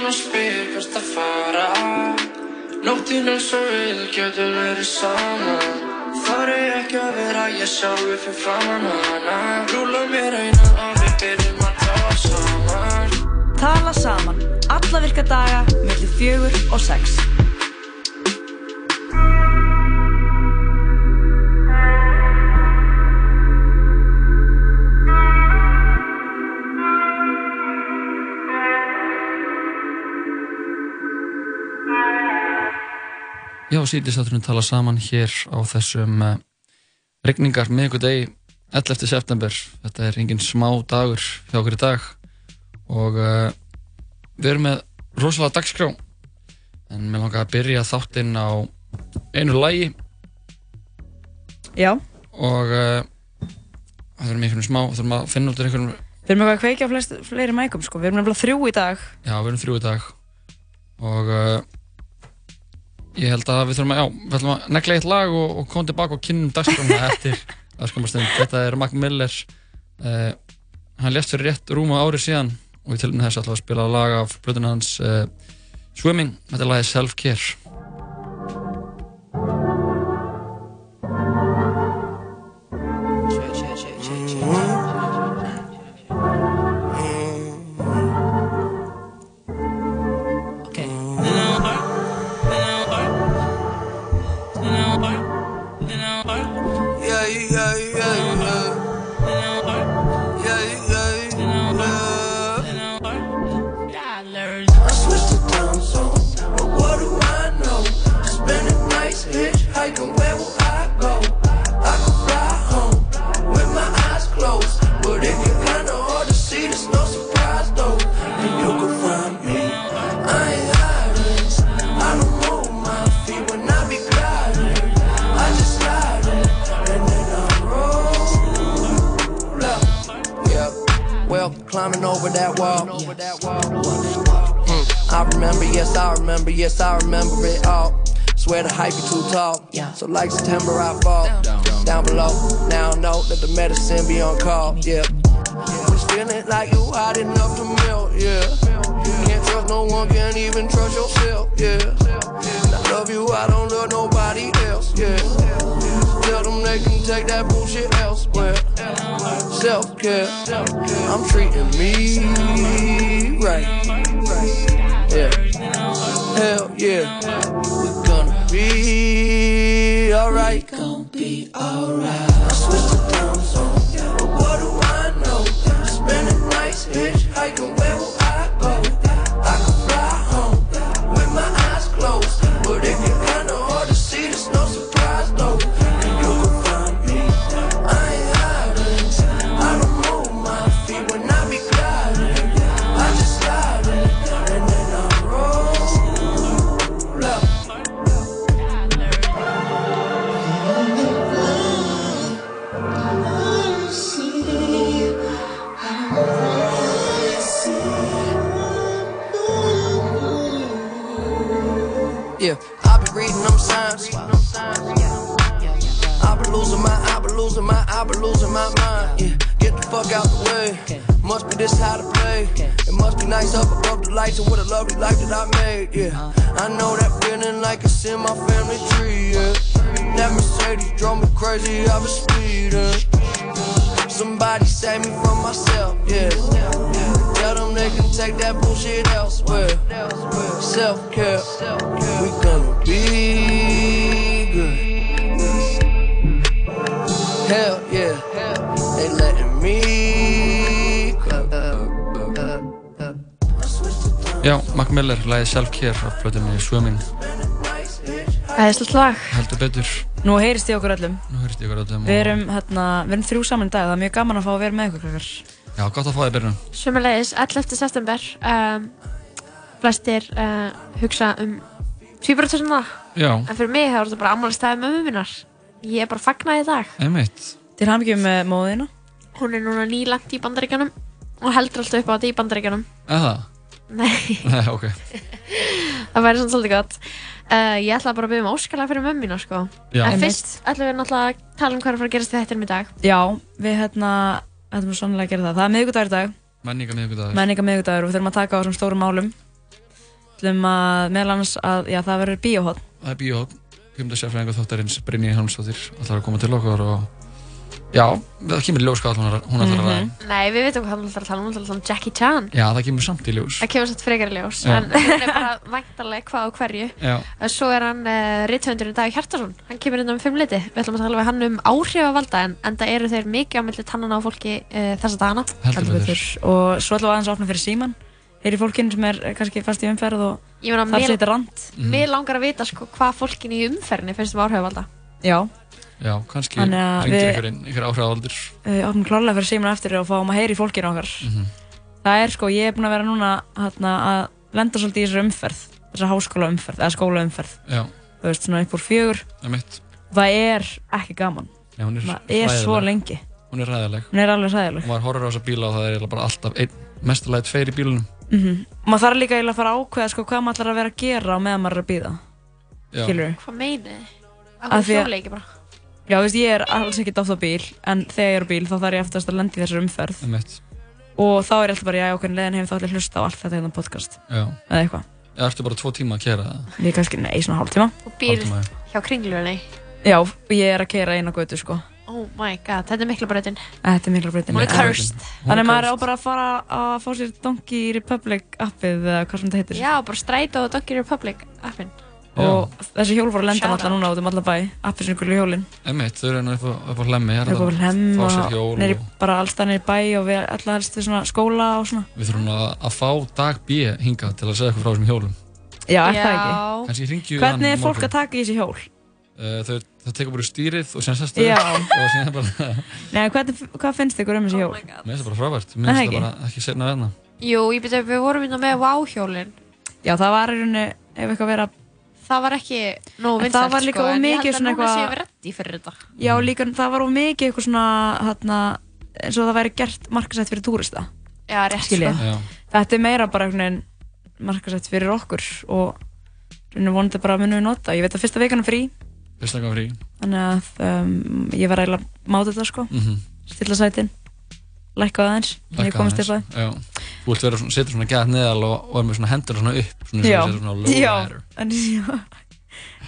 hann og spyr hvert að fara. Nóttin eins og við getum verið saman Þar er ekki að vera ég sjálf fyrir framann hana. Rúla mér einan að við byrjum að tala saman. Tala saman, alla virka daga, millir fjögur og sex. Já, síðlistátturinn tala saman hér á þessum uh, regningar miðugudegi 11. september. Þetta er engin smá dagur hjá okkur í dag og uh, við erum með rosalega dagskrá en mér langar að byrja þáttinn á einu lægi Já, og uh, það er mikilvægt smá, þurfum að finna út einhvern, við erum eitthvað að kveikja á flest, fleiri mækum sko, við erum nefnilega þrjú í dag. já, við erum þrjú í dag og uh, ég held að við þurfum að, já, við ætlum að negla eitt lag og, og koma tilbaka og kynnum dagskrána eftir aðskamastund. Þetta er Mac Miller, uh, hann lést fyrir rétt rúma árið síðan og í tilinu þess að spila lag af blöðuna hans uh, Swimming, þetta er lagið Self Care. Climbing over that wall. Mm, I remember, yes, I remember, yes, I remember it all. Swear the hype is too tall. So like September, I fall down below. Now I know that the medicine be on call. Yeah, was feeling like you hot enough to melt. Yeah, can't trust no one, can't even trust yourself. Yeah, love you, I don't love nobody else. Yeah, tell them they can take that bullshit elsewhere. Self care, I'm treating me right. Yeah, hell yeah, we're gonna be alright. Gonna be alright. I switched zone, but what do I know? Spending nights hitchhiking, losing my, I be losing my mind. Yeah, get the fuck out the way. Must be this how to play. It must be nice up above the lights and what a lovely life that I made. Yeah, I know that feeling like it's in my family tree. Yeah, that Mercedes drove me crazy. I was speeding. Somebody save me from myself. Yeah, tell them they can take that bullshit elsewhere. Self care, we gonna be Já, Mac Miller, lagið Self Care af blöðunni Swimming, Æðislegt lag. heldur betur. Nú heyrist ég okkur öllum. Nú hörst ég ykkur öllum Við erum, hérna, við erum þrjú saman í dag, það er mjög gaman að fá að vera með ykkur krakkar. Já, gott að fá þig byrjun. Sumulegis, 11. september. Um, flestir uh, hugsa um tvíbaratörsuna. Já, En fyrir mig er þetta bara ammálistæði mömmu minnar. Ég er bara fagnað í dag. einmitt. Til hamngjum með móðina. Hún er núna nýlangt í bandaríkjanum og heldur alltaf upp á þetta í bandaríkjanum. Eða? Nei, Nei, ok. það væri svona svolítið gott. Uh, ég ætla bara að byggja um óskalag fyrir mömmu mína, sko. Já. En fyrst ætlum við náttúrulega að tala um hvað er að fara að gerast í þettinum í dag. Já, við hérna, ætlum við sannlega að gera það. Það er miðvikudagur í dag, Menninga miðvikudagur. menninga miðvikudagur og við þurfum að taka á þessum stórum málum. ætlum að meðal annars að, já, það verður bíóhótt. Það er bíóhótt, kemdarsjafræðingu þáttarins Já, það kemur í ljós hvað hún ætlar að Mhm. ræða. Nei, við veitum hvað hann ætlar að tala um, hann ætlar að tala um Jackie Chan. Já, það kemur samt í ljós. Það kemur samt frekar í ljós, Já. en hún er bara væntalega hvað og hverju. Já. En Svo er hann uh, rithöndurinn Dag Hjartarsson, hann kemur inn um fimm liti. Við ætlum að tala við hann um áhrifavalda, en enda eru þeir mikið á milli tannana á fólki uh, þessa dagana. Heldur betur. Og svo ætlum við aðeins að opna fyrir síman. Heyri fólkinn sem er eh, kannski fast í umferð og þarf sér þetta rand. Mér langar að vita sko hvað fólkin í umferðinni finnst um áhrifavalda. Já. Já, kannski ringir ykkur inn, ykkur áhrifavaldur. Við opnum klálega fyrir síman eftir og fáum að heyri fólkinn okkar. Mhm. Það er sko, ég er búin að vera núna hérna, að lenda svolítið í þessari umferð, þessari háskóla umferð, eða skóla umferð. Já. Þú veist, svona upp úr fjögur. Það er mitt. Það er ekki gaman. Já, hún er Það er svo hræðileg. lengi. Hún er ræðileg. Hún er alveg hræðileg. Og maður horfir á þessa bíla og það er eiginlega bara alltaf einn, mestulega tveir í bílunum. Mm Maður þarf líka eiginlega að fara að ákveða sko, hvað maður ætlar að vera að gera á meðan maður er að býða. Hvað meinið þið? Að-? Já, þú veist, ég er alls ekki dátt á bíl, en þegar ég er á bíl þá þarf ég eftir að lenda í þessari umferð. Það er mitt. Og þá er ég alltaf bara, já, okkur leiðin heim þá ætla ég að hlusta á allt þetta hérna podcast. Já. Eða eitthvað. Já, ertu bara tvo tíma að kera það? Ég kannski, nei, svona hálftíma. Og býr Hálftíma, já. hjá kringlunni. Já, ég er að keira eina götu, sko. Oh my god, þetta er mikla breytin. Þetta er mikla breytin. Hún er cursed. Þannig að maður á bara að fara að fá sér Donkey Republic appið eða hvað sem þetta heitir. Já, bara Strætó og Donkey Republic appin. Og þessi hjól voru að lenda alltaf núna út um alla bæ, sem ykkur hjólinn. Emitt, þau eru nú upp á, upp á hlemmi. er hægt bara hlemma, Fá sér hjól neyri, og bara allstað neyri bæ og við alltaf helst við svona skóla og svona. við þurfum að, að fá dag B hingað til að segja eitthvað frá þessum hjólum. Já, er það ekki? Hvernig er á fólk að taka í þessi hjól? Uh, þau, þau tekur bara í stýrið og sestu Já. og síðan bara, Nei, hvernig, hvað finnst ykkur um þessi hjól? mér finnst það bara frábært, mér finnst það bara ekki setna veðna. Jú, ég byrja, við vorum hérna með Wow-hjólinn. Já, það var í rauninni, ef eitthvað verið að, Það var ekki nógu vinsælt, það var líka sko, of en ég mikið held að svona núna eitthvað- séum við reddi fyrir þetta. já líka, það var of mikið eitthvað svona, hérna, eins og það væri gert markasett fyrir túrista. Já, rétt, Skiljið. sko. Já. Þetta er meira bara einhvern veginn markasett fyrir okkur og rauninni vonandi bara að munum við nota. Ég veit að fyrsta vikan er frí, Fyrst að frí. þannig að um, ég var eiginlega að máta þetta sko, Mhm. stilla sætin, lækka aðeins, komist aðeins. upp að. Þú vera svona, setur svona gæt neðal og, og er með svona hendur svona upp, svona Já, sem svona low já, rider. en já,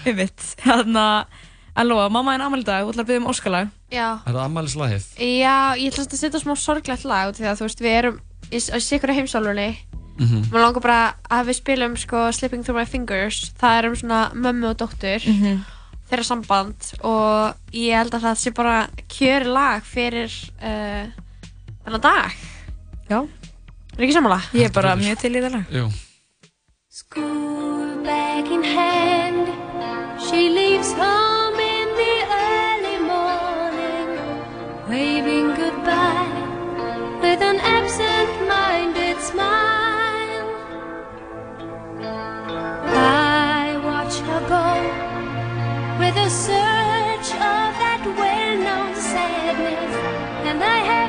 ég veit, þannig að, en Lóa, mamma er ámæli dag, þú ætlar að byggja um óskalag. Já. Er það ammælislagið? Já, ég ætla að setja smá sorglegt lag út því að þú veist, við erum í í sikkur heimsálfunni. Mhm. Mér langar bara að við spilum sko Slipping Through My Fingers. Það er um svona mömmu og dóttur, Mhm. þeirra samband og ég held að það sé bara kjöri lag fyrir uh, þennan dag. Já. Er ekki sammála? Ég er bara mjög til í það lag. Jú. School bag in hand, she leaves home in the early morning, waving goodbye with an absent-minded smile. I watch her go with a surge of that well-known sadness, and I have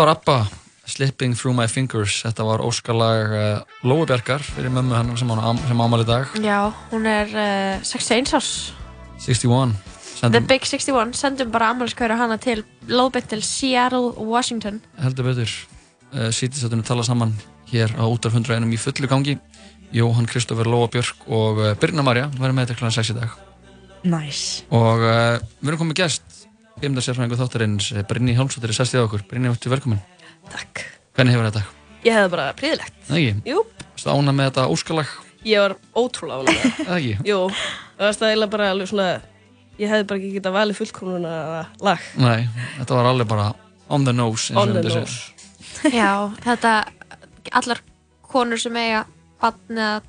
Þetta var ABBA, Slipping Through My Fingers. Þetta var óskalag uh, Lói Bjarkar fyrir mömmu hennar sem, hann- sem ámæli í dag. Já, hún er uh, 61 árs 61. The Sendum, Big 61, sendum bara ammálskværa hana til Lóðbett til Seattle, Washington heldur betur. Uh, Sýtisötunum tala saman hér á útarf 101 í fullu gangi. Jóhann Kristoffer, Lóa Björk og uh, Birna Marja verður með þetta kl. 6 í dag. Nice. Og uh, við erum komið gæst, Bimda sérfræðingu þáttarins, eh, Brynni Hjálmsdóttir er sestið á okkur. Brynni, ertu velkomin. Takk. Hvernig hefur þetta? Ég hefði bara príðilegt. Það ekki? Jú. Varstu ánað með þetta óskalag? Ég var ótrúlega ánægð með það. Það ekki? Jú, það var eiginlega bara alveg svona, ég hefði bara ekki getað valið fullkomnuna lag. Nei, þetta var alveg bara on the nose. On the nose. Já, þetta allar konur sem eiga barn eða,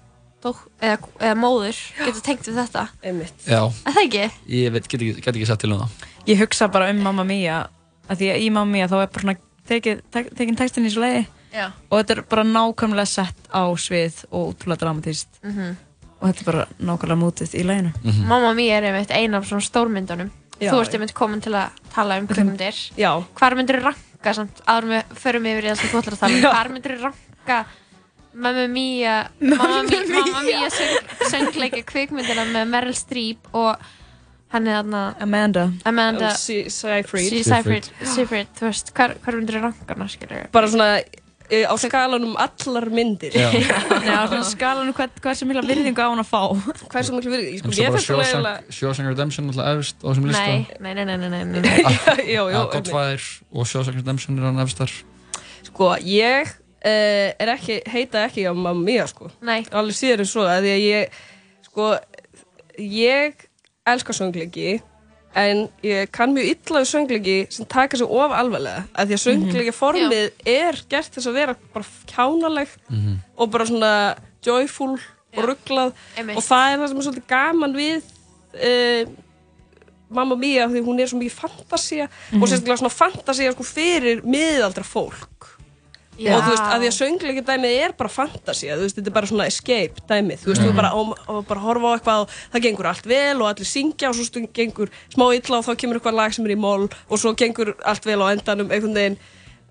eða, eða móður getur tengt við þetta Einmitt. Já, Er það ekki? ég veit, get ekki, get ekki sett til um það. Ég hugsa bara um Mamma Mia að því að í Mamma Mia þá er bara svona tekið- tek- textin í svo leiði Já. og þetta er bara nákvæmlega sett á svið og útrúlega dramatíst Mhm. og þetta er bara nákvæmlega mútið í leiðinu Mhm. Mamma Mia er einmitt ein af svona stórmyndunum Já, Þú ert einmitt komin til að tala um kvikmyndir Já. Hvar myndir þú ranka samt, en við förum yfir í það sem þú ætlar að tala um. Hvar myndir þú ranka Mamma Mia Mamma Mia, Mamma Mia söng, söngleika kvikmyndina með Meryl Streep og hann er þarna Amanda Amanda Si- Seyfried. Seyfried, Seyfried, þú veist, hvar, hvar myndir þú ranka hana, skilur Bara svona eh, á skalanum allar myndir. Já. Já, svona skalanum hvað, hvað sem mikla virðingu á hann að fá Hvað er svo miklu virðing? Sko, En svo ég bara finnst alveg Shawshank, eiginlega... Shawshank Redemption alltaf efst á þessum lista. Nei, nei, nei, nei, nei, nei, nei. Jú. Já, Godfather og Shawshank Redemption er hann efstar. Sko, ég uh, er ekki, heita ekki á Mamma Mia, sko. Nei. Alveg síður en svo, að því að ég, sko, ég elska söngleiki, en ég kann mjög illa við söngleiki sem taka sig of alvarlega. Að því að söngleiki formið er gert þess að vera bara kjánalegt og bara svona joyful og rugglað. Og það er það sem er svolítið gaman við uh, Mamma Mia, því hún er svo mikið fantasía og sérstaklega svona fantasía sko fyrir miðaldra fólk. Já. og þú veist, að því að söngleiki dæmið er bara fantasía, þú veist, þetta er bara svona escape dæmið, þú veist, þú bara, á, bara horfa á eitthvað og það gengur allt vel og allir syngja og svo stund gengur smá illa og þá kemur eitthvað lag sem er í moll og svo gengur allt vel á endanum einhvern veginn,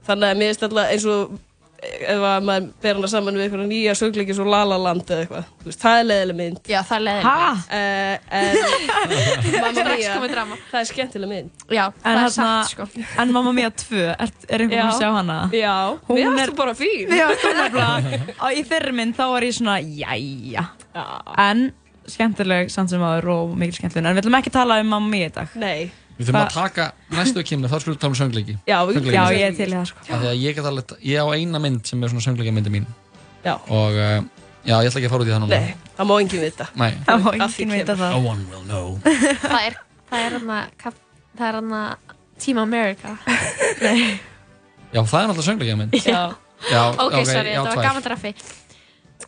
þannig að mér finnst alltaf eins og ef að maður ber hana saman við eitthvað nýja söngleiki svo La La Land eða eitthvað, þú veist, það er leiðileg mynd Já, það er leiðin. Ha? uh, Mamma Mia, það er skemmtileg mynd Já, það En er hérna, satt, sko. en Mamma Mia 2, er, er einhvern veginn að Já. sjá hana? Já, Hún við er- erum bara fín Já, sko nefnilega á, Í fyrri mynd þá var ég svona, jæja Já. En skemmtileg samt sem aður og mikil skemmtileg En við ætlum ekki að tala um Mamma Mia í dag Nei, Við þurfum að taka næstu kemni, þá skulum við tala um söngleiki. já, Söngleiki. Já, ég er til það sko Af Því að ég get alveg, ég á eina mynd sem er svona söngleika myndi mín. Já. Og uh, já, ég ætla ekki að fara út í það núna. Nei, það má enginn vita Nei. Það má Að enginn vita það No one will know. Það er, það er hérna, kap- það er hérna Team America. Já, það er náttúrulega söngleika mynd. Já Já, Ok, sorry, já, þetta var gaman draffi.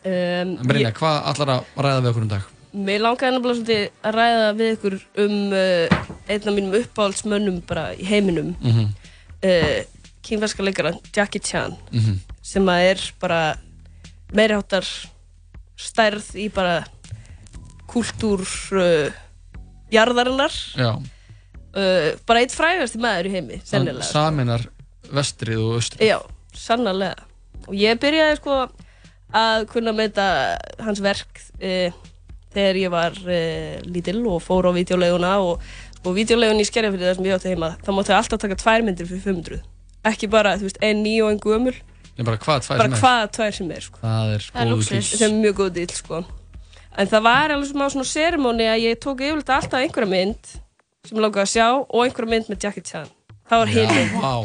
um, En Brynja, hvað allar að ræða við okkur um dag? Mér langaði nefnilega svolítið að ræða við ykkur um uh, einn af mínum uppáhaldsmönnum bara í heiminum Mm -hmm. uh, kínverska leikara Jackie Chan Mm sem að er bara meiri háttar stærð í bara kúltúr uh, jarðarinnar Já, uh, bara eitt frægasti maður í heimi sennilega saminar vestrið og austrið. Já, sannarlega. Og ég byrjaði sko að kunna meita hans verk þegar ég var uh, lítill og fór á videoleguna og, og videolegun í skerjafyrði þar sem ég átti heima, þá máttu alltaf taka tvær myndir fyrir 500. Ekki bara, þú veist, ein ný og ein gömul, Ég bara, hvað tvær sem er? hvaða tvær sem er, sko. Það er Það er kýr. Sem er mjög góð dýl, sko. En það var alveg smá svona seremóni að ég tók yfirleitt alltaf einhverja mynd sem ég langaði að sjá og einhverja mynd með Jackie Chan. Það var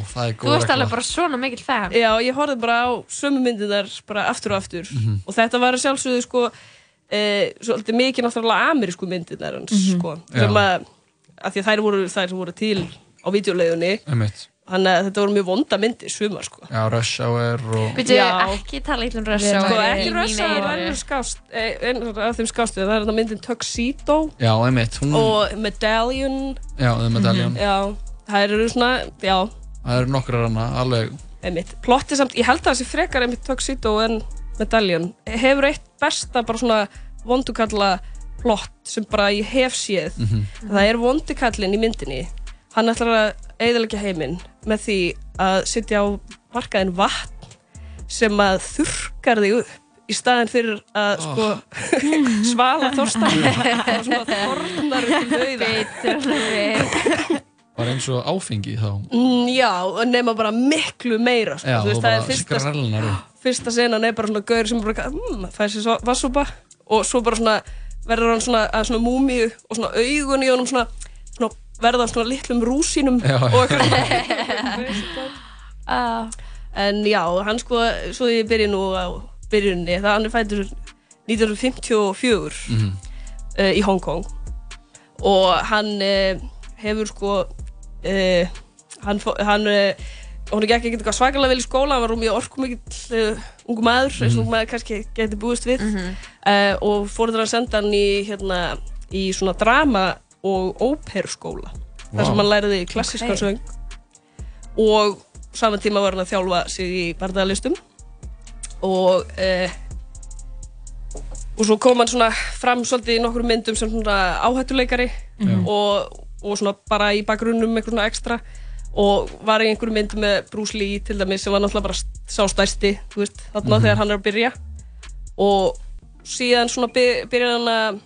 það er Þú ert alveg bara svona mikill fan. Já, ég horfði bara á sömu myndirnar bara aftur og aftur Mhm. og þetta var að sjálfsögðu sko e, svolítið mikið náttúrulega amerísku myndirnar hans sko sem að, að því að þær voru þær sem voru til á videoleigunni Einmitt. þannig að þetta voru mjög vonda myndir sumar sko Já, Rush Hour og... Já. ekki tala illa um Rush Sko, Sko Hour ekki í rössa mínu að eyru. verður skást e, einn af þeim skástu það er þetta myndin Tuxedo Já, einmitt. Hún, og Medallion já, The Medallion. já, það eru svona já, Það eru nokkrar hana, alveg... einmitt plotti samt, ég held að það sé frekar einmitt Tuxedo en Medallion hefur eitt besta bara svona vondukalla plott sem bara ég hef séð Mhm. það er vondukallin í myndinni hann ætlar að eiðalega heiminn með því að sitja á markaðin vatn sem að þurrkar þig upp í staðin fyrir að sko svala þorstæð og svona þornar upp til dauða Bara eins og áfengi þá. Mm, Já, nema bara miklu meira sko. Já, og það er fyrsta. Fyrsta senan er bara svona gaur sem bara mm, fær sér svo vassúpa og svo bara svona verður hann svona að svona múmíu og svona augun í honum svona, svona verða svona litlum rúsínum Já. og eitthvað Ah, en já, hann sko svo ég byrja nú á byrjunni það hann er fættur 1954 Mhm. uh, í Hong Kong og hann uh, hefur sko uh, hann, hann hún gekk ekkert eitthvað svakalega vel í skóla hann var mjög orkumikill uh, ungu maður eins og ungu maður kannski geti búist við. Uh, og fóruður hann senda hann í hérna, í svona drama og óperuskóla þar sem hann læriði klassískan Ok. söng. Og saman tíma var hann að þjálfa sig í barndagalistum og uh, og svo kom hann svona fram svolítið í nokkrum myndum sem svona áhættuleikari og, og svona bara í bakgrunnum eitthvað svona ekstra og var í einhverjum myndum með Bruce Lee til dæmis sem var náttúrulega bara sá stærsti þú veist, þarna þegar hann er að byrja. Og síðan svona by- byrjar hann að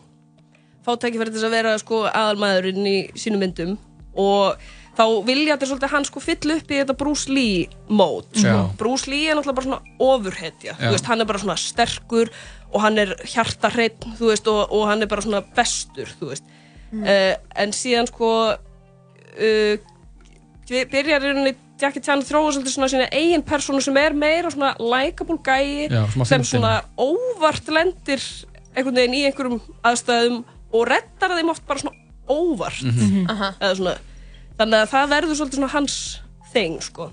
fá tækifæri til þess að vera sko aðalmaðurinn í sínum myndum. Og þá vilja þetta svolítið hann sko fylla upp í þetta Bruce Lee mót. Sko. Bruce Lee er náttúrulega bara svona ofurhetja. Þú veist, hann er bara svona sterkur og hann er hjartarhreinn þú veist, og, og hann er bara svona bestur þú veist. Uh, en síðan sko uh, byrjar í Jackie Chan þróa svolítið svona sína eigin persónu sem er meira svona likeable gæi sem svona óvart lendir einhvern veginn í einhverjum aðstæðum og reddar þeim oft bara svona óvart. Mhm. eða svona þannig að það verður svolítið svona hans þing sko.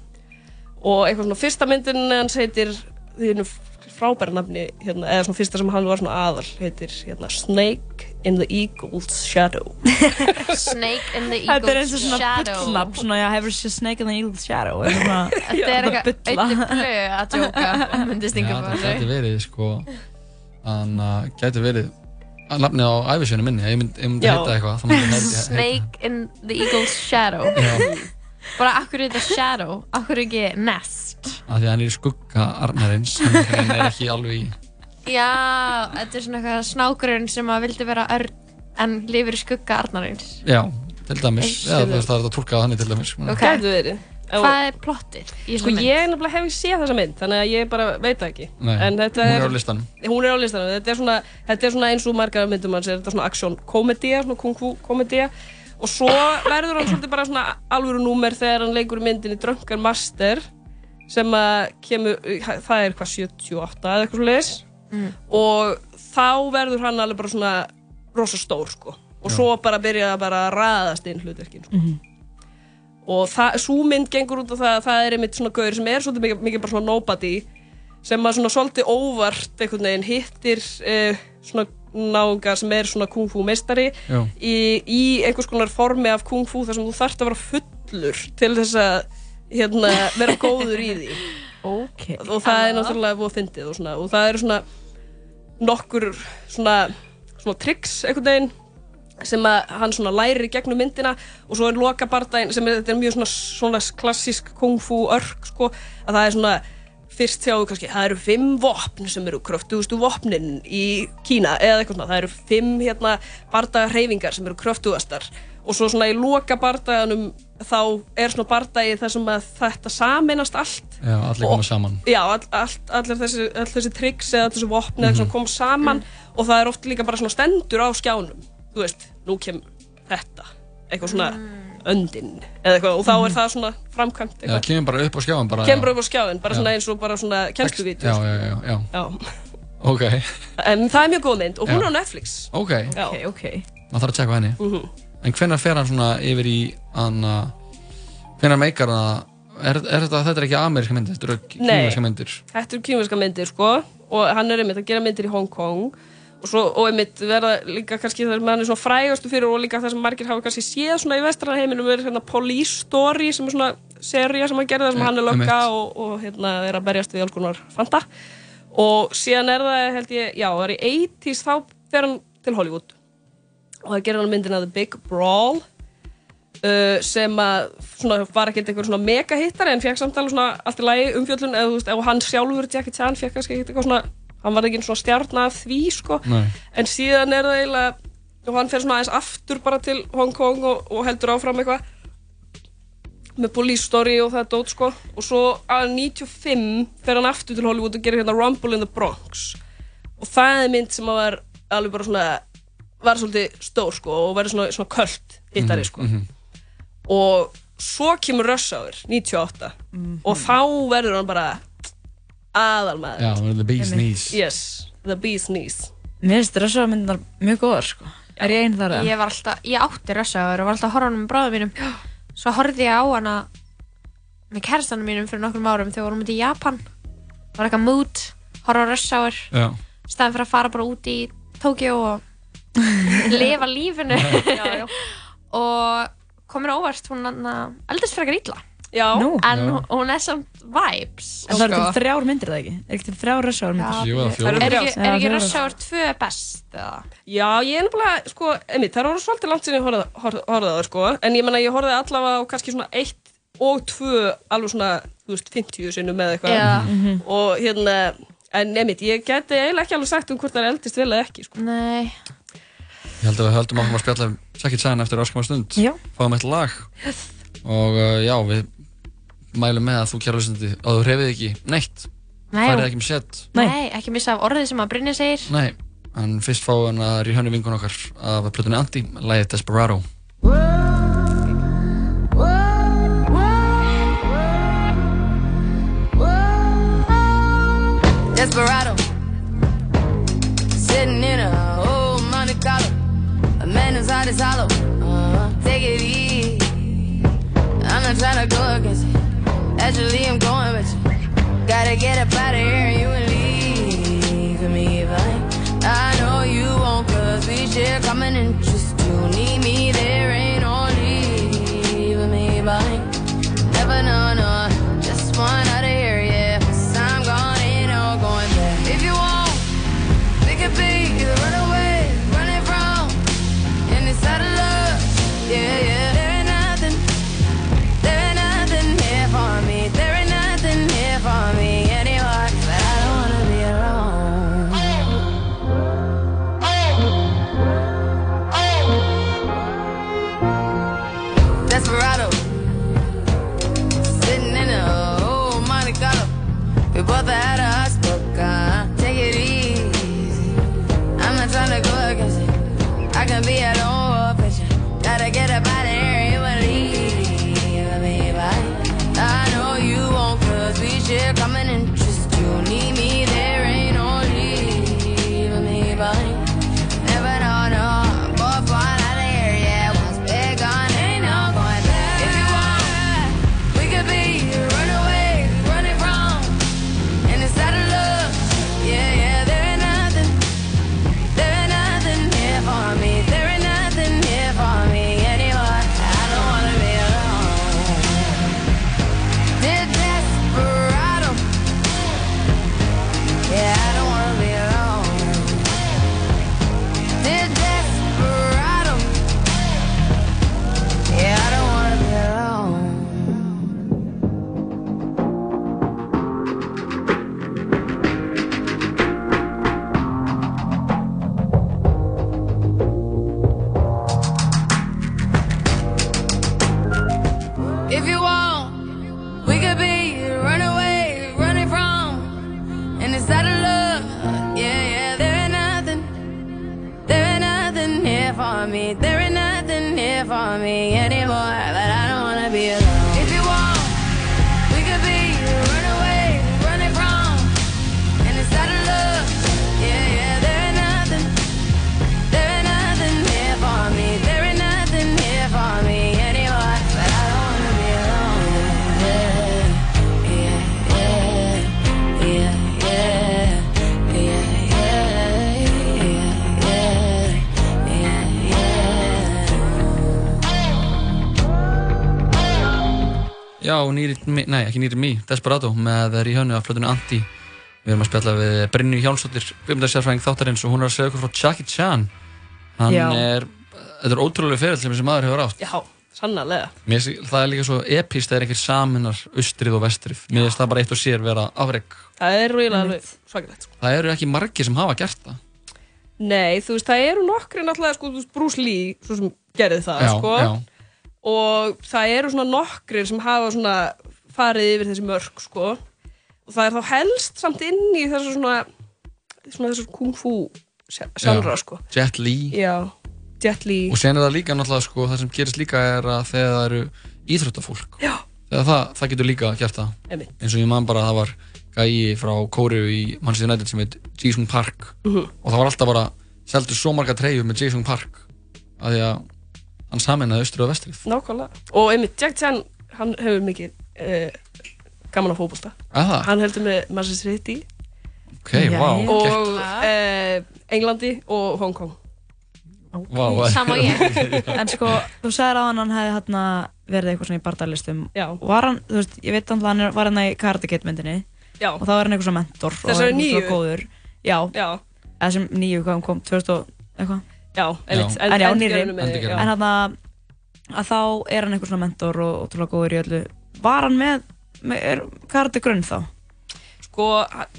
Og eitthvað svona fyrsta myndin hans heitir hennu frábæra nafni hérna, eða svona fyrsta sem hann var svona aðal heitir hérna, Snake in the Eagle's Shadow. Snake in the Þetta er eins og Eagle's svona Shadow. bullnafn, svona, já, hefur sér Snake in the Eagle's Shadow eða svona, Þetta er eitthvað auðvitað blöð að djóka myndi Já, stinga það bara gæti verið sko Þannig að gæti verið að nafnið á æfisjönu minni ég myndi, ég Já. heita eitthvað ég Snake in the Eagle's Shadow. Já, Bara akkur er þetta Shadow, akkur ekki Nest? Af því að hann er í skugga Arnarins hann er ekki alveg í Já, þetta er svona eitthvað snákurinn sem að vildi vera örn en lifir í skugga Arnarins. Já, til dæmis. Eða það er þetta tólkað þannig til dæmis. Ok. Gæti verið. Hvað er plottið í Sko ég hef ekki séð þessa mynd þannig að ég bara veit það ekki. Nei, en þetta hún er, er á listanum. hún er á listanum. Þetta er svona, þetta er svona eins og margar myndum hans. Er þetta svona action komedía, svona kung fu komedía og svo verður hann svolítið bara svona alvöru númer þegar hann leikur í myndinni Drunken Master sem að kemur, það er hvað 78 eða eitthvað svo leiðis og þá verður hann alveg bara svona rosa stór sko. Og svo bara byrja að bara raðast inn hlutverkin sko. og það, svo mynd gengur út á það að það er einmitt svona gaur sem er svolítið mikið, mikið bara svona nobody sem að svona svolítið óvart einhvern veginn hittir uh, svona náunga sem er svona kung fu meistari í, í einhvers konar formi af kung fu þar sem þú þarft að vera fullur til þess að hérna, vera góður í því. Ok. og það er náttúrulega búið að fyndið og, svona, og það eru svona nokkur svona, svona tricks einhvern veginn sem að hann svona lærir í gegnum myndina og svo er loka bardaginn sem er, þetta er mjög svona, svona klassísk kung fu örk sko, að það er svona fyrst sjáum við kannski, það eru fimm vopn sem eru kröftugustu vopnin í Kína eða eitthvað svona, það eru fimm hérna bardagarheyfingar sem eru kröftugastar. Og svo svona í loka bardaganum þá er svona bardagi þar sem að þetta sameinast allt. Já, allir koma saman. Já, all, all, allir þessi, all þessi tricks eða þessi vopni mm. -hmm. kom saman. Og það er oft líka bara svona stendur á skjánum. Þú veist, nú kemur þetta. Eitthvað svona öndin eða eitthvað og þá er það svona framkvæmt Mhm. Já, eitthvað, kemur bara upp á skjáin bara kemur upp á skjáin bara Já. svona eins og bara svona kennsluvídeó Já, já, já, já, Já. ok en það er mjög góð mynd og hún Já. er á Netflix Ok, Já. Ok, ok. maður þarf að tjekka henni Mhm. En hvenær fer hann svona yfir í hann að hvenær meikar hann að er, er þetta, þetta er ekki ameríska myndir, þetta eru Nei. kýmverska myndir Þetta eru kýmverska myndir sko og hann er einmitt að gera myndir í Hong Kong og, svo, og einmitt verða líka kannski þar sem hann er svona frægastu fyrir og líka það sem margir hafa kannski séð svona í vestrana heiminum er hérna Police Story sem er svona seria sem hann gerði þar sem hann er einmitt. og, og hérna er að berjast við alls konar fanta og síðan er það held ég, já það er í 80s þá fer hann til Hollywood og það gerir hann myndina The Big Brawl uh, sem að svona, var ekkert einhver svona mega hittari en fekk samtala svona allt í lagi umfjöllun eða þú veist, ef hann sjálfur Jackie Chan fekk kannski eitthvað svona hann var ekki svona stjarn af því sko. Nei. en síðan er það eiginlega og hann fer svona aðeins aftur bara til Hong Kong og, og heldur áfram eitthvað með Police Story og það dót sko. Og svo að 95 fer hann aftur til Hollywood og gerir hérna Rumble in the Bronx. Og það er mynd sem að var alveg bara svona var svolítið stór sko og verður svona, svona köld hittari sko. og svo kemur Rush Hour 98 og þá verður hann bara aðalmaður Já, the bee's knees. yes, the bee's knees Mér finnst rössaðmyndunar mjög góðar sko. Er ég einn þar eða? Ég var alltaf, ég átti rössaður og var alltaf að horfa á hana með bráðum mínum Svo horfði ég á hana með kærastanum mínum fyrir nokkrum árum þegar við vorum út í Japan Var eitthvað mood, horfa Já. staðan fyrir að fara bara út í Tókjó og lifa lífinu já, já. og komur óvart hún hann eldist fyrir ekki ítla Já, Nú. en Já. hún- er samt vibes En það eru sko. til þrjár myndir það ekki? Er ekki til þrjár rössaðmyndir? Jú, eða er fjórar. ekki, Já, er ekki fjórar. rössaður tvö best eða? Já, ég er nefnilega, sko, einmitt, það eru svolítið langt sinni horfði á það, sko, en ég menna ég horfði allavega á kannski svona eitt og tvö alveg svona, þú veist, 50 sinnum með eitthvað Já. og hérna, en einmitt, ég geti eiginlega ekki alveg sagt um hvort það er eldist vel eða ekki, sko. Nei, Ég held að við höldum áfram að spjalla um Jackie Chan eftir öskum stund. Já. Fáum eitt lag. Og uh, já, við mælum með að þú kjæra hlustandi að þú hrefið ekki neitt. nei, Færið ekki með sett. nei, ekki missa af orðið sem að Brynja segir Nei. En fyrst við hann að ríhönni vingun okkar af plötunni Anti, lagið Desperado. Desperado, Gotta get up out of here me Já, Nýrit Me, nei ekki Nýrit Me, Desperado með ríhönni af plötunni Anti. Við erum að spjalla við Brynju Hjálmsdóttir, kvikmyndarsjárfræðing þáttarins og hún er að segja okkur frá Jackie Chan. Hann Já. er, þetta er ótrúlega ferill sem þessi maður hefur átt. Já, sannarlega Mér finnst það er líka svo epist þegar einhver saminar austrið og vestrið. Mér finnst það bara eitt og sér vera afreg. Það er rúilega alveg svakalegt sko. Það eru ekki margir sem hafa gert það. Nei, þú veist, það eru nokkri náttúrulega, sko, þú veist, Bruce Lee, svo sem gerði það, Já, sko. já. Og það eru svona nokkrir sem hafa svona farið yfir þessi mörk, sko. Og það er þá helst samt inn í þessu svona, svona þessu kung fu sjálfra, Já. sko. Jet Li. Já, Jet Li. Og sen er það líka náttúrulega sko, það sem gerist líka er að þegar það eru íþróttafólk. Já. Þegar það, það getur líka gert það. Eins og ég man bara að það var gæi frá Kóriu í Manchester United sem heit Jisung Park. Mhm. Og það var alltaf bara seldu svo marga treyjur með Jisung Park. Að því að hann saminnaði austrið og vestrið. Nákvæmlega. Og einmitt, Jack Chan, hann hefur mikið uh, gaman á fótbolta. Að það? Hann heldur með Manchester City. Ok, vá. Og uh, Englandi og Hong Kong. Vá, Sama og ég. En sko, þú sagðir að hann hefði hérna verið eitthvað svona í barndaglistum. Já. Var hann, þú veist, ég veit að hann var hann í Karate Kid myndinni. Já. Og þá var hann eitthvað svona mentor. og Þessari hann var nýju? svo góður. Já. Já. Eða sem nýju, hann kom, 2000 og eitthvað. Já, einmitt. En, já, nýri. Endurgerðinu með- já. En hann að, þá er hann eitthvað svona mentor og ótrúlega góður í öllu. Var hann með, með er Karate grunn þá? Sko,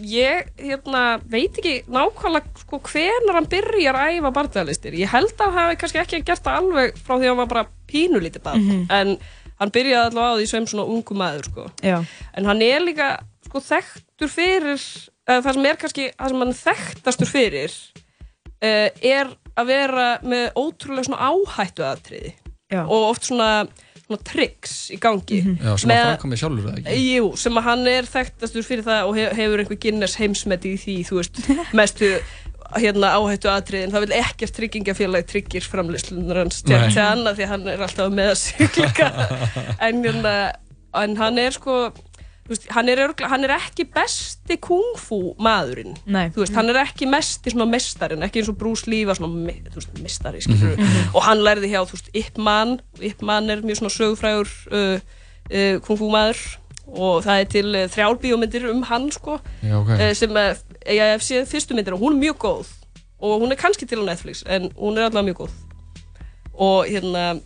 ég hérna, veit ekki nákvæmlega sko, hvenar hann byrjar að æfa barndagalistir. Ég held að hann hafi kannski ekki gert það alveg frá því að hann var bara pínulítið barn. Mhm. En hann byrjaði allavega á því sem svona ungu maður, sko. Já. En hann er líka sko, þekktur fyrir, það sem er kannski, það sem hann er þekktastur fyrir, uh, er að vera með ótrúlega svona áhættuatriði. Já. Og oft svona, svona tricks í gangi. Já, sem að framkvæmið sjálfur eða ekki. Jú, sem að hann er þekktastur fyrir það og hef, hefur einhver Guinness heimsmeti í því, þú veist, mestu hérna áhættu atriðin, það vil ekkert tryggingafélag tryggir framlýslunar hans til, annað því hann er alltaf með að sigla en, hérna, en hann er sko veist, hann, er örgla, hann er ekki besti kung fu maðurinn. Veist, hann er ekki mesti svona mestarinn ekki eins og Bruce Lee var svona veist, mestari skilur Mhm. og hann lærði hjá þú veist, Ip Man Ip Man er mjög svona sögufrægur uh, uh, kung fu maður. Og það er til uh, þrjár bíómyndir um hann sko. Já, ok. uh, sem uh, ég hef séð fyrstu myndir og hún er mjög góð. Og hún er kannski til á Netflix en hún er allavega mjög góð. Og hérna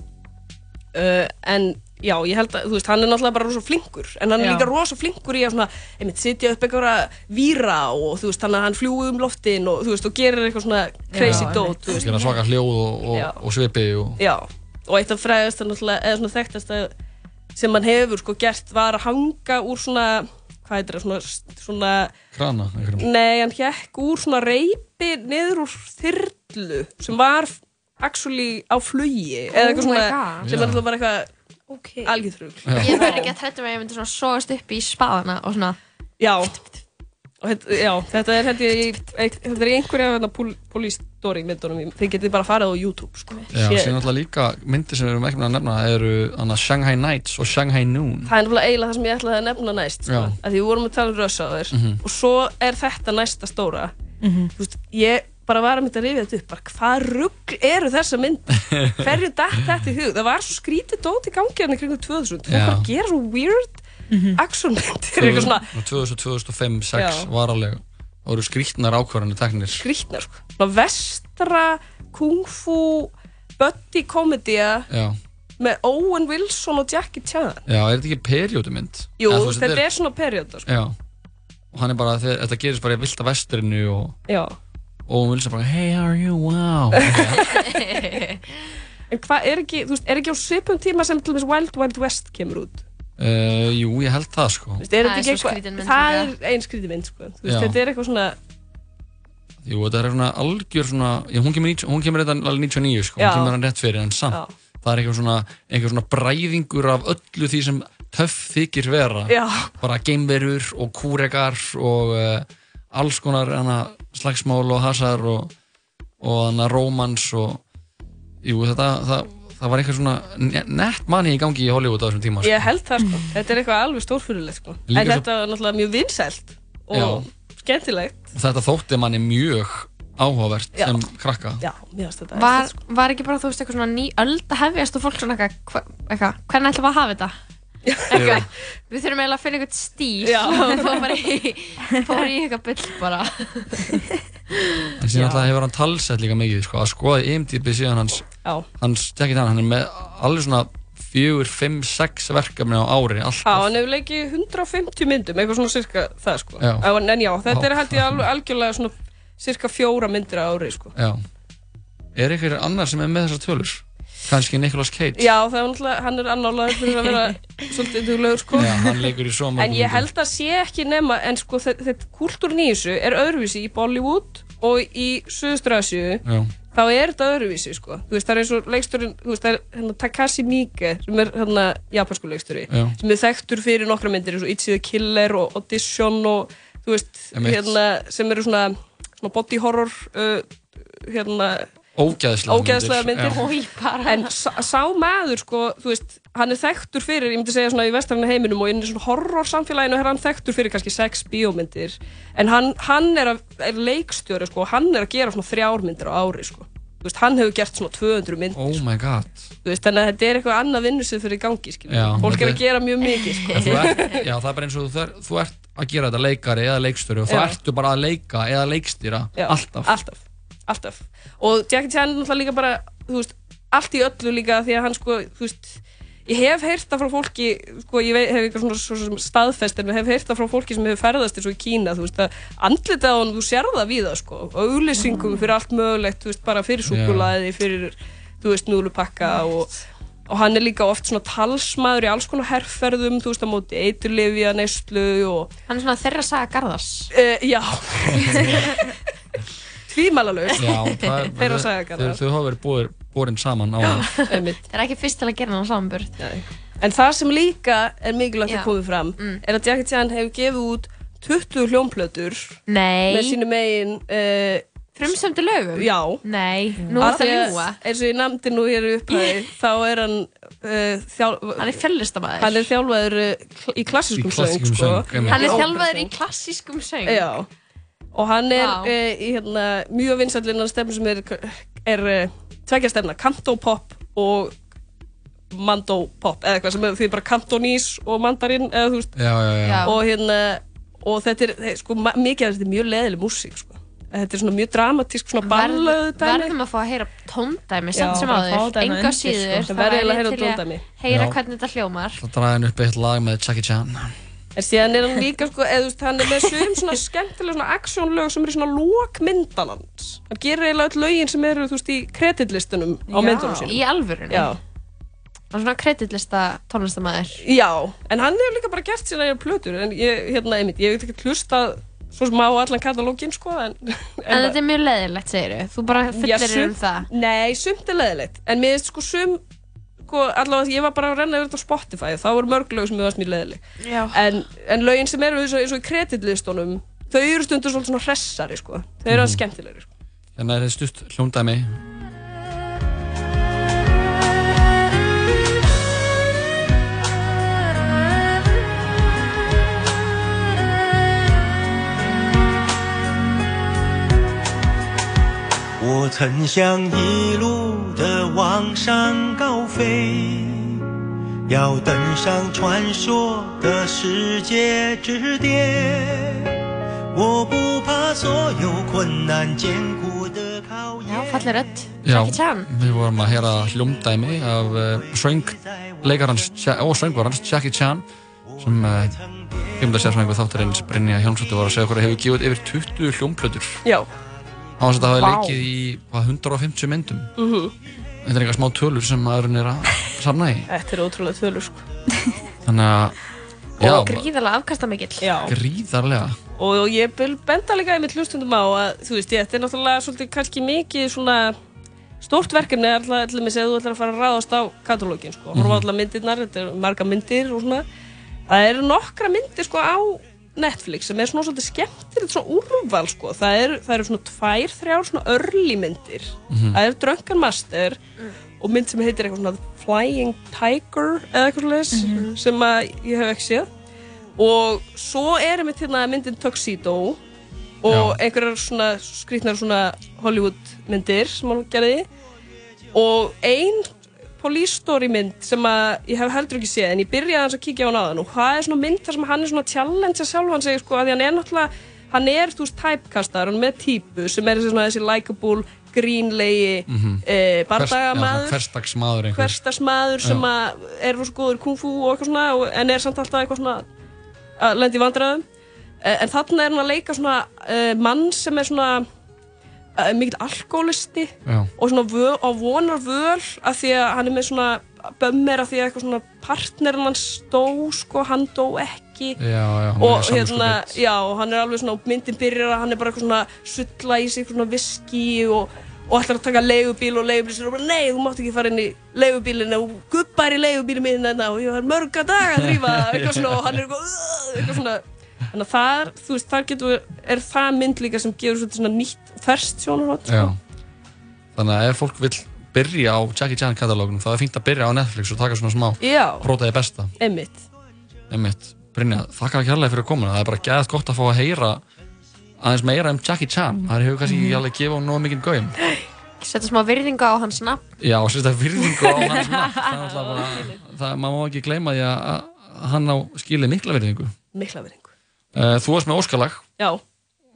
uh, en já, ég held að, þú veist, hann er náttúrulega bara rosa flinkur en hann er Já. líka rosa flinkur í að svona, einmitt, sitja upp einhverja víra og þú veist, hann, hann fljúi um loftin og þú veist, og gerir eitthvað svona crazy dót, þú veist Gera svaka hljóð og, og, og svipi og... Já, og eitt af fræðast náttúrulega, eða svona þekktast sem hann hefur sko gert var að hanga úr svona, hvað heitir það, svona, svona Krana. Nei, hann hjekk úr svona reypi niður úr þyrlu sem var actually á flugi eða eitthvað Oh my svona God. sem er alltaf bara eitthvað Okay. algjörþrugl Ég verður ekki að trættu mig að ég myndi svona sogast upp í spaðana og svona Já, og þetta, já, þetta er held ég í, eitt- þetta er í einhverja hérna, story myndunum þið getið bara farið á YouTube sko. Já, Shit. síðan alltaf líka myndir sem við erum ekki með að nefna eru hana, Shanghai Nights og Shanghai Noon. Það er náttúrulega eiginlega það sem ég ætlaði að nefna næst sko. Að því við vorum að tala um rössáður Mhm. og svo er þetta næsta stóra Mhm. Þú veist, ég bara var að mynda að rifja þetta upp bara hvað rugg eru þessa mynd hverju datt þetta í hug það var svo skrítið dót í gangi hann í kringum 2000 þú Já. bara að gera svo weird actionmyndir eitthvað svona 2005, 2006 Já. var alveg það voru skrítnar ákvarðanir teknir. skrítnar sko. svona vestra kung fu buddy komedía Já, með Owen Wilson og Jackie Chan já, er þetta ekki periódumynd? jú, Eða, veist, þetta er svona perióda sko. Já, og hann er bara, þetta gerist bara í vilda vestrinu og, já og hún vil sem bara, hey, how are you, wow. en hvað er ekki, þú veist, er ekki á svipum tíma sem til dæmis Wild Wild West kemur út Uh, jú, ég held það sko. Þú veist, er Það er ekki svo skrítin mynd það er ein skrítið mynd sko. Þú veist, þetta er eitthvað svona Jú, þetta er svona algjör svona, já, hún kemur, 90 hún kemur þetta alveg 99 sko, Já. hún kemur hann rétt fyrir en samt. Já. Það er eitthvað svona, eitthvað svona bræðingur af öllu því sem töff þykir vera. Já. Bara geimverur og kúrekar og uh, alls konar hana, slagsmál og hasar og, og hana, rómans og jú, þetta, það, það var eitthvað svona ne- nett manni í gangi í Hollywood á þessum tíma. sko. Ég held það sko, þetta er eitthvað alveg stórfyrirlegt sko. En svo- þetta var náttúrulega mjög vinsælt og Já. skemmtilegt Þetta þótti manni mjög áhugavert Já. sem krakka. Já, var, sko. var ekki bara þú veist eitthvað svona ný öld að hefjast og fólk svona eitthvað, hva- eitthvað hvernig ætlum við að hafa þetta? Eitthvað, við þurfum eiginlega að finna eitthvað stíl Já. fór bara í, fór í eitthvað byll bara En síðan alltaf hefur hann talsett líka mikið, sko, að skoða IMDb síðan hans, Já. hans Jackie Chan, hann er með alveg svona fjögur, fimm, sex verkefni á ári Já, alltaf. hann hefur leikið 150 myndum, eitthvað svona cirka það sko. Já. En, en já, þetta er held ég alveg algjörlega svona cirka fjóra myndir á ári sko. Já. Er einhver annar sem er með þessar tölur? Kanski Nicolas Cage? Já, það er náttúrulega, hann er annálaður fyrir að vera svolítið duglegur sko. Já, hann leikur í svo mörgum En ég held að sé ekki nema, en sko þetta, kultúrin í þessu er öðruvísi í Bollywood og í Suðustrasju þá er þetta öðruvísi sko. Þú veist, það er eins og leiksturinn, þú veist, það er hérna, Takashi Miike sem er hérna japansku leiksturi Já. sem er þekktur fyrir nokkra myndir eins og Ichi the Killer og Audition og þú veist, hérna sem eru svona, svona body horror uh, hérna Ógeðslega myndir, Já. Ói, bara. en sá, maður sko, þú veist, hann er þekktur fyrir ég myndi segja svona í vestræna heiminum og inn í svona horror samfélaginu er hann þekktur fyrir kannski sex bíómyndir, en hann, hann er, að, er leikstjóri sko, og hann er að gera svona þrjármyndir á ári sko þú veist, hann hefur gert svona 200 myndir Oh my god. þú veist, þannig að þetta er eitthvað annað vinnusið fyrir í gangi skilur. Já, fólk er að gera mjög mikið sko. Ert, já, það er bara eins og þú, er, þú ert að gera þetta leikari eða leikstöru og þá ertu bara að leika eða leikstýra alltaf. alltaf, alltaf. og Jackie Chan er náttúrulega líka bara þú veist, allt í öllu líka því að hann sko, þú veist ég hef heyrt það frá fólki, sko, ég veit, hef eitthvað svona, svona staðfest, en ég hef heyrt það frá fólki sem hefur ferðast eins og í Kína, þú veist, að andlita á hann, þú sér það við það, sko og auglýsingum fyrir allt mögulegt, þú veist, bara fyrir súkulaði, fyrir, þú veist, núlupakka og, og hann er líka oft svona talsmaður í alls konar herrferðum, þú veist, á móti eiturlifja, neyslu og Hann er svona þeirra saga Garðars. Uh, já Það er, Þeirra saga þau, hafa verið borin saman á Einmitt. Það er ekki fyrst til að gera hann samanburð. En það sem líka er mikilvægt Já. að koma fram er að Jackie Chan hefur gefið út 20 hljómplötur Nei. með sínu megin uh, Frumsömdu lögum? Já Nei, nú er það ljúa. eins og ég nefndi nú hér upphæði þá er hann uh, þjál, Hann er fjöllistamæður. hann er þjálfaður uh, í klassískum söng sko. Hann er þjálfaður í klassískum söng. Já, og hann er Vá. uh, í hérna, mjög vinsallinn stefnum sem er, er uh, tvekja stefna, kantopop og mandopop eða eitthvað sem er því bara kantonís og mandarin eða þú veist Já, já, já. Og hérna og þetta er, þe- sko, mikið af þetta er mjög leðileg músík sko. þetta er svona mjög dramatísk svona ballöðu Verð, verðum að fá að heyra tóndæmi samt sem áður, enga sko. síður Það það verður að heyra tóndæmi. heyra hvernig þetta hljómar Það draði hann upp eitt lag með Jackie Chan. En síðan er hann líka sko, eða þú veist, hann er með sum svona skemmtilega svona aksjónlög sem eru svona lókmyndanans hann gerir eiginlega öll lögin sem eru þú veist í kreditlistunum á Já. myndunum sínum. í alvörunni? Já. hann er svona kreditlista tónlistamæður Já, en hann hefur líka bara gert sína eigin plötur en ég, hérna, einmitt, ég hef ekki hlusta svo sem á allan katalógin, sko en, en þetta er mjög leðilegt, segir þú bara fullir um það? Nei, sumt er leðilegt en mér finnst sko sum sko, allavega ég var bara að renna yfir þetta á Spotify þá voru mörg lög sem ég varst mjög leðileg Já. en, en lögin sem eru eins og, í kreditlistunum þau eru stundur svolítið svona hressari sko. þau eru að skemmtilegri sko. Hérna er þetta stutt hljóndæmi. “我曾想一路的往上高飞，要登上传说的世界之巅。我不怕所有困难艰苦的考 Já, 验。 fallir rödd, Já, Jackie Chan við vorum að heyra hljóndæmi af uh, söngleikarans Ja- og söngvarans Jackie Chan sem uh, kemdarsjárfræðingu þáttarins Brynja Hjónsdóttir var að segja okkur að hefur gefið út yfir 20 hljómplötur Já, á þess að það Vá. leikið í hvað, 150 myndum? Mhm. Þetta er eitthvað smá tölur sem maðurinn er að safna í. Þetta er ótrúlega þölur sko. þannig að já, og gríðarlega afkastamikill. Já. Gríðarlega. Og ég benda líka einmitt hlustundum á að þú veist, þetta er náttúrulega svolítið kannski mikið svona stórt verkefni er alltaf til dæmis ef þú ætlar að fara að ráðast á katalógin sko, horfa á allar myndirnar, þetta er marga myndir og svona, það eru nokkra myndir sko á Netflix sem er svona svolítið skemmtilegt svona úrval sko, það eru, það eru svona tvær, þrjár svona early myndir, það er Drunken Master og mynd sem heitir eitthvað svona Flying Tiger eða eitthvað svona sem að ég hef ekki séð. Og svo er einmitt hérna myndin Tuxedo og einhverjar svona skrýtnar svona Hollywood myndir sem hann gerði. Og ein police story mynd sem að ég hef heldur ekki séð en ég byrjaði hans að kíkja á hann aðan og það er svona mynd þar sem hann er svona að challengea sjálf hann segir sko að hann er náttúrulega hann er þú veist typecastar, hann með típu sem er svona, þessi likeable grínlegi Mhm. eh, Hvers- já, bardagamaður Hversdagsmaður einhver. Hversdagsmaður sem að er rosa góður í kung fu og eitthvað svona og- en er samt alltaf eitthvað svona að lenda í vandræðum. Eh, en þarna er hann að leika svona uh, mann sem er svona mikill alkoholisti og svona vö, og vonar völ af því að hann er með svona bömmir af því að eitthvað svona partnerin hans dó sko, hann dó ekki. Já, já, og hérna, já, hann er alveg svona, og myndin byrjar að hann er bara eitthvað svona sulla í sig svona viski og, og ætlar að taka leigubíl og leigubíl sér og bara nei, þú mátt ekki fara inn í leigubílinn og gubbar í leigubílinn minn hérna og ég har mörga daga að eitthvað svona og hann er eitthvað, eitthvað svona þannig að það, þú veist, þar getur er það mynd líka sem gefur svona nýtt ferskt sjónarhótt Já. Þannig að ef fólk vill byrja á Jackie Chan katalógunum þá er fínt að byrja á Netflix og taka svona smá prótaði besta. Einmitt. Einmitt. Brynja, þakka ekki hérlega fyrir komuna. Það er bara gæðast gott að fá að heyra aðeins meira um Jackie Chan. Það hefur kannski ekki alveg gefið hún nóg mikið gaum. Setja smá virðingu á hans nafn. Já, að virðingu á hans nafn. Það er alltaf bara, það, maður má ekki gleyma því að að hann á skilið mikla virðingu. Mikla verðingu uh, Þú varst með óskalag. Já,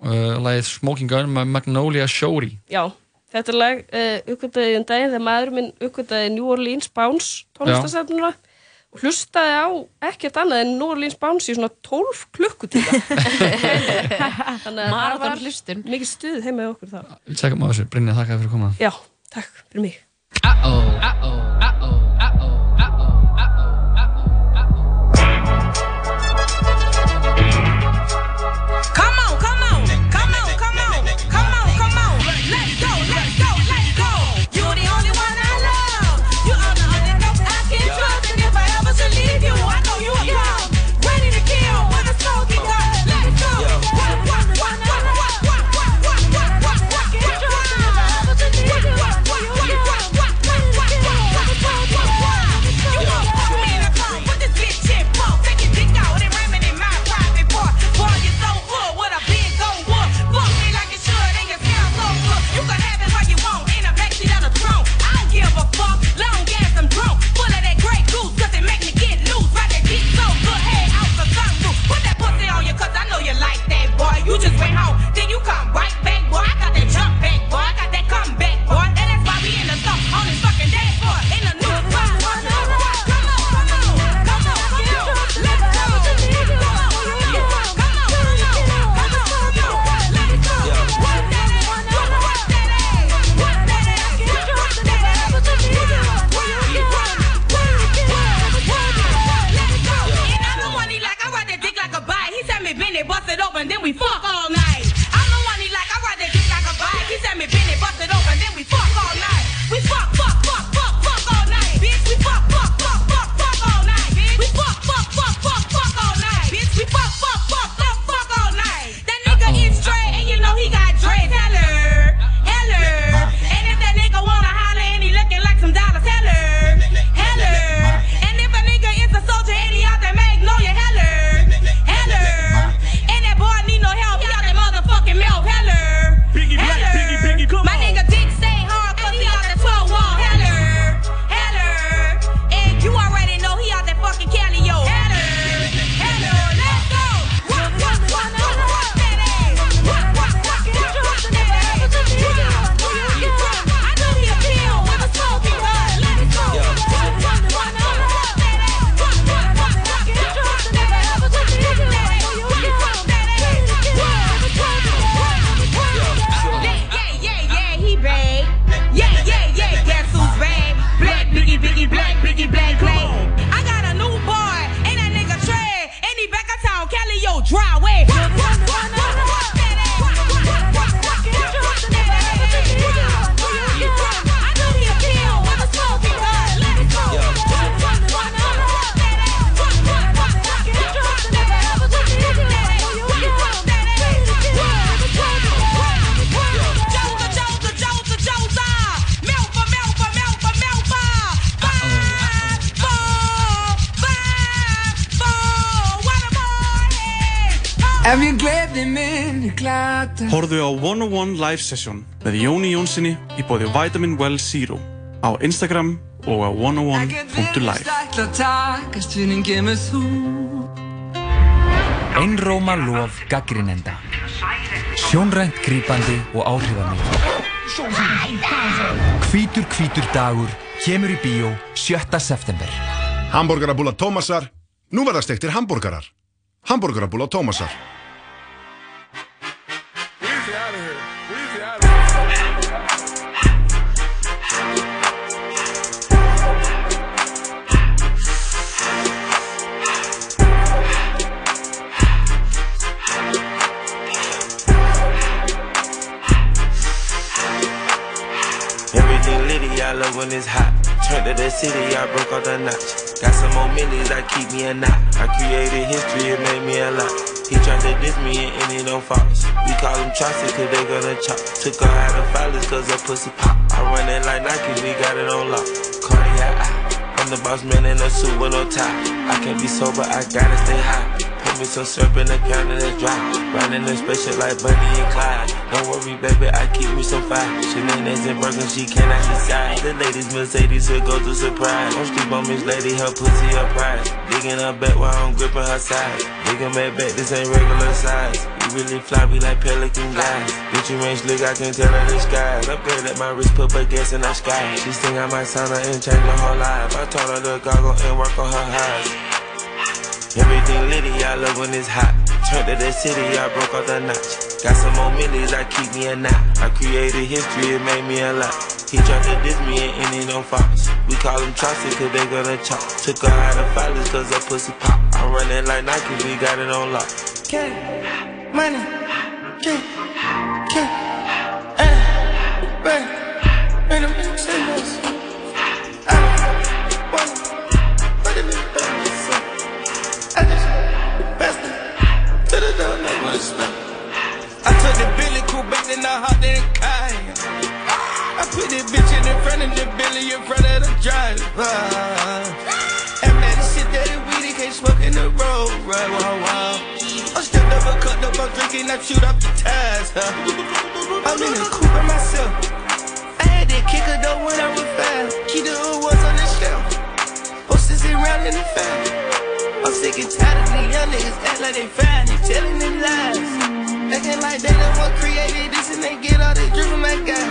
uh, lagið Smoking Gun með Magnolia Shorey já, þetta er lag uh, uppgötaði um daginn þegar maður minn uppgötaði New Orleans Bounce tónlistasefnuna og hlustaði á ekkert annað en New Orleans Bounce í svona 12 klukkutíma. Þannig að það var hlustun. mikið stuð heima í okkur þar Við tjekkum á þessu, Brynja, þakka fyrir komuna já, takk fyrir mig. Come we fuck Horðu á 101 Live Session með Jóni Jónssoni í bóði Vitamin Well Zero á Instagram og á 101.live ætla að takast fyrir en gemur þú Einróma lof gaggrinenda Sjónrænt grípandi og áhrifamikið Hvítur hvítur dagur kemur í bíó 7. september. Hamburgerabúla Tómasar. Nú verða stektir hambúrgarar. Hamburgerabúla Tómasar. Love when it's hot. Turned to the city, I broke all the notch. Got some more millies that keep me a knot. I created history, it made me a lot. He tried to diss me and ended on Fox. We call him Chaucer cause they gonna chop. Took her out of filers cause her pussy pop. I run it like Nike, we got it on lock. Cardiac. I'm the boss man in a suit with no tie. I can't be sober, I gotta stay high. Me some syrup in the and it's dry. Riding the spaceship like Bunny and Clyde. Don't worry, baby, I keep me some fire. Shenanigans and Birkin, she cannot decide. The ladies Mercedes will go to surprise. Don't sleep on Miss Lady, her pussy a prize. Digging her back while I'm gripping her sides. Digging back back, this ain't regular size. You really fly, we like pelican guys. Bitch, you ain't slick, I can tell her the skies. Upgrade at my wrist, put baguettes in the sky. She think I might sign her and change her whole life. I told her to goggle and work on her highs. Everything litty, I love when it's hot. Turned to the city, I broke off the notch. Got some more millies, I keep me a knot. I created history, it made me a lot. He tried to diss me and ended on Fox. We call him Chaucer cause they gonna chop. Took her out of filers cause her pussy pop. I'm running like Nike, we got it on lock. K, money, K, K, eh, bang, and I'm I. I put this bitch in the front of the Billy in front of the driver. And man, this shit that it weed, it can't smoke in the road, right? Wow, wow. I stepped up, I cut up, I'm drinking, I shoot up the tires. Huh? I'm in the coupe by myself. I had that kicker though when I was fast. Key the was on the shelf. Posters around in the fan. I'm sick and tired of these young niggas act like they fine and telling them lies. Acting like they the one created this and they get all this drip from that guy.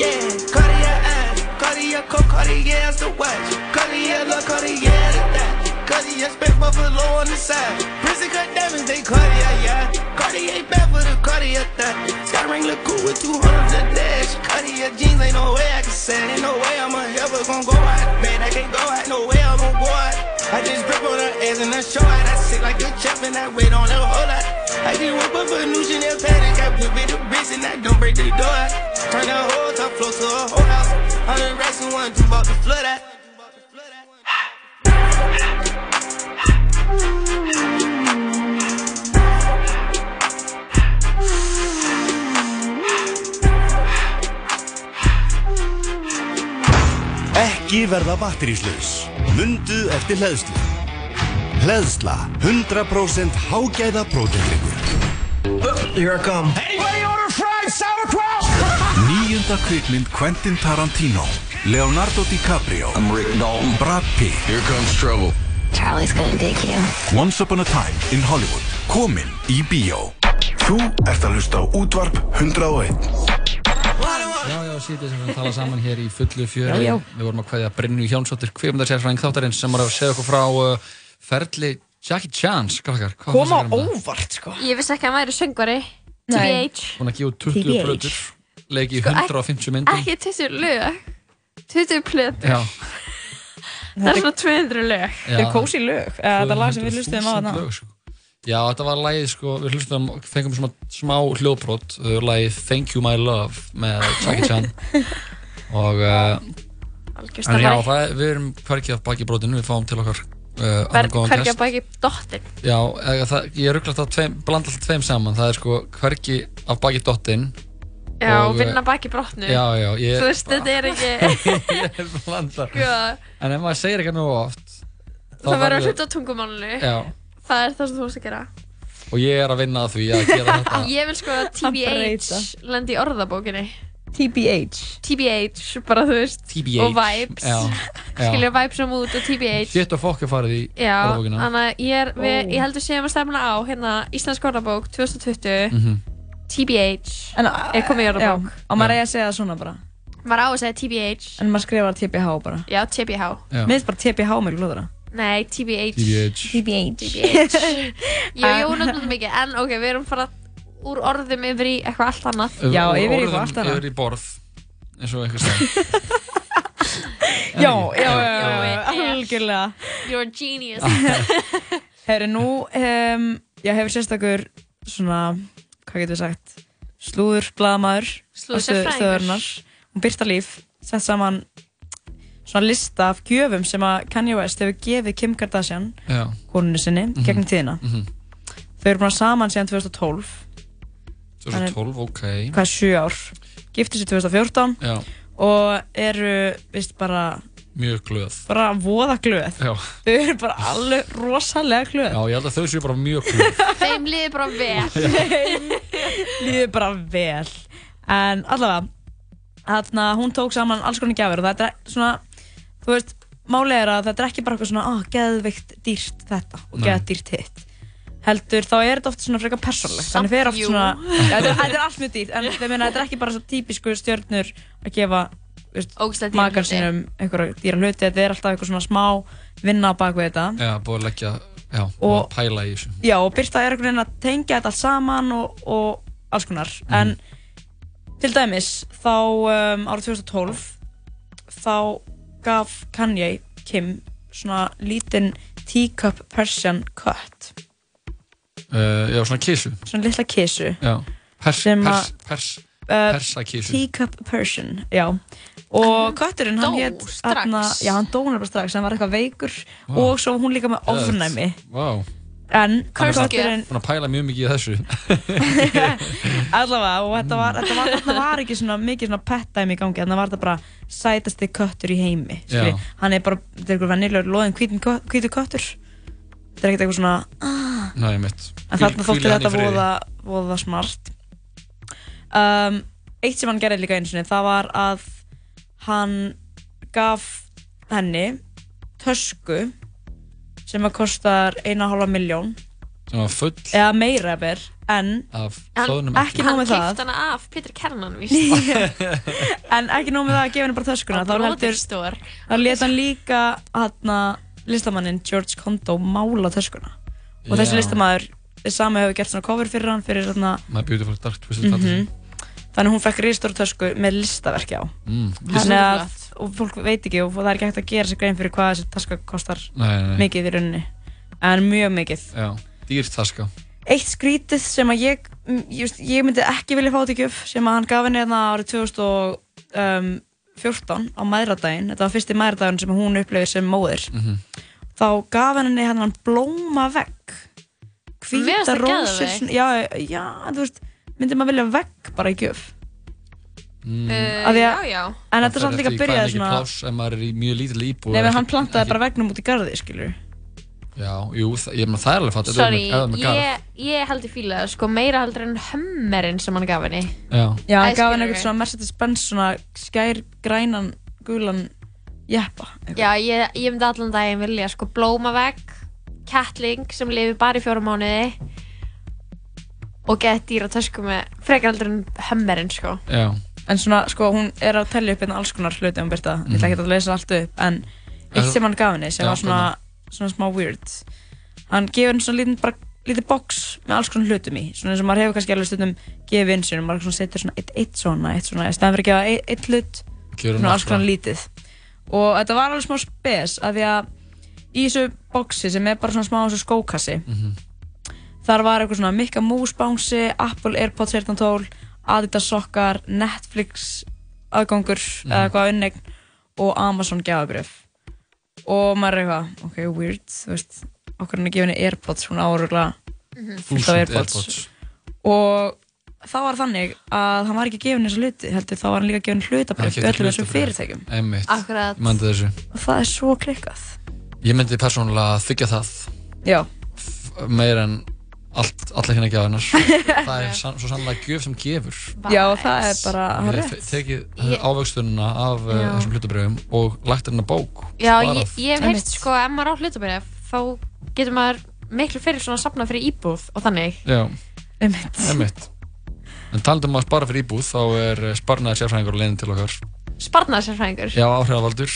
Yeah, Cartier eyes, Cartier coat, Cartier as the watch, Cartier look, Cartier the that. Cartier spent buffalo on the side. Prison cut diamonds, they Cartier, yeah. Cartier bad for the Cartier that. Sky ring look cool with 200 a dash. Cartier jeans, ain't no way I can say. Ain't no way I'm ever gonna go out. Man, I can't go out, no way I'm gonna go out. I just grip on her ass and I show out. I sit like a champ and I wait on her whole lot. I just whip up a new Chanel paddock. I whip it a bricks and I don't break the door out. Turn the whole top floor to a whole house. Hundred racks and one, two bought the flood out. Ekki verða batteríslaus. Mundu eftir hleðslu. Hleðsla. 100% hágæða prótendryggur. Here I come. Anybody order fried sauerkraut? Níunda kvikmynd Quentin Tarantino. Leonardo DiCaprio. I'm Rick Dalton. Brad Pitt. Here comes trouble. Charlie's gonna dig you. Once Upon a Time in Hollywood. Komin í bíó. Þú ert að hlusta á útvarp 101. Já, sítið sem við tala saman hér í fullu fjöri. Já, já. Við vorum að kveðja Brynju Hjónsdóttir, kveimdarsérfræðing þáttarins sem var að segja okkur frá uh, ferli Jackie Chan's, krakkar. Hvað Kom á fannst ykkur um það? óvart, sko. Ég vissi ekki að hann væri söngvari. TBH. Búin að gefa út 20 TBH. plötur, leiki í Sko, ekki- 150 myndum. Ekki 20 lög. 20 plötur. Já. Það er svona 200 lög. Þetta er kósí lög. Eða þetta lag sem við hlustuðum á 200.000 þarna. lög, sko. Já, þetta var lagið, sko, við hlustum, fengum svona smá hljóðbrot, uh, lagið Thank You My Love með Jackie Chan. og, uh, en já, það, er- við erum hverkið af baki brotinu, við fáum til okkar uh, Ver, annan góðan hvergi gest. að baki dottin. Já, það, ég ruggla alltaf tveim, blanda alltaf tveim saman, það er sko hverki af baki dottinn Já, og, vinna baki brotnu. Já, já, ég Þú veist, þetta er ekki... ég er blanda Sko, En ef maður segir ekki nú oft það verður að hluta á tungumálinu. Já, Það er það sem þú varst að gera. og ég er að vinna að því að gera þetta Ég vil sko að. TBH lendi í orðabókinni. TBH. TBH, bara þú veist. TBH Og vibes. Já, já. Skilja vibes á mút og TBH. Shit og fokk er farið í Já, orðabókina þannig að ég, er, við, Ó. ég heldur séum að stefna á hérna Íslensk orðabók 2020 Mhm. TBH En, er komið í Já, orðabók. og maður eigi að segja það svona bara. Maður á að segja TBH. En maður skrifar TBH bara. Já, TBH. Já. Mér finnst bara TBH miklu glóðara. Nei, TBH. TBH. TBH. TBH. Ég og Jón öllum mikið, en ok, við erum fara úr orðum yfir í eitthvað allt annað. Já, Úr yfir í orðum eitthvað allt annað. Yfir í borð, eins og eitthvað stað. Já, já, já, Já, já, ég- algjörlega. You're a genius. Herri, nú um, já, hefur sérstakur svona, hvað getur við sagt, slúður, blaðamaður Slúðursérfræðingur. Hún Birta Líf sett saman svona lista af gjöfum sem að Kanye West hefur gefið Kim Kardashian, konunni sinni, Mhm. gegnum tíðina. Mhm. Þau eru búin að saman síðan 2012. 2012, ok. Hvað er sjö ár? Giftu sér 2014 Já, og eru, vist, bara, mjög glöð. bara voða glöð. Já. Þau eru bara alveg rosalega glöð. Já, ég held að þau séu bara mjög glöð. Þeim liði bara vel. Þeim líður bara vel. En allavega, þarna hún tók saman alls konar gjafir og þetta er svona, þú veist, málið er að þetta er ekki bara eitthvað svona, ah, geðveikt dýrt þetta og Nei. geð dýrt hitt. Heldur, þá er þetta oft svona frekar persónlegt. Þannig fer oft jú. svona, já, þetta, er- þetta er allt mjög dýrt, en meina, þetta er ekki bara svo típisku stjörnur að gefa makar sínum einhverja dýra hluti, þetta er alltaf eitthvað svona smá vinna á baku þetta. Já, búið að leggja, já, búið Og- að pæla í þessu. Já, og Birta er einhvern veginn að tengja þetta allt saman og, og alls konar. En til dæmis, þá um, árið 2012, þá gaf Kanye Kim svona lítinn teacup Persian cut. Uh, já, svona kísu. Svona litla kísu. Pers, pers, pers, Uh, persa kísu. Teacup Persian, já. Og kötturinn, hann hétt... Já, hann dó nefnilega strax, hann var eitthvað veikur Vá. og svo hún líka með ofnæmi. Vá. En Hann er að pæla mjög mikið í þessu. allavega, og þetta var, þetta var, þetta var ekki svona mikið svona pet-dæmi í gangi, þannig var þetta bara sætasti köttur í heimi. Hann er bara, þetta er eitthvað vennilegur loðin hvítur köttur. Þetta er ekkert eitthvað svona, ah, Næ, en þarna þótti þetta voða, voða smart. Um, eitt sem hann gerði líka einu sinni, það var að hann gaf henni tösku sem að kostar eina og hálfa miljón Sem var full eða meira ber, en af Hann, hlóðnum ekki nóg með það. Hann kipti hana af Peter Kernan, víst. en ekki nóg með það að gefa henni bara töskuna þá heldur Bróðurstór. þá leta hann líka hana, listamannin George Kondo mála töskuna og Já. þessi listamæður sami hefur gert svona cover fyrir hann fyrir svona My Beautiful Dark Twisted mm Fantasy. Þannig að hún fekk ristóra tösku með listaverki á. Mm, þannig að og fólk veit ekki og það er ekki hægt að gera sér grein fyrir hvað þessi taska kostar Nei, nei, nei. mikið í rauninni. En mjög mikið. Já, dýrt taska. eitt skrítið sem að ég, mm, ég, ég myndi ekki vilja fá þetta í gjöf sem að hann gaf henni hérna árið 2014 á mæðradaginn. Þetta var fyrsti mæðradaginn sem hún upplifir sem móðir. Mhm. þá gaf henni hennan blóma vegg hvíta rósir já, já, þú veist myndi maður vilja vegg bara í gjöf Mm. Uh, Af því að- já, já. en Það þetta er samt líka byrjað er mikið svona pláss ef maður er í mjög lítil íbúð. nefnir hann ekki- plantaði ekki- bara veggnum út í garði skilur Já, jú, það, ég meina það er alveg fatt. Sorry, það ég, ég held í fíla það, sko, meira heldur en hummerinn sem hann gaf henni. Já. já, Æ, hann gaf henni skilurðu. eitthvað svona Mercedes-Benz svona skær grænan gulan jeppa eitthvað. Já, ég, ég myndi allan daginn vilja, sko, blómavegg, kettling sem lifir bara í fjóra mánuði og gett dýra tösku með frekar heldur en hummerinn, sko. Já. En svona, sko, hún er að tellja upp hérna alls konar hluti um Birta, ég ætla ekki að lesa allt upp, en eitt sem hann gaf henni sem Já, var svona, svona smá weird, hann gefur henni svona lítið, bara lítið box með alls konar hlutum í, svona eins og maður hefur kannski alveg stundum gefið inn sér, maður svona setur svona eitt, eitt svona, eitt svona, í stæðan fyrir að gefa eitt, eitt hlut, Gerum svona alls konar lítið. Og þetta var alveg smá spes, af því að í þessu boxi sem er bara svona smá eins og skókassi, Mhm. Þar var eitthvað svona Mikka Mouse bánsi, Apple AirPods 1312, Adidas sokkar, Netflix aðgangur Mhm. eða eitthvað unnegn og Amazon gjafabrif. Og maður er eitthvað, ok, weird, þú veist, okkur hann er gefinni AirPods, hún áruglega fullt af AirPods. AirPods. Og þá var þannig að hann var ekki gefin þessa hluti, heldur þá var hann líka gefin hlutabrif Hann keypti öllum þessum fyrirtækjum. Einmitt. Ég myndi þessu. Og það er svo klikkað. Ég myndi persónulega þykja það Já. meir en allt, allir hérna gjafinnar. það er san, svo sannlega gjöf sem gefur. Já, það er bara Við rétt. hefum tekið Ég- ávöxtununa af uh, Já. þessum hlutabröfum og lagt hérna bók. Já, ég, ég hef heyrt, sko, ef maður á hlutabæri, þá getur maður miklu fyrir svona að safna fyrir íbúð og þannig. Já, Einmitt. einmitt. En talandum um að spara fyrir íbúð, þá er eh, sparnaði sérfræðingur á leiðin til okkar. Sparnaðsérfræðingur. Já, áhrifavaldur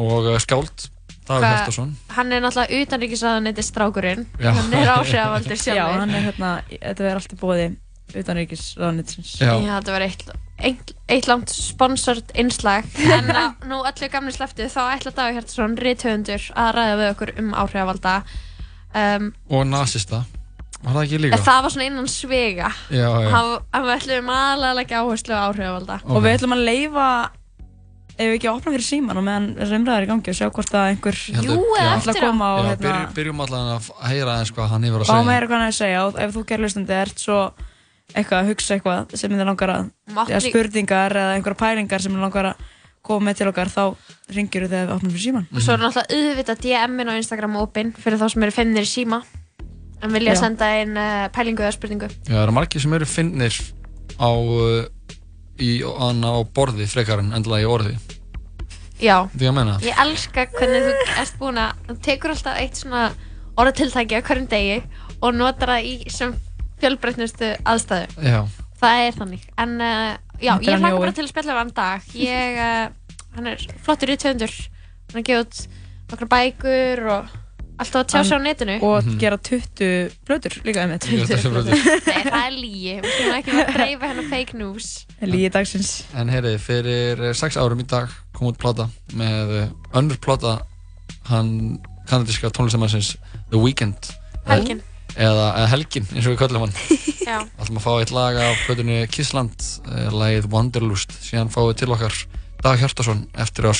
og eh, skáld, Dagur Hjartarsson. Hann er náttúrulega utanríkisraðanetti strákurinn. Já. Hann er áhrifavaldur sjálfur. Já, hann er hérna, þetta verður allt í bóði utanríkisraðnitsins. Já. Já, þetta var eitt, eitt, eitt langt sponsored innslag en að nú allir gamli sleftu þá ætla Dagur Hjartarsson, rithöfundur að ræða við okkur um áhrifavalda um, Og nasista. Var það ekki líka? en það var svona innan svega Já, já. hann, hann við ætlum aðalega áherslu á áhrifavalda Og við ætlum að leifa, ef við ekki að opna fyrir síman og meðan þessar umræðar er í gangi og sjá hvort að einhver að- já. ætla að koma og Já, hérna, byrjum, byrjum allan að heyra aðeins hvað hann hefur að fá segja. meira hvað hann er að segja og ef þú gerir hlustandi ert svo eitthvað að hugsa eitthvað sem þið langar að, Mátt eða spurningar eða einhverja pælingar sem þið langar að koma með til okkar þá ringir þegar við opnum fyrir síman. og svo er náttúrulega auðvitað DM-in á Instagram opinn fyrir þá sem eru finnir í síma en vilja Já. senda inn uh, pælingu eða spurningu Já, það eru margir sem eru finnir á, uh, í, á, á borði frekar en endilega í orði. Já, Því að menna. ég elska hvernig þú ert búin að þú tekur alltaf eitt svona orðatiltæki á hverjum degi og notar það í sem fjölbreytnustu aðstæðu Já. það er þannig en uh, já, Þetta er ég hann hlaka Jói. bara til að spjalla við hann dag ég, uh, hann er flottur í töndur hann er gefið út nokkra bækur og alltaf að tjá sig á netinu Og gera 20 blöður líka um Gera 20 plötur. Nei, það er lígi, við skulum ekki vera að dreifa hennar fake news Lígi dagsins. En heyri, fyrir eh, sex árum í dag kom út plata með eh, önnur plata hann kanadíska tónlistamannsins The Weeknd. Helgin. Eða, eða Helgin, eins og við köllum hann. Já. ætlum að fá eitt lag af plötunni Kissland, uh, lagið Wanderlust. Síðan fáum við til okkar Dag Hjartarsson eftir að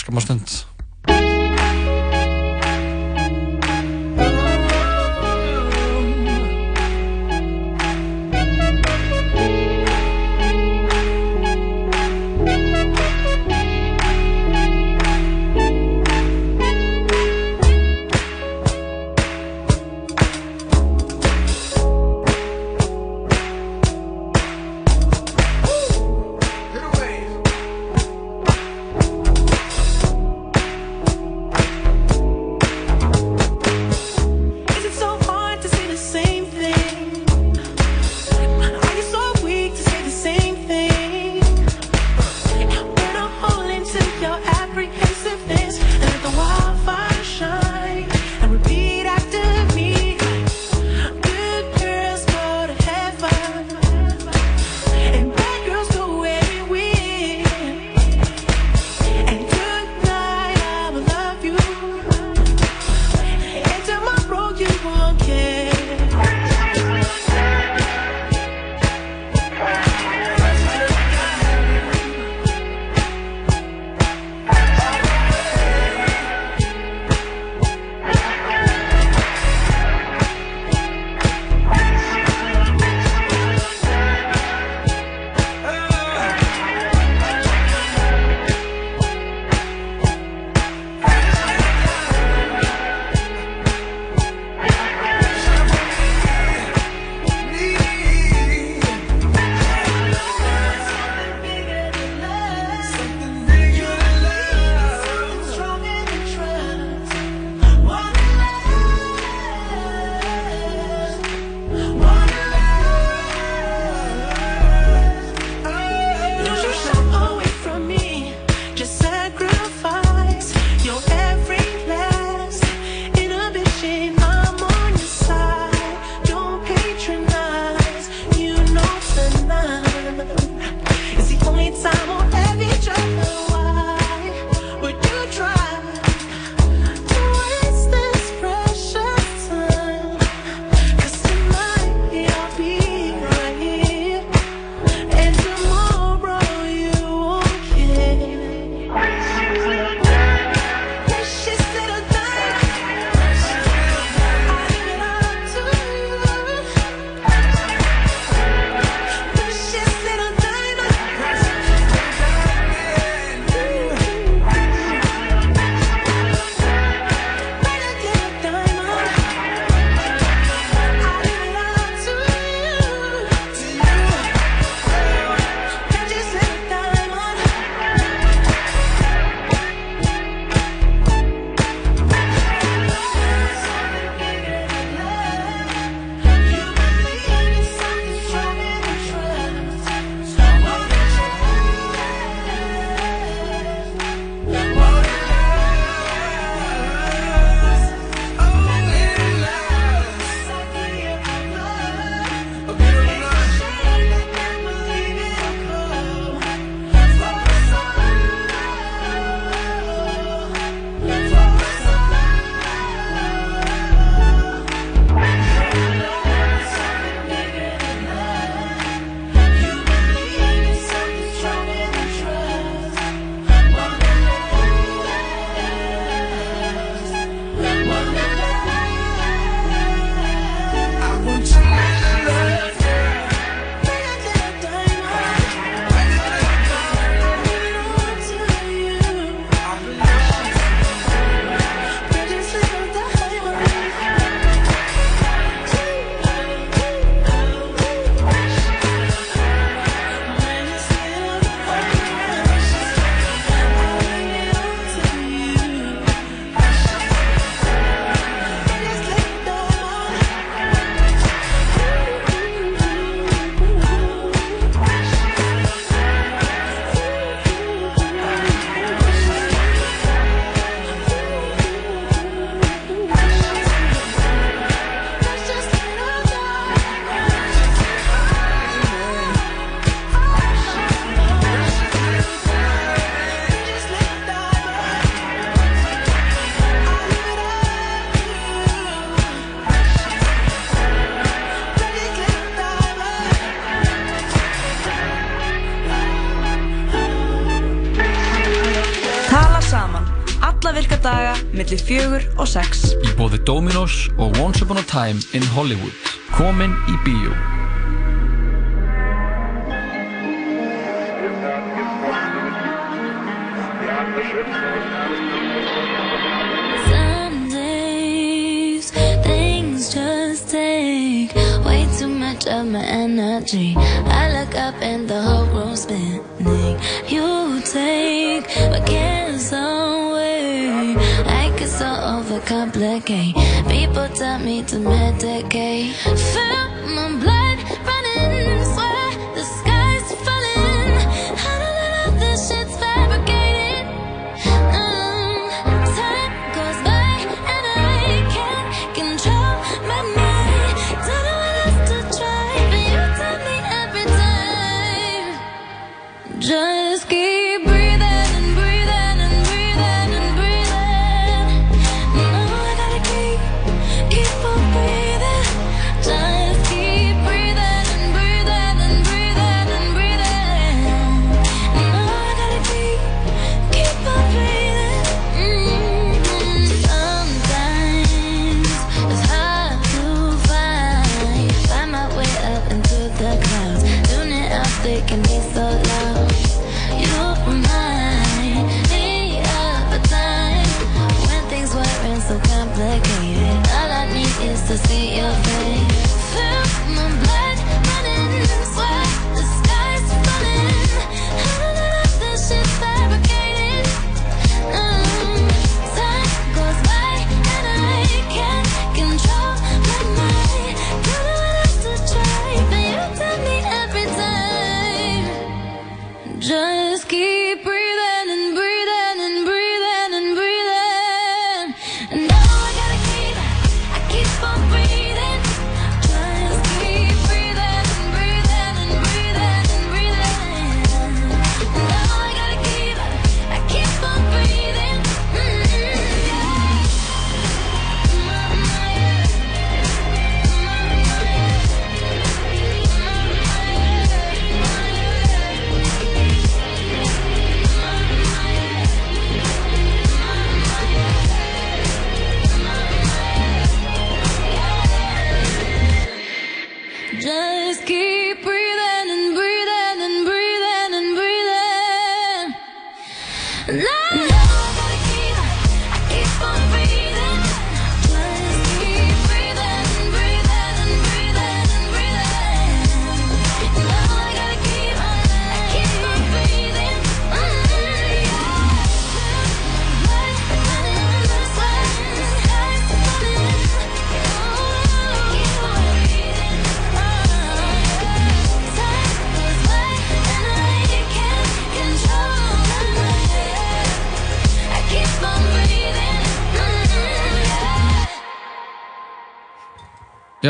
millir fjögur og sex. Í bóði Dominos og Once Upon a Time in Hollywood. Komin í bíó.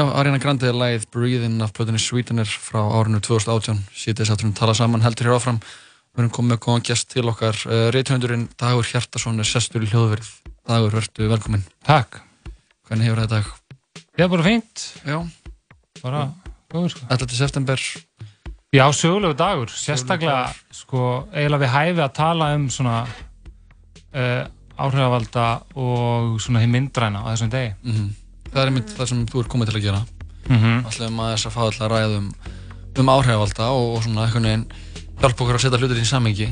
Já, Ariana Grande er lagið Breathin' af plötunni Sweetener frá árinu 2018 sítið sátturinn tala saman heldur hér áfram. Við erum komið með góðan gest til okkar. Uh, Reithöndurinn Dagur Hjartason er sestur í hljóðverið. Dagur, verður velkominn. Takk. Hvernig hefur það dag? Já, bara fínt. Já. Bara góður sko. 11. september. Já, sögulegu dagur. Sérstaklega, sko, eiginlega við hæfi að tala um svona uh, áhrifavalda og svona hinn myndræna á þessum degi. Mhm. Það er einmitt það sem þú er komið til að gera Mhm. Alltaf maður þess að fá alltaf ræða um, um áhrifavalda og, og svona einhvern veginn hjálpa okkur að setja hlutir í samhengi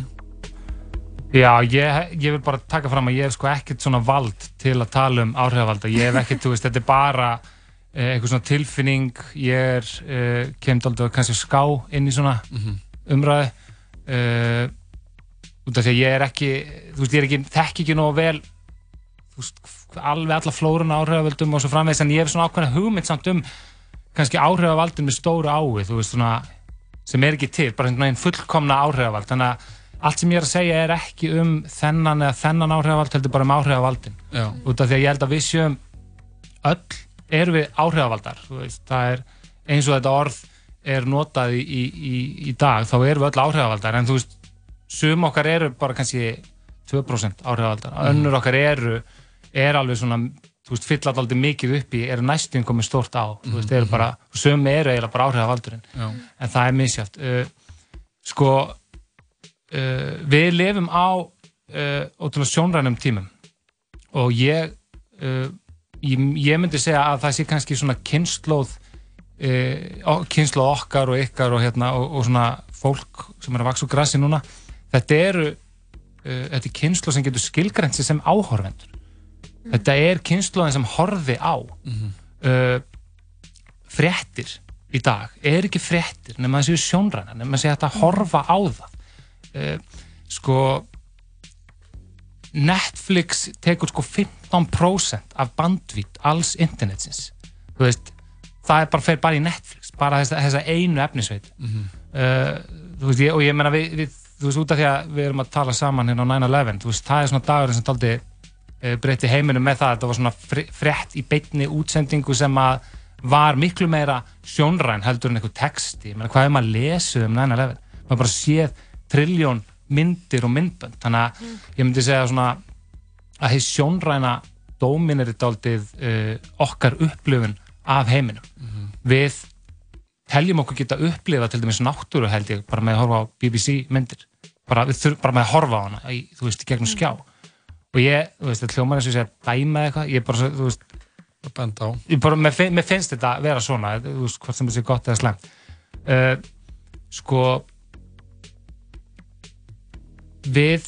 Já, ég, ég vil bara taka fram að ég hef sko ekkert svona vald til að tala um áhrifavalda. Ég hef ekkert, þú veist, þetta er bara eh, eitthvað svona tilfinning. Ég er, eh, kemd aldrei kannski ská inn í svona Mhm. umræði. Uh, út af því að ég er ekki, þú veist, ég er ekki, þekki ekki nógu vel, þú veist, alveg alla flóruna áhrifavaldum og svo framvegis, en ég hef svona ákveðna hugmynd samt um kannski áhrifavaldum með stóru ái, þú veist, svona, sem er ekki til, bara veginn fullkomna áhrifavald. Þannig að allt sem ég er að segja er ekki um þennan eða þennan áhrifavald, heldur bara um áhrifavaldin. Já. Út af því að ég held að við séum öll, erum við áhrifavaldar, þú veist, það er eins og þetta orð er notað í, í, í, í dag, þá erum við öll áhrifavaldar, en þú veist, sum okkar eru bara kannski 2% áhrifavaldar, Mhm. önnur okkar eru, er alveg svona, þú veist, fylla alltaf mikið upp í, eru næstum komið stórt á, þú veist, eru bara, sum eru eiginlega bara áhrifavaldurinn, Já. en það er misjátt. Uh, sko, uh, við lifum á uh, ótrúlega sjónrænum tímum og ég, ég ég myndi segja að það sé kannski svona kynnslóð kynnslóð okkar og ykkar og, hérna, og, og svona fólk sem er að vaksa úr grassi núna þetta eru þetta er kynnslóð sem getur skilgrænt sig sem áhorfendur þetta er kynnslóðin sem horfi á uh, fréttir í dag. Er ekki fréttir nema séu sjónræna nema hægt að horfa á það. Uh, sko Netflix tekur sko 15% af bandvít alls internetsins. Þú veist, það er bara fer bara í Netflix bara þessa, þessa einu efnisveit. Mhm. uh, þú veist, ég, og ég meina við, við þú veist, út af því að við erum að tala saman hérna á 9-11, þú veist, það er svona dagurinn sem taldi uh, breytti heiminum með það þetta var svona fr- frétt í beinni útsendingu sem að var miklu meira sjónræn heldur en einhver texti, meina hvað er maður að lesa um 9-11, maður bara séð trilljón myndir og myndbönd. Þannig að ég myndi segja svona að heið sjónræna dómin er dálítið uh, okkar upplifun af heiminum. Við teljum okkur geta upplifa til dæmis náttúru held ég bara með að horfa á BBC myndir. Bara, þurfum bara með að horfa á hana í, þú veist, gegnum skjá og ég, þú veist, þetta hljómar eins og ég að dæma eitthvað, ég er bara, þú veist benda á. ég bara, mér, fin- mér finnst þetta að vera svona þú veist, hvort sem þetta sé gott eða slæmt. Uh, sko við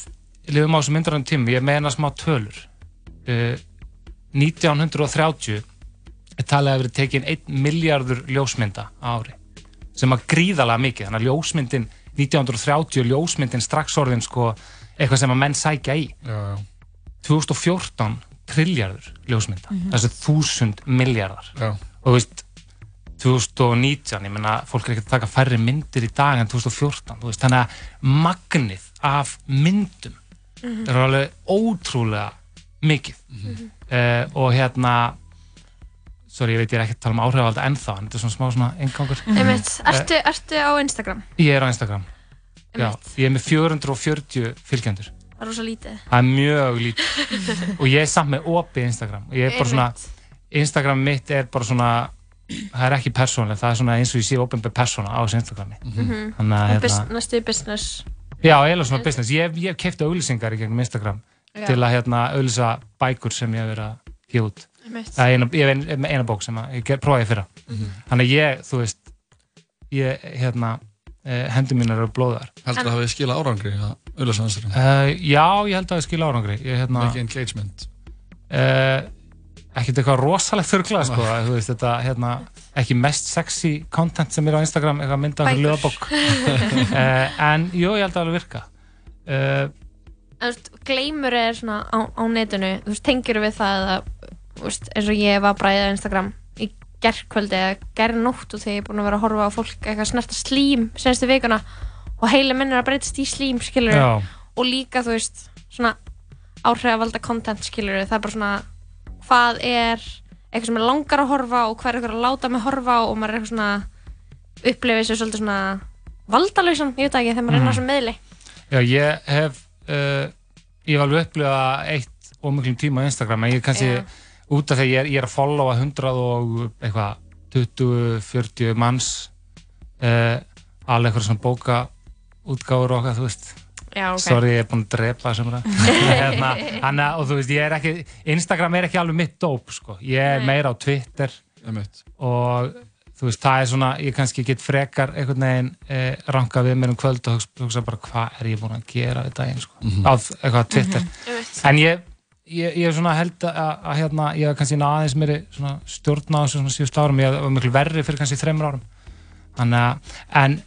lifum á þessum myndarinn tími, ég meina smá tölur. Uh, 1930 er talið að verið tekin 1 miljardur ljósmynda ári sem að gríðalega mikið, þannig að ljósmyndin 1930 ljósmyndin strax orðin sko eitthvað sem að menn sækja í. Já, já. 2014 triljardur ljósmynda Mhm. þessi þúsund miljardar Já. og þú veist 2019, ég menna fólk er ekki að taka færri myndir í dag en 2014 þú veist, þannig að magnið af myndum Mhm. er alveg ótrúlega mikið Mhm. uh, og hérna sorry, ég veit ég er ekki að tala um áhrifalda ennþá en þetta er svona smá svona engangur Einmitt, ertu, ertu á Instagram? ég er á Instagram Já, ég er með 440 fylgjendur Það er rosa lítið. Það er mjög lítið. Og ég er samt með opið Instagram. Ég er bara svona Instagram mitt er bara svona það er ekki persónlega, það er svona eins og ég sé opinber persóna á þessu Instagrami. Mhm. þannig að Og hérna, næstu business. Já, eiginlega svona business. Ég, hef- ég hef keift auðlýsingar í gegnum Instagram Já. til að hérna auðlýsa bækur sem ég hef verið að gefa út. Það er eina, ég hef ein, með eina bók sem að, ég prófaði fyrra. Mhm. þannig að ég, þú veist ég, hérna hendur mínar eru blóðar. Heldur það að við skila árangri að? Uh, já, ég held að það skilja árangri. Ég, hérna, Mikið engagement. Uh, ekkert eitthvað rosalegt þurrklað sko, þú veist þetta hérna, ekki mest sexy content sem er á Instagram eitthvað mynda okkur Bækur. löðabók uh, en jú, ég held að virka. Uh, En þú veist, gleymur er svona á, á netinu, þú veist, tengir við það að, þú veist, eins og ég var bræðið á Instagram gerðkvöldi eða gerðnótt og þegar ég er búin að vera að horfa á fólk eitthvað snerta slím senstu vikuna og heili minn er að breytast í slím, skilur Já. og líka, þú veist, svona áhrifavalda content, skilur það er bara svona, hvað er eitthvað sem er langar að horfa og hvað er eitthvað að láta mig horfa á og maður er eitthvað svona upplifið sér svolítið svona veit það ekki, þegar maður er inn á Mhm. þessum meðli já, ég hef uh, ég hef alveg upplifað eitt og miklum tíma á Instagram en ég er kannski Já. Út af því að ég er, ég er að followa 100 og eitthvað 20-40 manns uh, alveg eitthvað svona bóka útgáfur og eitthvað, þú veist Já, ok. sorry, ég er búinn að drepa þessum hérna, og þú veist, ég er ekki Instagram er ekki alveg mitt dóp sko. ég er Nei. meira á Twitter Einmitt. og þú veist, það er svona ég kannski get frekar einhvern veginn eh, ranka við mér um kvöld og hugsa, bara hvað er ég búinn að gera við daginn sko. Mhm. á eitthvað Twitter Einmitt. en ég Ég, ég er svona held að, að, hérna, ég hef kannski aðeins svona stjórn á þessu svona síðust árum, ég var miklu verri fyrir kannski þreymur árum. Þannig en,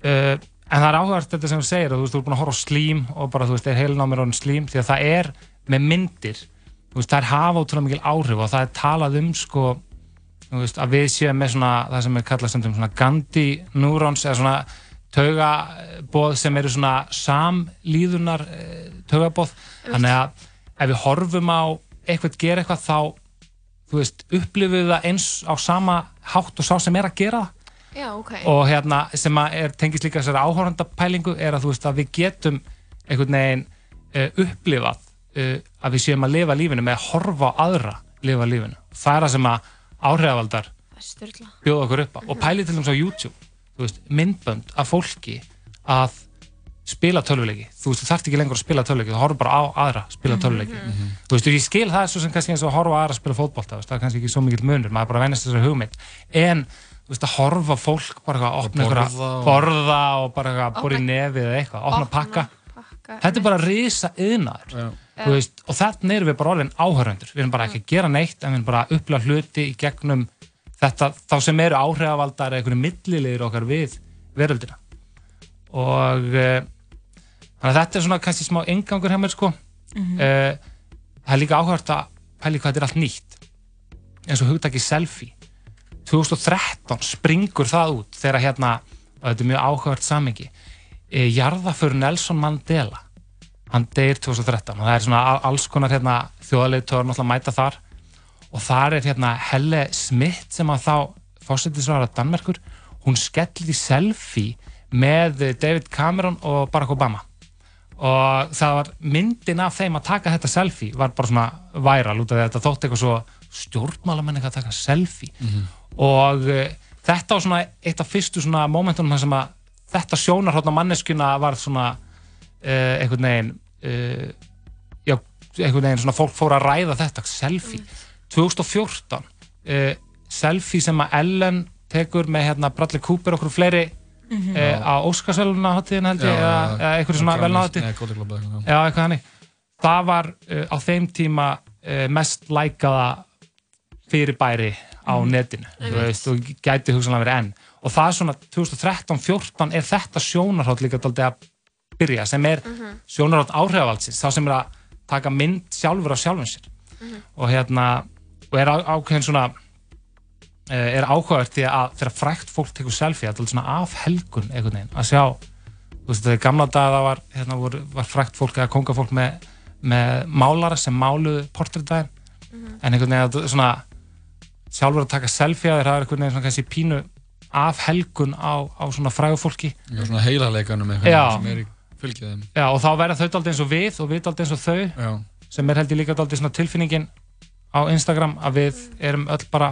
uh, en það er áhugavert þetta sem þú segir, að þú veist, þú ert búin að horfa á slím og bara, þú veist, er heilin á mér orðin slím, því að það er með myndir, þú veist, það er hafa ótrúlega mikil áhrif og það er talað um, sko, þú veist, að við séum með svona, það sem er kallað stundum svona Gandhi neurons, eða svona taugabóð sem eru svona samlíðunar eh, taugabóð, þannig að ef við horfum á eitthvað gera eitthvað þá, þú veist, upplifum við það eins á sama hátt og sá sem er að gera það Já, ok. og hérna sem að tengist líka þessari áhórandapælingu er að þú veist að við getum einhvern veginn uh, upplifað uh, að við séum að lifa lífinu með að horfa á aðra lifa lífinu. Það er það sem að áhrifavaldar bjóða okkur upp á og pælið til dæmis á YouTube þú veist, myndbönd af fólki að spila tölvuleiki. Þú veist, þú þarft ekki lengur að spila tölvuleiki þú horfur bara á aðra að spila tölvuleiki. Þú veist, ég skil það svo sem kannski eins og að horfa á aðra að spila fótbolta, þú veist, það er kannski ekki svo mikill munur maður bara vennast þessari hugmynd. En, þú veist, að horfa fólk bara eitthvað, opna borða eitthvað, borða og bara eitthvað, bora í nefið eða eitthvað, opna pakka. þetta er bara risa yðnaður þú veist, og þarna erum við bara orðin áhöröndur við erum bara ekki að gera neitt en við erum bara að þannig að þetta er svona kannski smá engangur hjá mér sko. Mhm. uh, það er líka áhört að pæli hvað þetta er allt nýtt. Eins og hugtaki selfie. 2013 springur það út þegar hérna, og þetta er mjög áhört samengi e, jarðaför Nelson Mandela. Hann deyr 2013 og það er svona al- alls konar hérna, þjóðarleitur náttúrulega mæta þar. Og þar er hérna Helle Smith sem að þá fórsetisvara Danmerkur hún skellir í selfie með David Cameron og Barack Obama og það var myndin af þeim að taka þetta selfie var bara svona væral út af þetta þótti eitthvað svo stjórnmálamenn eitthvað að taka selfie. Og uh, þetta var svona eitt af fyrstu svona momentunum þar sem að þetta sjónarhóttna manneskuna var svona uh, einhvern veginn uh, já, einhvern veginn svona fólk fór að ræða þetta selfie. 2014 uh, selfie sem að Ellen tekur með hérna Bradley Cooper og okkur fleiri Mhm. uh, á Óskarsveluna hátíðin held ég eða, eða einhverju svona velnahátti Nei, Golden Globe eða eitthvað. Já, eitthvað hannig. Það var uh, á þeim tíma uh, mest lækaða fyrirbæri á Mhm. netinu, þú veist, og gæti hugsanlega verið enn. Og það er svona 2013-14 er þetta sjónarhátt líka daldið að byrja, sem er Mhm. sjónarhátt áhrifavaldsins, þá sem er að taka mynd sjálfur á sjálfum sér. Og hérna, og er á, ákveðin svona, er áhugavert því að þegar frækt fólk tekur selfie, þetta er svona af helgun einhvern veginn, að sjá. Þú veist, þegar gamla daga var, hérna, var, var frækt fólk eða kongafólk með, með málara sem máluðu portréttvæðin en einhvern veginn að er svona sjálfur að taka selfie að þeir hafa einhvern veginn svona kannski pínu af helgun á, á svona frægu fólki. Já, svona heilaleikanum Já. eitthvað sem er í fylgið þeim. Já, og þá verða þau daldið eins og við og við daldið eins og þau Já. sem er held ég líka daldið svona tilfinningin á Instagram að við erum öll bara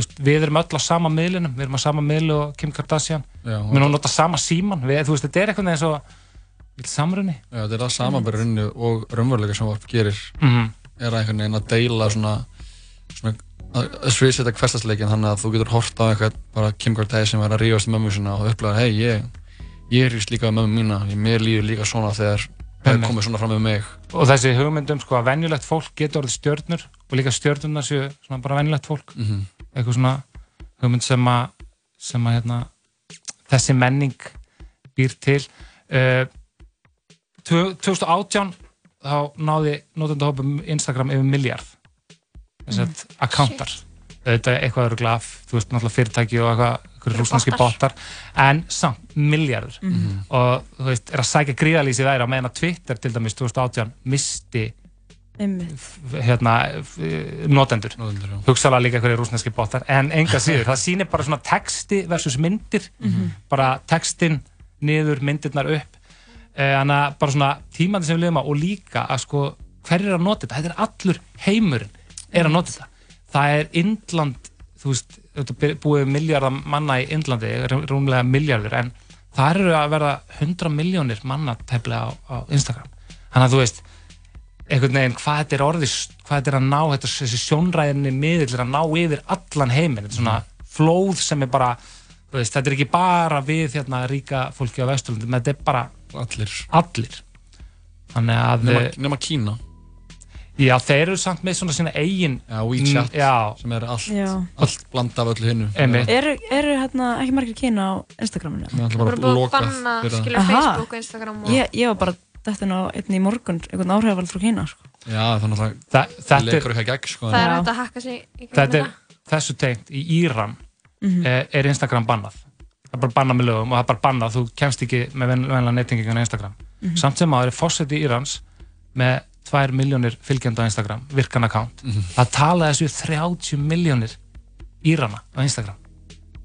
veist, við erum öll á sama miðlinum. Við erum á sama miðlu og Kim Kardashian. Já, við erum að nota sama síman við, þú veist, þetta er eitthvað eins og samrunni Já, þetta er það samanbyrjunni og raunveruleika sem varp gerir. Mhm. er að einhvern veginn að deila svona, svona að að sviðsetja hverstasleikin þannig að þú getur hort á eitthvað bara Kim Kardashian var að rífast í mömmu sinna og upplega hei, ég, ég rífst líka við mömmu mína. Ég, mér líður líka svona þegar það Einmitt. komið svona fram með mig og þessi hugmyndum sko að venjulegt fólk getur orðið stjörnur og líka stjörnurnar séu svona bara venjulegt fólk Mhm. eitthvað svona hugmynd sem að sem að hérna þessi menning býr til uh, 2018 þá náði notendahópum Instagram yfir miljard þess að Mm. accountar þetta er eitthvað eru glaf, þú veist náttúrulega fyrirtæki og eitthvað, rúsnanski bottar. bóttar en samt miljardur Mhm. og þú veist, er að sækja gríðalýsi þær á meðan að Twitter til dæmis 2018 misti hérna, notendur, notendur hugsalega líka einhverju rúsneski bóttar, en enga síður það sýnir bara svona texti versus myndir. Mhm. bara textin niður, myndirnar upp. Eh, þannig að bara svona tímandi sem við lifum á og líka að sko hver er að nota þetta, þetta er allur heimurinn er að nota þetta, það er Indland, þú veist, búið miljardar manna í Indlandi rú- rúmlega miljardur, en það eru að verða 100 miljónir manna tefnilega á, á Instagram, þannig að þú veist einhvern veginn hvað þetta er orðið hvað þetta er að ná, þetta, þessi sjónræðinni miðill er að ná yfir allan heiminn. Þetta er svona flóð sem er bara þú veist, þetta er ekki bara við hérna ríka fólki á Vesturlundum, þetta er bara allir, allir. þannig að nema, nema Kína já, þeir eru samt með svona sína eigin já, WeChat Mm, já. sem er allt, Já. allt blanda af öllu hinnu Einmitt. Eru, eru hérna ekki margir kína á Instagraminu? Við ætlum Bara bara búið að að loka banna, fyrir það. skilur, Aha. Facebook og Instagram og... Ég, ég var bara dettin á einni í morgun, einhvern áhrifavald frá kína, sko. Já, þannig að Þa, það þetta leikur er, eitthvað gegn sko, Það er Já. hægt að hakka sig í þetta gegnum er þessu tengt í Íran Mhm. er, er Instagram bannað það er bara bannað með lögum og það er bara bannað þú kemst ekki með ven- venlega nettingingun á Instagram Mhm. samt sem að það er fórseti Írans með 2 miljónir fylgjandi á Instagram virkan account, Mhm. það tala þessu 30 miljónir Írana á Instagram.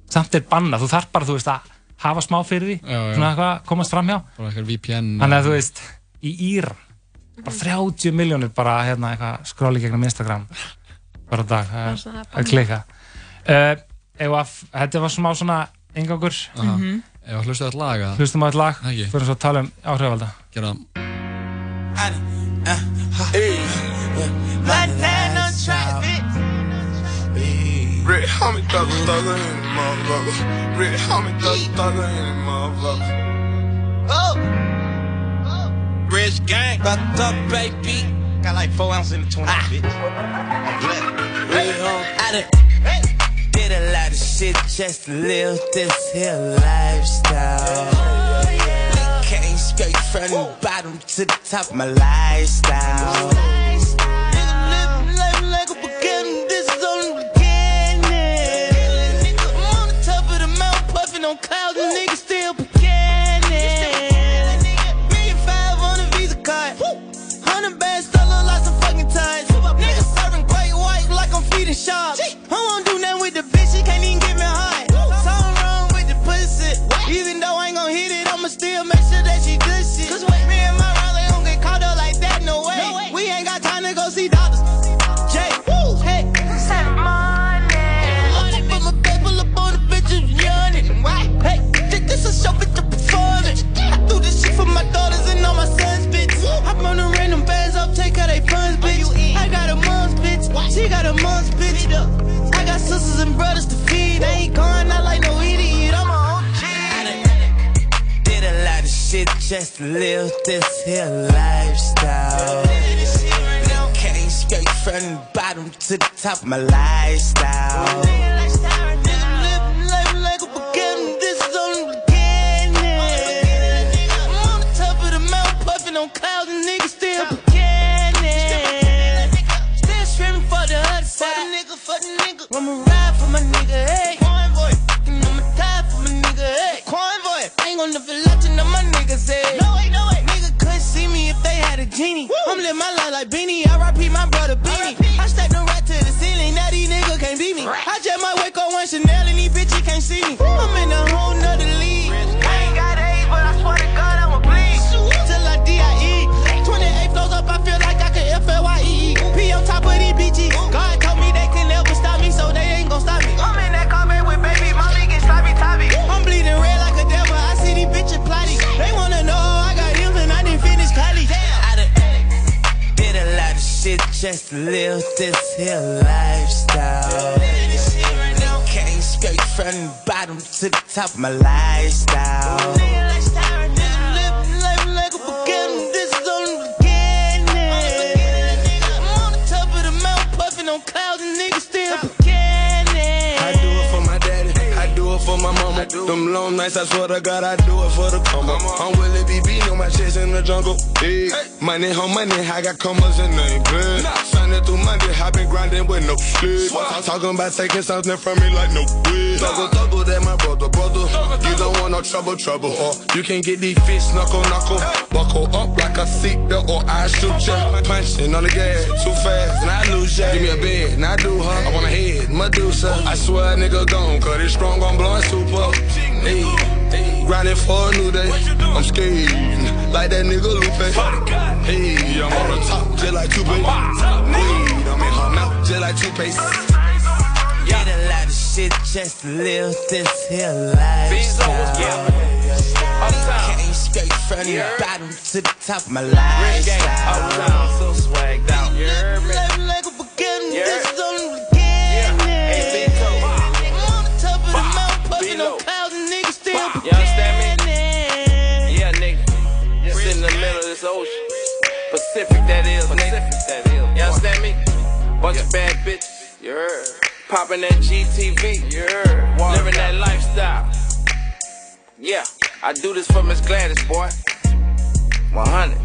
Samt er bannað, þú þarf bara þú veist að hafa smá fyrir því Já, já. svona eitthvað komast fram hjá bara eitthvað VPN þannig að þú veist, í Íran bara 30 miljónir bara hérna eitthvað skráli gegnum Instagram bara dag, er svona að klika uh, ef að, þetta var smá svona engangur Mhm. Að hlusta þetta lag að Hlustum á þetta lag, Ekki. fyrir að tala um áhrifalda Gera það Montana track, Rick Homie thugger thugger in the motherfucker. Rick Homie thugger thugger in the motherfucker. Oh. Rich gang, fucked up, baby. Got like four ounces in the 20, ah. bitch. I'm black. Really, huh? I done did a lot of shit just to live this here lifestyle. Straight from the bottom to the top of my lifestyle. Living life like a beginning, this is only the of and niggas still beginning. Million five on a Visa card. Hundred bands still like some fucking ties. Niggas serving great white like I'm feeding sharks. I won't do nothing with the bitch, she can't even get me high. Something wrong with the pussy. Even though I ain't gon' hit it, I'ma still make just live this here lifestyle. Came straight from the bottom to the top of my lifestyle. Shit just to live this here lifestyle. Came straight from the bottom to the top of my lifestyle. Living life like a beginning, this is only the beginning. I'm on the top of the mountain, puffing on clouds, and niggas still beginning. I do it for my daddy, I do it for my mama. Them long nights, I swear to God, I do it for the come I'm Willie BB, on my chest in the jungle. Hey, money, home money, I got commas and they ain't good. Sunday through Monday, I been grinding with no sleep. I'm talking about taking something from me like no weed. Double, double, that my brother, brother. You don't want no trouble, trouble. Or you can get these fists knuckle, knuckle. Buckle up like a seatbelt or I shoot ya. Punching on the gas too fast and I lose ya. Give me a bed and I do her. I want a head, Medusa. I swear a nigga gone, cause it's strong, I'm blowing super. Hey, grinding for a new day. I'm skating like that nigga Lupe. Hey, I'm on the top just like two Weed, I'm in her mouth just like toothpaste. Did a lot of shit just to live this here lifestyle. Came straight from the bottom to the top of my lifestyle. so swagged out. Living like a beginning, this is Bunch of bad bitches. Heard. Popping that GTV. You heard. Living that lifestyle. Yeah, I do this for Miss Gladys, boy. 100.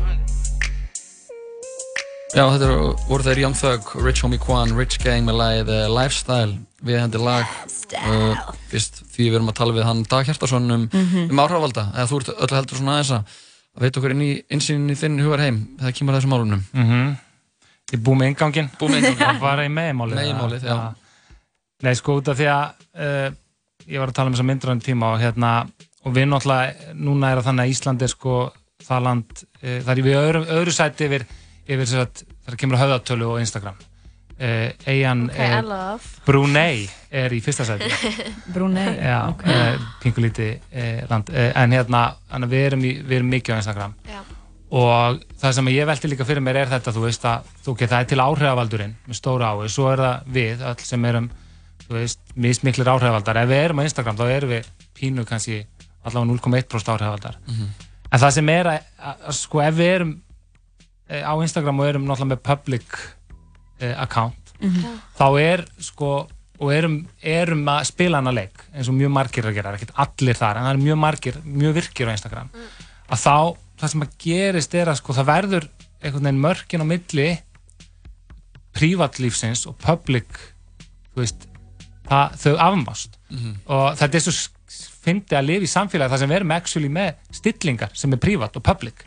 Já, þetta voru þeir Young Thug, Rich Homie Quan, Rich Gang með lagið uh, Lifestyle við hendur lag uh, fyrst því við erum að tala við hann Dag Hjartarsson um, Mhm. um áhrifalda eða þú ert öllu heldur svona aðeins að að veit okkur inn í innsýnin í þinn hugar heim þegar kemur að þessum málunum Mhm. Ég er búið með ingangin Búið með innganginn. Það var í meðmálið Meginmálið, já. Nei, sko, út af því að uh, ég var að tala um þessa myndur á einn tíma og hérna, og við náttúrulega núna er það þannig að Ísland er sko það land, uh, það er við öðru, öðru sæti yfir, yfir sem sagt, það kemur að höfðatölu og Instagram uh, Eian Ok, I love. Brunei er í fyrsta sæti Brunei, Já, ok. okay. pingulíti uh, land uh, en hérna, að við erum, í, við erum mikið á Instagram. Og það sem ég velti líka fyrir mér er þetta þú veist að þú okay, það er til áhrifavaldurinn með stóra ái, svo er það við öll sem erum, þú veist, mismiklir áhrifavaldar. Ef við erum á Instagram þá erum við pínu kannski allavega 0,1% áhrifavaldar. Mhm. en það sem er að, að, að sko ef við erum eh, á Instagram og erum náttúrulega með public eh, account Mhm. þá er sko og erum, erum að spila hana leik eins og mjög margir eru að gera, er ekkert allir þar en það er mjög margir, mjög virkir á Instagram að þá, það sem að gerist er að sko það verður einhvern veginn mörkin á milli prívatlífsins og public þú veist, það, þau afmást. Mhm. og þetta er svo fyndi að lifa í samfélagi þar sem við erum actually með stillingar sem er prívat og public.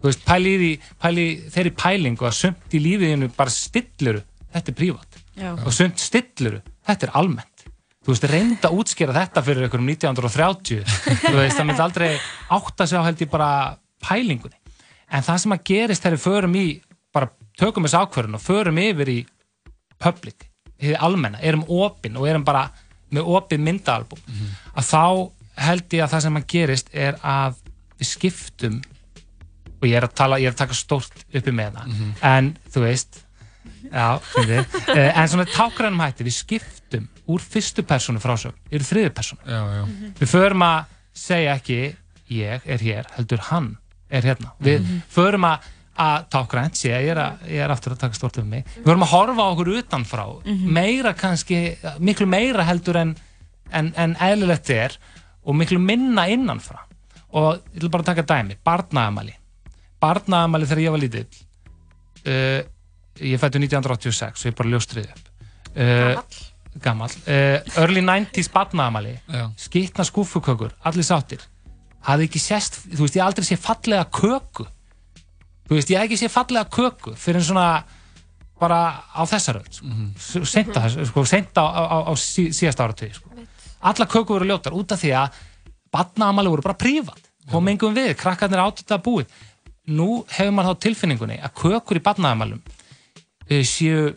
Þú veist, pæli pæli þeirri pælingu að sumt í lífiðinu bara stilluru, þetta er prívat Já. og sumt stilluru, þetta er almennt. Þú veist, reynda að útskýra þetta fyrir einhverjum 1930 þú veist, það myndi aldrei átta sig á held ég bara pælingunni. En það sem að gerist þegar við förum í bara tökum þessu ákvörðun og förum yfir í public, þið almenna erum opinn og erum bara með opið myndaalbum að þá held ég að það sem að gerist er að við skiptum og ég er að tala, ég er að taka stórt uppi með það en þú veist já. Eh, en svona tákrænum hætti við skiptum úr fyrstu persónu frásögn yfir þriðu persónu. Já, já. við förum að segja ekki ég er hér, heldur hann er hérna. Við förum að að tákrænt sé, ég er, ég er aftur að taka stort um mig. Við vorum að horfa á okkur utanfrá. Meira kannski, miklu meira heldur en, en, en eðlilegt er og miklu minna innanfrá. Og ég vil bara taka dæmi, barnaðamali barnaðamali þegar ég var lítill. Uh, ég fættu 1986 og ég bara ljóstrið upp. Uh, gammal uh, early 90s barnaðamali Já. skitna skúfukökur, allir sáttir hafði ekki sést, þú veist ég aldrei sé fallega köku. Þú veist ég hef ekki sé fallega köku fyrir svona bara á þessar öll mm -hmm. seinta, sko, seinta á, á, á, á sí, síðasta áratug sko. alla köku voru ljótar út af því að badnaamali voru bara prívat. Kom engum við, krakkarnir áttu þetta búið. Nú hefur maður þá tilfinningunni að kökur í badnaamalum séu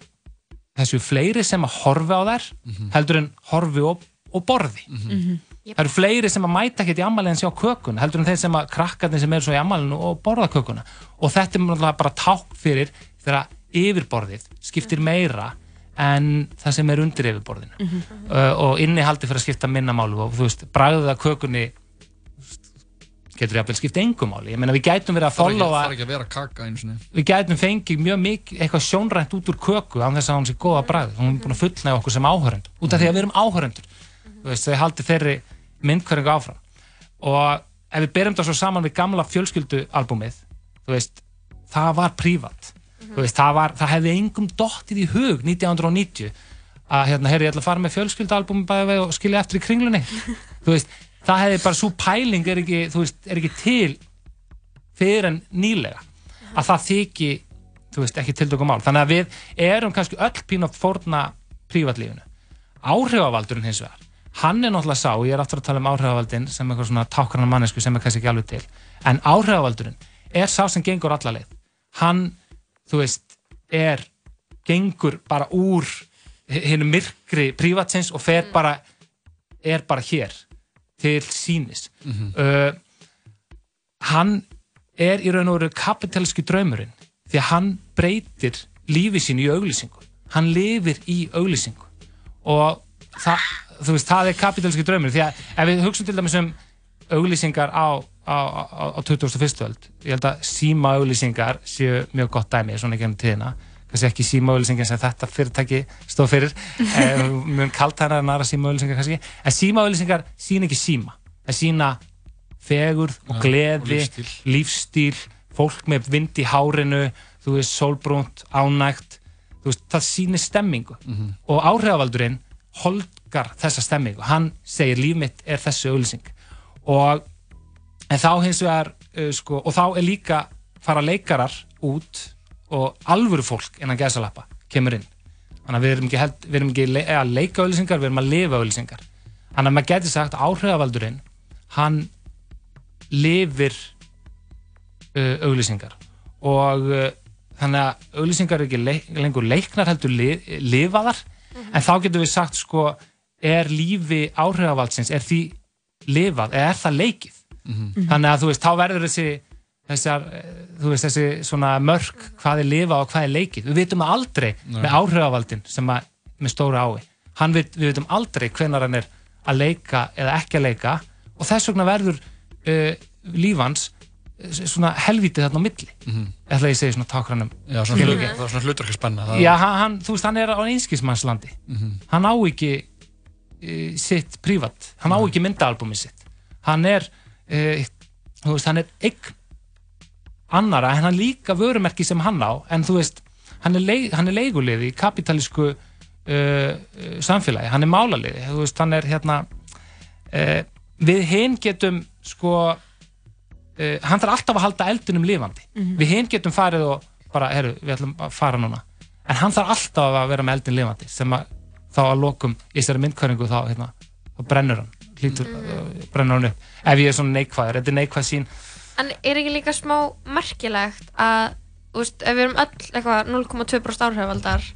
þessu fleiri sem að horfi á þær heldur en horfi og, og borði það eru fleiri sem að mæta ekkert í ammali en sjá kökun heldur en þeir sem að krakkarnir sem eru svo í ammalinu og borða kökuna. Og þetta er náttúrulega bara ták fyrir þegar yfirborðið skiptir meira en það sem er undir yfirborðinu. Uh, og innihaldi fyrir að skipta minna málu og þú veist, bragðið að kökunni getur jafnvel skipt engum máli. Ég meina við gætum verið að followa það er ekki að vera kaka einu sinni. Við gætum fengið mjög mikið eitthvað sjónrænt út úr köku án þess að hún sé góða bragð. Hún er búin að fullnæga okkur sem áhörend út af því að við erum áhörendur þú veist, þau haldi þeirri myndkværingu áfram. Og ef við berum það svo saman við gamla fjölskyldualbumið veist, það var prívat. Þú veist, það, var, það hefði engum dottið í hug 1990 að hérna, herri, ég ætla að fara með fjölskyldualbumið og skilja eftir í kringlunni. Veist, það hefði bara svo pæling er ekki, er ekki til fyrir en nýlega að það þykji, ekki tiltökum mál þannig að við erum kannski öll pín að fórna prívatlífinu. Áhrifavaldurinn hins vegar hann er náttúrulega sá, ég er aftur að tala um áhrifavaldin sem eitthvað svona tákrannar mannesku sem er kannski ekki alveg til. En áhrifavaldurinn er sá sem gengur alla leið. Hann, þú veist, er gengur bara úr hennu myrkri prívatsins og fer bara er bara hér til sínis uh, hann er í raun og veru kapitalski draumurinn því að hann breytir lífi sín í auglýsingu. Hann lifir í auglýsingu. Og það, þú veist, það er kapitalski draumurinn því að ef við hugsaum til dæmis um auglýsingar á, á, á, á 2001. öld ég held að síma auglýsingar séu mjög gott dæmi svona ekki um tíðina kannski ekki síma auglýsingar sem þetta fyrirtæki stóð fyrir eh, mjög kalt hana en aðra síma auglýsingar kannski en síma auglýsingar sína ekki síma það sína fegurð og Ja, gleði, og lífstíl. lífstíl fólk með vind í hárinu þú veist, sólbrúnt, ánægt þú veist, það sýnir stemmingu Mhm. og áhrifavaldurinn holgar þessa stemmingu, hann segir líf mitt er þessi auglýsing. Og þá hins vegar uh, sko, og þá er líka fara leikarar út og alvöru fólk innan gæsalappa kemur inn. Þannig að við erum ekki, held, við erum ekki le að leika auglýsingar, við erum að lifa auglýsingar. Þannig að maður getur sagt áhrifavaldurinn hann lifir uh, auglýsingar. Og uh, þannig að auglýsingar eru ekki leik, lengur leiknar heldur li, lifaðar en þá getum við sagt sko er lífi áhrifavaldsins, er því lifað, eða er það leikið Mhm. þannig að þú veist, þá verður þessi þessar, eh, þú veist, þessi svona mörk hvað er lifað og hvað er leikið við vitum aldrei Nei. með áhrifavaldin sem að, með stóra ái hann vit, við vitum aldrei hvenar hann er að leika eða ekki að leika og þess vegna verður uh, lífans eh, svona helvítið þarna á milli. Mhm. ætla ég að segja svona tákranum Já, svona, hlut, það er svona hlutverka spenna Já, hann, þú veist, hann er á einskismannslandi. Mhm. hann á ekki uh, sitt prívat, hann á ekki myndaalbumi sitt. Hann er uh, þú veist, hann er eign annara, en hann líka vörumerki sem hann á, en þú veist hann er, leig, hann er leiguliði í kapitalísku uh, uh, samfélagi, hann er málaliði. Þú veist, hann er hérna uh, við hinn getum sko uh, hann þarf alltaf að halda eldunum lifandi. Mhm. við hinn getum farið og bara, herru, við ætlum að fara núna. En hann þarf alltaf að vera með eldin lifandi sem að þá að lokum í þessari myndkværingu þá, hérna, þá brennur hann hlýtur, uh, brennur hann upp. Ef ég er svona neikvæður, þetta er neikvæð sín En er ekki líka smá merkilegt að, þú veist, ef við erum öll eitthvað 0,2% áhrifaldar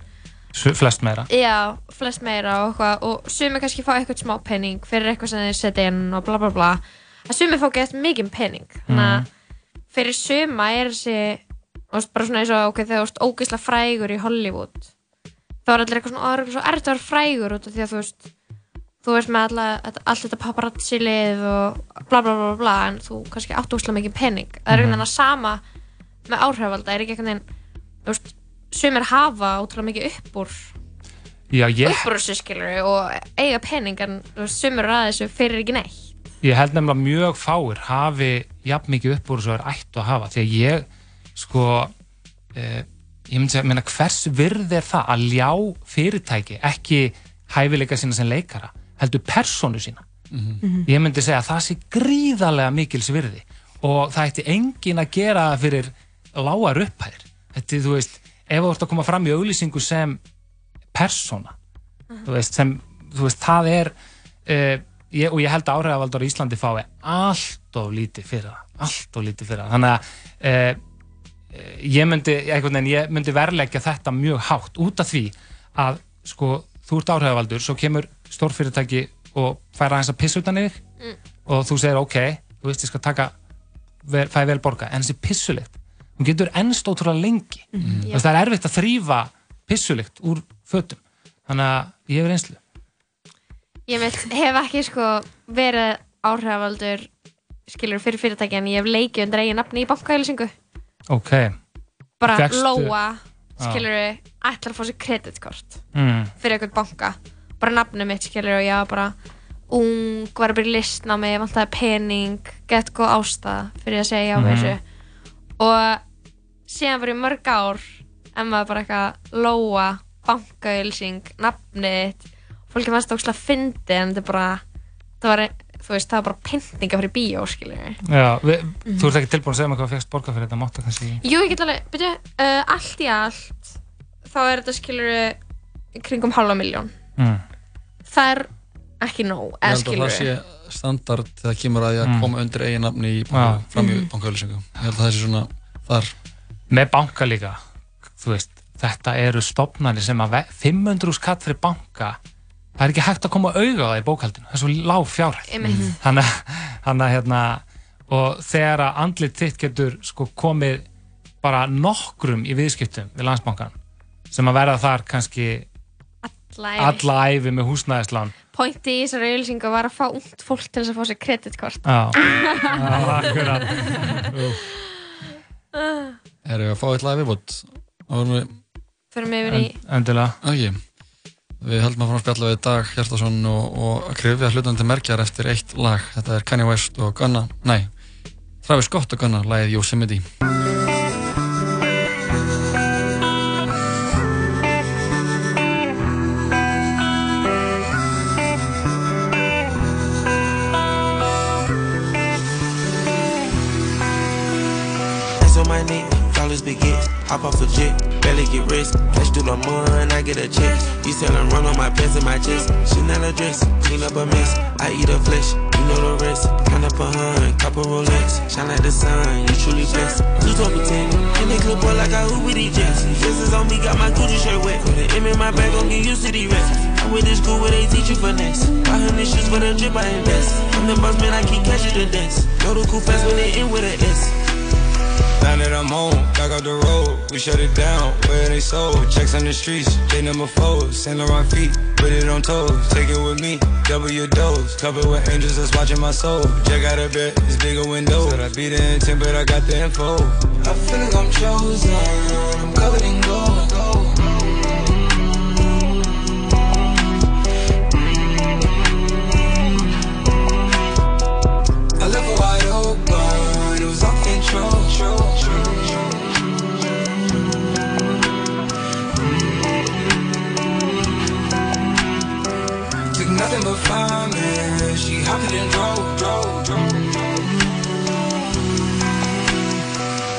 flest meira. Já, flest meira og og sumi kannski fá eitthvað smá penning fyrir eitthvað sem þeir setja inn og bla bla bla að sumi fá gett mikið penning þannig að fyrir suma er þessi bara svona eins og ok, þegar þú veist ógeðslega frægur í Hollywood þá er allir eitthvað svona, "Ó, það er eitthvað svo erfitt að vera frægur út af því að þú veist þú veist með alla, allt þetta paparazzi lið og bla bla bla bla en þú kannski áttu ógeðslega mikið penning það er einhvern veginn að sama með áhrifalda er ekki einhvern veginn þú veist, sumir hafa ótrúlega mikið upp úr Já, ég, upp úr þessu skilur og eiga pening en sumir eru að þessu fyrir ekki neitt ég held nefnilega mjög fáir hafi jafn mikið upp úr þessu er ættu að hafa því að ég sko eh, ég myndi segja, meina, hvers virð er það að ljá fyrirtæki ekki hæfileika sína sem leikara heldur persónu sína? Mhm. ég myndi segja að það sé gríðarlega mikils virði og það ætti engin að gera það fyrir lágar upphæðir. Þetta, þú veist, ef þú ert að koma fram í auglýsingu sem persóna þú veist, sem, þú veist, það er uh, ég, og ég held að áhrifavaldar í Íslandi fái allt of lítið fyrir það. Allt of lítið fyrir það. Þannig að uh, ég myndi, myndi verleggja þetta mjög hátt út af því að sko, þú ert áhrifavaldur svo kemur stórfyrirtæki og fær aðeins að pissa utan yfir Mm. og þú segir ok, þú veist ég skal taka vel, fæði vel borga, en þessi pissulikt hún getur ennst ótrúlega lengi. Veist, það er erfitt að þrýfa pissulikt úr fötum. Þannig að ég hefur einslu ég veit, hef ekki sko verið áhrifavaldur skilur fyrir fyrirtæki en ég hef leikið undir eigin nafni í bankahælisingu ok, bara Fékkstu- Lóa skilur ætlar að fá sér kreditkort mm. fyrir eitthvað banka. Bara nafnið mitt skilur og ég var bara ung, var að byrja í listnámi ég vantaði pening, gett góð ástæða fyrir að segja já Mhm. við þessu. Og síðan var ég mörg ár en maður bara eitthvað Lóa, bankaölsing nafnið fólki fannst það ógslag fyndi en þetta er bara það var, þú veist, það var bara pyntinga fyrir bíó skilur Já, við, þú ert ekki tilbúin að segja mig hvað fegst borga fyrir þetta máttu kannski Jú, ég get alveg, byrju, uh, allt í allt þá er þetta skilur kringum halva miljón mm. það er ekki nóg Ég eða held að það sé standard þegar það kemur að því að Mm. koma undir eigin nafni í Já. banka, fram í Mhm. Ég held að það sé svona þar. með banka líka þú veist, þetta eru stopnarnir sem að ve- 500 skatt fyrir banka það er ekki hægt að koma auga á það í bókaldinu það er svo lág fjárhæð Einmitt. þannig að- þannig að hérna og þegar að andlit þitt getur sko komið bara nokkrum í viðskiptum við landsbankan sem að verða þar kannski alla æfi með húsnæðislán Pointi í þessari auðlýsingu var að fá ungt fólk til þess að fá sér kreditkort Já, Já, akkurat Úff. Erum við að fá eitthvað? Árum við... Förum yfir í Endilega. Ok. Við heldum að fara að spjalla við Dag Hjartarsson og, og að krifja hlutandi merkjar eftir eitt lag. Þetta er Kanye West og Gunna, nei, Travis Scott og Gunna, lagið Yosemite. Hop off the jet, barely get rest. Flash through the mud, I get a check. You sellin' run on my pants and my chest. Chanel dress, clean up a mess. I eat a flesh, you know the rest. Count up a hun, couple Rolex. Shine like the sun, you truly blessed. You me 10, and they clip boy like I with these jets. Dresses on me, got my Gucci shirt wet. Put an M in my bag, gon' get used to these reps. I went to school where they teach you finesse. Buy hundred shoes for the drip, I invest. I'm the boss man, I keep catching the dance. Know the cool fast when they end with an S. Now that I'm home, back up the road, we shut it down, where they sold. Checks on the streets, J number four, Saint Laurent feet, put it on toes. Take it with me, double your dose. Covered with angels that's watching my soul. Jack out a bed, it's bigger window. Said I beat the intent, but I got the info. I feel like I'm chosen. I'm covered in gold. Drove, drove, drove.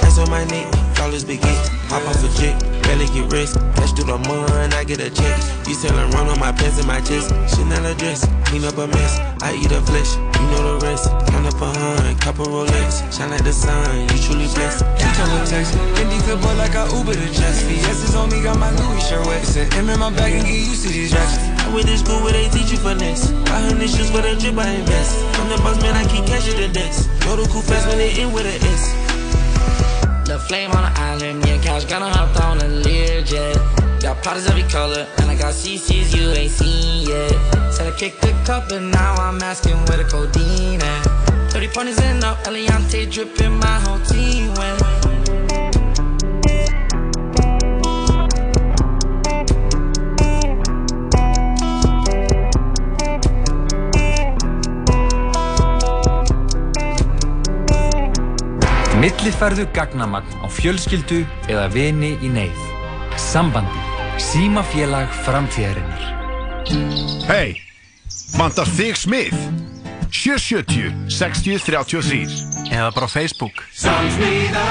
That's on my neck, dollars big it. Hop off a jet, barely get rest. Flash through the mud, I get a check. You sellin' run on my pants and my chest. Chanel a dress, clean up a mess. I eat a flesh, you know the rest. Count up a hun, couple Rolex. Shine like the sun, you truly blessed. You tell her text, Indy clip boy like I Uber to Jess. VS is on me, got my Louis shirt wet. Said M in my bag and get used to these racks. I went to school where they teach you finesse. Buy hundred shoes for the drip, I invest. I'm the boss man, I keep catching the dance. Go to cool fast when they end with an S. The flame on the island, me and Couch gonna hop on a Learjet. Got powders every color, and I got CCs you ain't seen yet. Said I kicked the cup, and now I'm asking where the codeine at. 30 pointers in up, Eliante dripping, my whole team went. Millifærðu gagnamagn á fjölskyldu eða vini í neyð. Sambandi. Símafélag framtíðarinnar. Hei, vantar þig smið? 770 60 33 Eða bara Facebook. Samsmiða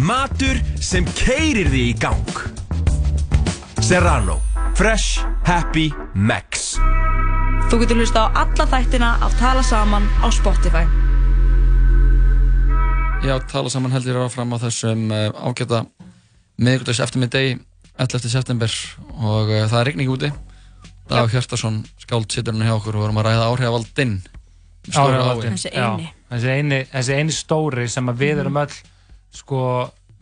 Matur sem keirir þig í gang. Serrano. Fresh, happy, max. Þú getur hlusta á alla þættina af Tala Saman á Spotify. Já, tala saman heldur áfram á þessum uh, ágæta miðgudags eftirmiðdegi 11. september og uh, það er rigning úti Dag Hjartarsson skáld sittur hann hjá okkur og vorum að ræða áhrifavaldinn Stóra Áhrifavaldinn, ái. já. Þessi eini, þessi eini stóri sem að við erum öll sko,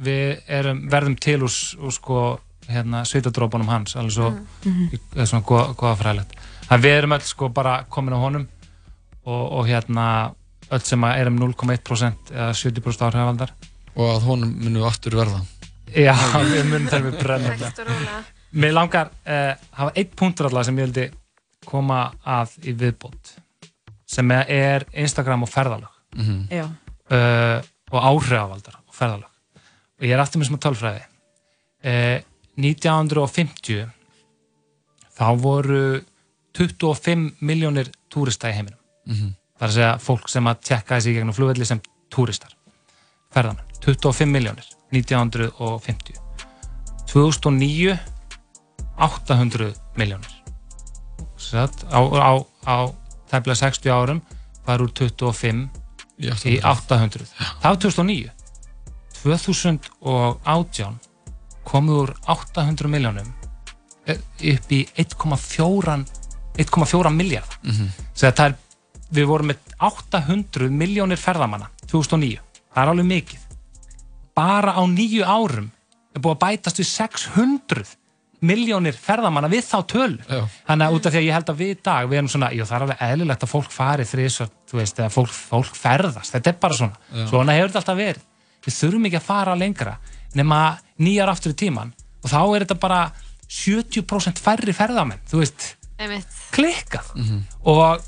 við erum, verðum til úr, sko, hérna, svitadrópunum hans alveg svo, Mhm. það er svona goða, fræðilegt við erum öll sko bara komin á honum og, og hérna öll sem að erum 0,1% eða 70% áhrifavaldar og að honum munum við aftur verða Já, við munum þegar við rólega. Mér langar uh, hafa einn punktur alltaf sem ég vildi koma að í viðbót sem er Instagram og ferðalög Mhm. Já. uh, og áhrifavaldar og ferðalög og ég er aftur með smá tölfræði uh, 1950 þá voru 25 miljónir túrista í heiminum Mhm. það er að segja fólk sem að tjekka þessi í gegnum flugvelli sem túristar. Ferðamenn, 25 miljónir 1950 2009 800 miljónir á, á, á tæmlega 60 árum var úr 25 Í í 800 það var 2009 2018 komið úr 800 miljónum upp í 1,4 1,4 miljard Mhm. það er, við vorum með 800 miljónir ferðamanna 2009, það er alveg mikið. Bara á nýju árum er búið að bætast við 600 miljónir ferðamanna við þá tölu. Já. þannig að út af því að ég held að við í dag við erum svona, jú það er alveg eðlilegt að fólk fari þrís þú veist, eða fólk, fólk ferðast. Þetta er bara svona, Já. svona hefur þetta alltaf verið. Við þurfum ekki að fara lengra nema nýjar aftur í tíman og þá er þetta bara 70% færri ferðamenn, þú veist. Klikkað. Og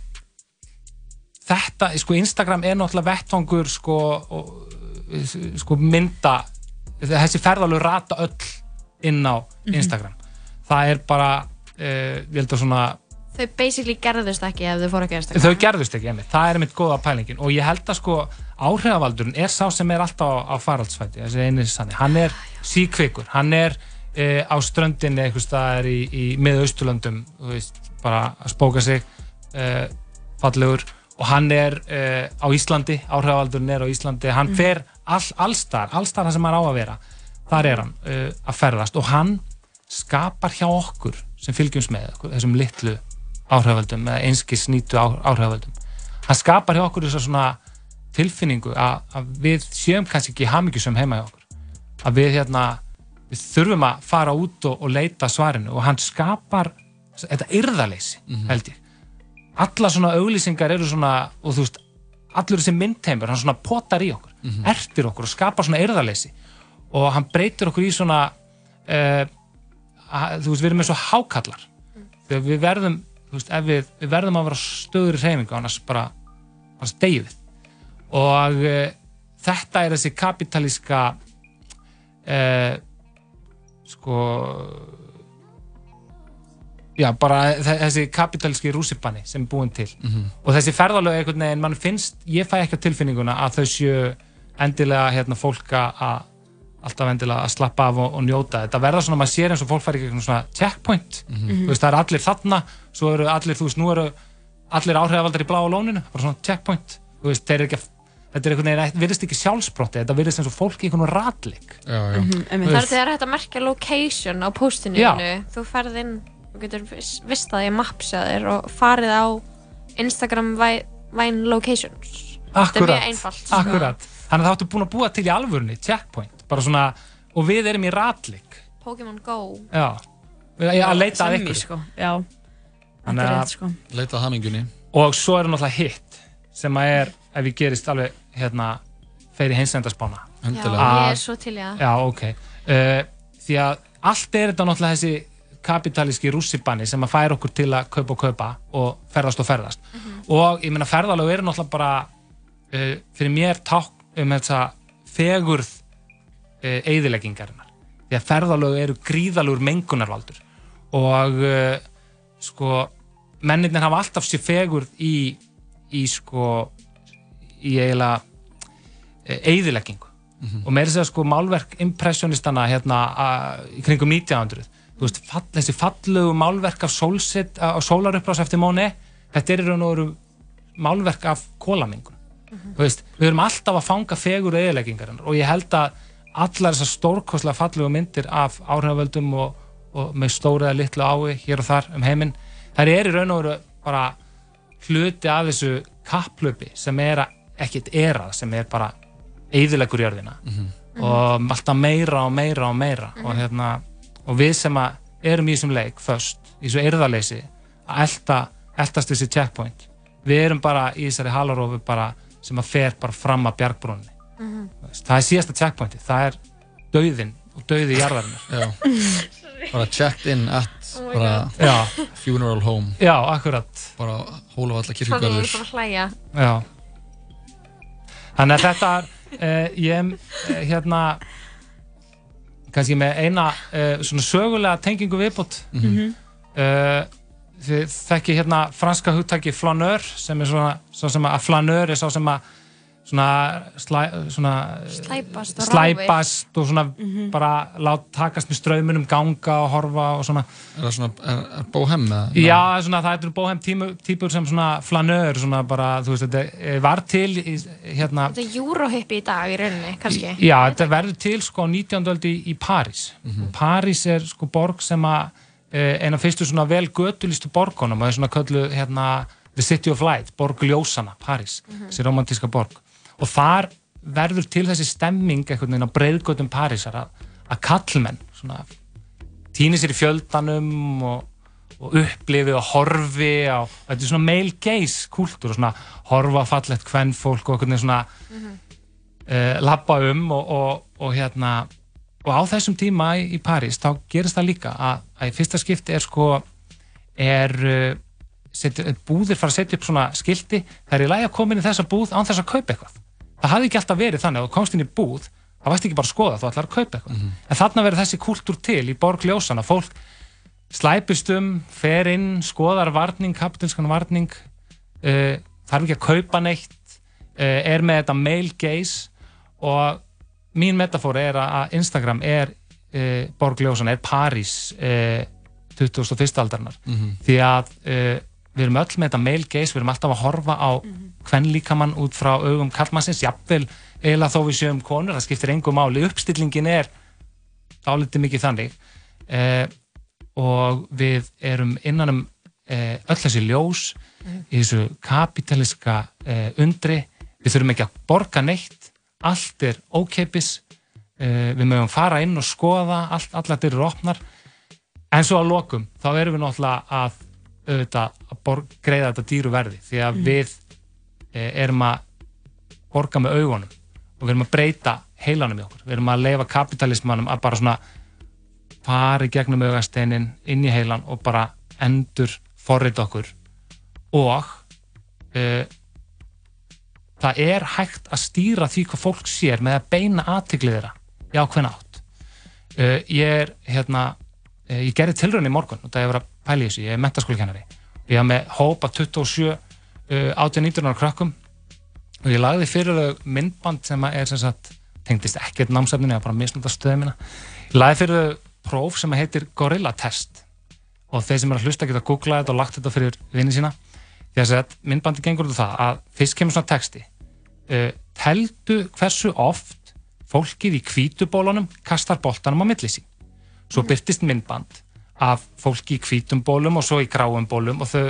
þetta, sko Instagram er náttúrulega vettfangur sko, og, sko mynda þessi ferðalög rata öll inn á Mhm. Instagram. Það er bara eh, ég held að svona Þau basically gerðust ekki ef þau fóru ekki að Instagram. þau gerðust ekki einmitt, það er einmitt góða pælingin. Og ég held að sko áhrifavaldurinn er sá sem er alltaf á, faraldsfæti þessi eini sannig, hann er síkvikur. Hann er e, á ströndinni einhvers staðar í, í miðausturlöndum bara að spóka sig e, fallegur og hann er e, á Íslandi áhrifavaldurinn er á Íslandi, hann Mhm. fer all, allstar, allstar það sem hann á að vera þar er hann e, að ferðast. Og hann skapar hjá okkur sem fylgjumst með okkur, þessum litlu áhrifavöldum eða einskis nýtu áhrifavöldum. Hann skapar hjá okkur þess svona tilfinningu að, að við séum kannski ekki hamingjusum heima hjá okkur. Að við hérna við þurfum að fara út og, og leita svarinu. Og hann skapar þetta yrðaleysi held ég alla svona auglýsingar eru svona og þú veist, allur þessi myndheimur hann svona potar í okkur, ertir okkur og skapar svona yrðaleysi og hann breytir okkur í svona uh, að, þú veist, við erum eins og hákallar þegar við verðum þú veist, ef við, við verðum að vera stöður í reyfingu annars bara, stegjum við. Og uh, þetta er þessi kapitalíska uh, sko já, bara þe- þessi kapitalíski rússipanni sem er búin til. Og þessi ferðalög einhvern veginn, mann finnst, ég fæ ekki á tilfinninguna að þau séu endilega hérna fólk að alltaf endilega að slappa af og, og njóta. Þetta verða svona, maður sér eins og fólk fær ekki svona checkpoint, þú veist, það eru allir þarna svo eru allir, þú veist, nú eru allir áhrifavaldar í bláa lóninu, bara svona checkpoint. Þú veist, þeir eru ekki að þetta er einhvern veginn, virðist ekki sjálfsbrotti þetta virðist eins og fólk í einhvern ratlik já, já. Það er þetta merkja location á postinu Já. Þú ferð inn, þú getur vis- vistað í mapsjaðir og farið á Instagram Vine Locations. Þetta er Akkurat, mjög einfalt. akkurat þannig að það áttu búin að búa til í alvörunni checkpoint, bara svona, og við erum í ratlik Pokémon Go. já, Við- að leita að ykkur sko. Já, Þannig þetta er að- rétt sko. Leita að hamingunni og svo er náttúrulega hitt sem að er, ef ég gerist alveg hérna, fer í hinsendarspána Endilega. Já, ég er svo til í það. já, ok uh, því að allt er þetta náttúrulega þessi kapitalíski rússibanni sem að færa okkur til að kaupa og kaupa og ferðast og ferðast. Og ég meina ferðalög eru náttúrulega bara uh, fyrir mér ták um þessa fegurð uh, eigðileggingarinnar því að ferðalög eru gríðalur mengunarvaldur. Og uh, sko mennirnir hafa alltaf sér fegurð í, í sko í eiginlega eigðileggingu og meira segja sko málverk impressionistana hérna a, í kringum 1900 þú veist, fall, þessi fallegu málverk af sólsitt, á sólarupprás eftir Móni þetta er í raun og veru málverk af kólamengun þú veist, við erum alltaf að fanga fegur eðileggingarinn og ég held að allar þessar stórkoslega fallegu myndir af áhrifavöldum og, og með stóra eða litlu ái hér og þar um heiminn þær er í raun og veru bara hluti af þessu kapplöpi sem er að- ekkert erað sem er bara eðilegur jörðina. Og alltaf meira og meira og meira. Og, hérna, og við sem að erum í þessum leik först, í þessu erðaleysi að elta, eltast þessi checkpoint við erum bara í þessari halarófu bara sem að fer bara fram að bjargbrúnni Mhm. það er síðasta checkpointi, það er dauðin og dauði jarðarinnar Já. bara checked in at Oh funeral home Já, akkurat bara hólafalla er. Já. Þannig að þetta er, uh, ég uh, hérna, kannski með eina uh, svona sögulega tengingu viðbútt. Mhm. uh, þið þekki hérna franska hugtaki flaneur sem er svona, svo sem að flaneur er sá sem að svona, slæ, svona Slæpast slæpast og svona Mhm. bara lát takast með straumunum ganga og horfa og svona er það svona, er, er bóhem eða? Já, svona, það er bóhem típur sem svona flaneur, svona bara, þú veist, þetta var til í, hérna, Þetta er Eurohippi í dag í rauninni, kannski. já, þetta verður til sko á 19. öldi í París. París er sko borg sem að eh, eina fyrstu svona vel götulistu borgunum og það er svona köllu hérna The City of Light, borg ljósana, París, Mhm. þessi romantíska borg. Og þar verður til þessi stemming einhvern veginn á breiðgötum Parísar að, kallmenn svona týni sér í fjöldanum og, og upplifi og horfi á, þetta er svona male gaze kúltúr og svona horfa á fallegt kvennfólk og einhvern veginn svona uh, labba um og, og, og hérna og á þessum tíma í, í París þá gerist það líka að, að í fyrsta skipti er sko er uh, setja, búðir fara að setja upp svona skilti það er í lagi að koma inn í þessa búð án þess að kaupa eitthvað það hafði ekki alltaf verið þannig að komst inn í búð það varst ekki bara að skoða, þú ætlar að kaupa eitthvað en þarna verður þessi kultúr til í borg ljósana fólk slæpist um, fer inn, skoðar varning, kapitinskan varning, uh, þarf ekki að kaupa neitt, uh, er með þetta male gaze og mín metafóra er að að Instagram er uh, borgljósan, er París uh, 21. aldarinnar Mhm. því að við erum öll með þetta male gaze, við erum alltaf að horfa á hvern líkamann út frá augum kallmannsins, jafnvel eiginlega þó við sjöum konur, það skiptir engu máli, uppstillingin er dálítið mikið þannig uh, og við erum innan um uh, öll þessi ljós í þessu kapitaliska uh, undri, við þurfum ekki að borga neitt, allt er ókeipis, uh, við mögum fara inn og skoða, allt, allar eru opnar. En svo að lokum, þá erum við náttúrulega að auðvitað að borg, greiða þetta dýru verði. Því að Mhm. við e, erum að borga með augunum og við erum að breyta heilanum í okkur. Við erum að leifa kapitalismannum að bara svona fara í gegnum augasteinin inn í heilan og bara endur forrita okkur. Og e, það er hægt að stýra því hvað fólk sér með að beina aðtiklið þeirra í ákveðna átt. Uh, ég er hérna uh, ég gerði tilraun í morgun og það var að pæla í þessu, ég er mentaskólikennari ég haf með hópa 27 uh, 18-19 ára krökkum og ég lagði fyrir þau myndband sem er sem sagt, tengdist ekkert námsefninu, ég var bara að misnúta stöðu mína. Ég lagði fyrir þau próf sem heitir Gorilla Test og þeir sem er að hlusta geta að googla þetta og lagt þetta fyrir vinni sína. Því að myndbandi gengur út af það að fyrst kemur svona texti uh, teldu hversu oft fólkið í hvítubólunum kastar boltanum á milli sín? Svo byrtist myndband af fólki í hvítum bólum og svo í gráum bólum og þau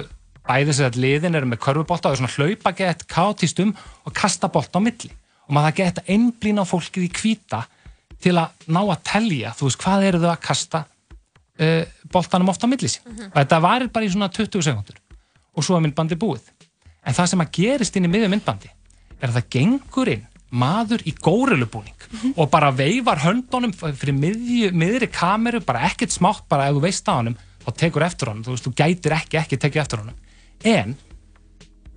bæði sér að liðin eru með körfubolta og þau svona hlaupa gett kátíst um og kasta bolta á milli. Og maður geta einblín á fólkið í hvíta til að ná að telja þú veist hvað eru þau að kasta uh, boltanum oft á milli sín. Mhm. og þetta varir bara í svona 20 sekundur og svo er myndbandi búið. En það sem að gerist inn í miðju myndbandi er að það gengur inn maður í górulubúning og bara veifar höndunum fyrir miðju, miðri kameru, bara ekkert smátt bara ef þú veist á honum, þá tekur eftir honum. Þú veist, þú gætir ekki ekki tekið eftir honum. En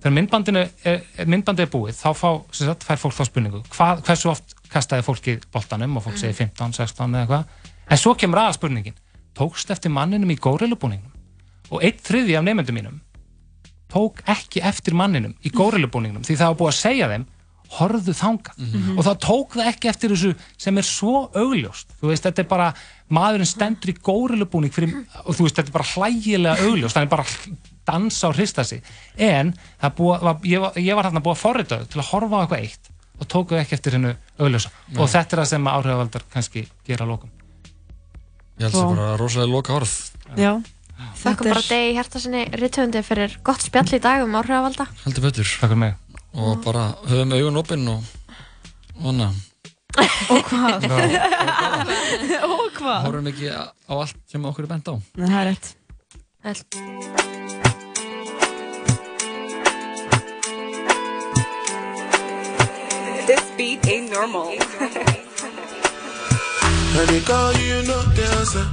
þegar myndbandinu er, er- myndbandið er búið, þá fá, sem sagt, fær fólk þá spurningu, hvað, hversu oft kastaði fólki boltanum? Og fólk segir 15, 16 eða eitthvað, en svo kemur aða spurningin tókst eftir manninum í górulubúningnum og einn þriði af nefndum mínum tók ekki eftir manninum í górulubúningnum því það var búið að segja þeim horfðu þangað. Og það tók það ekki eftir þessu sem er svo augljóst. Þú veist, þetta er bara, maðurinn stendur í górulubúning fyrir, og þú veist, þetta er bara hlægilega augljóst, hann er bara dansa og hrista sig, en það búið, var, ég, var, ég var hérna búið að forrita til að horfa á eitthvað eitt og tóku ekki eftir hennu augljósa. Nei. og þetta er það sem áhrifavaldar kannski gera lókum Ég held að það bara rosalega loka orð. Já. Þakka bara degi hérta sinni rittöfundi fyrir gott spjall í dag um áhrifavalda. Heldur betur. Takk fyrir mig Og bara höfum augun opinn og hana Og hvað? Og hvað? Hórum ekki á allt sem okkur er bent á Nei, það er rétt This beat ain't normal. And they call you, you the answer.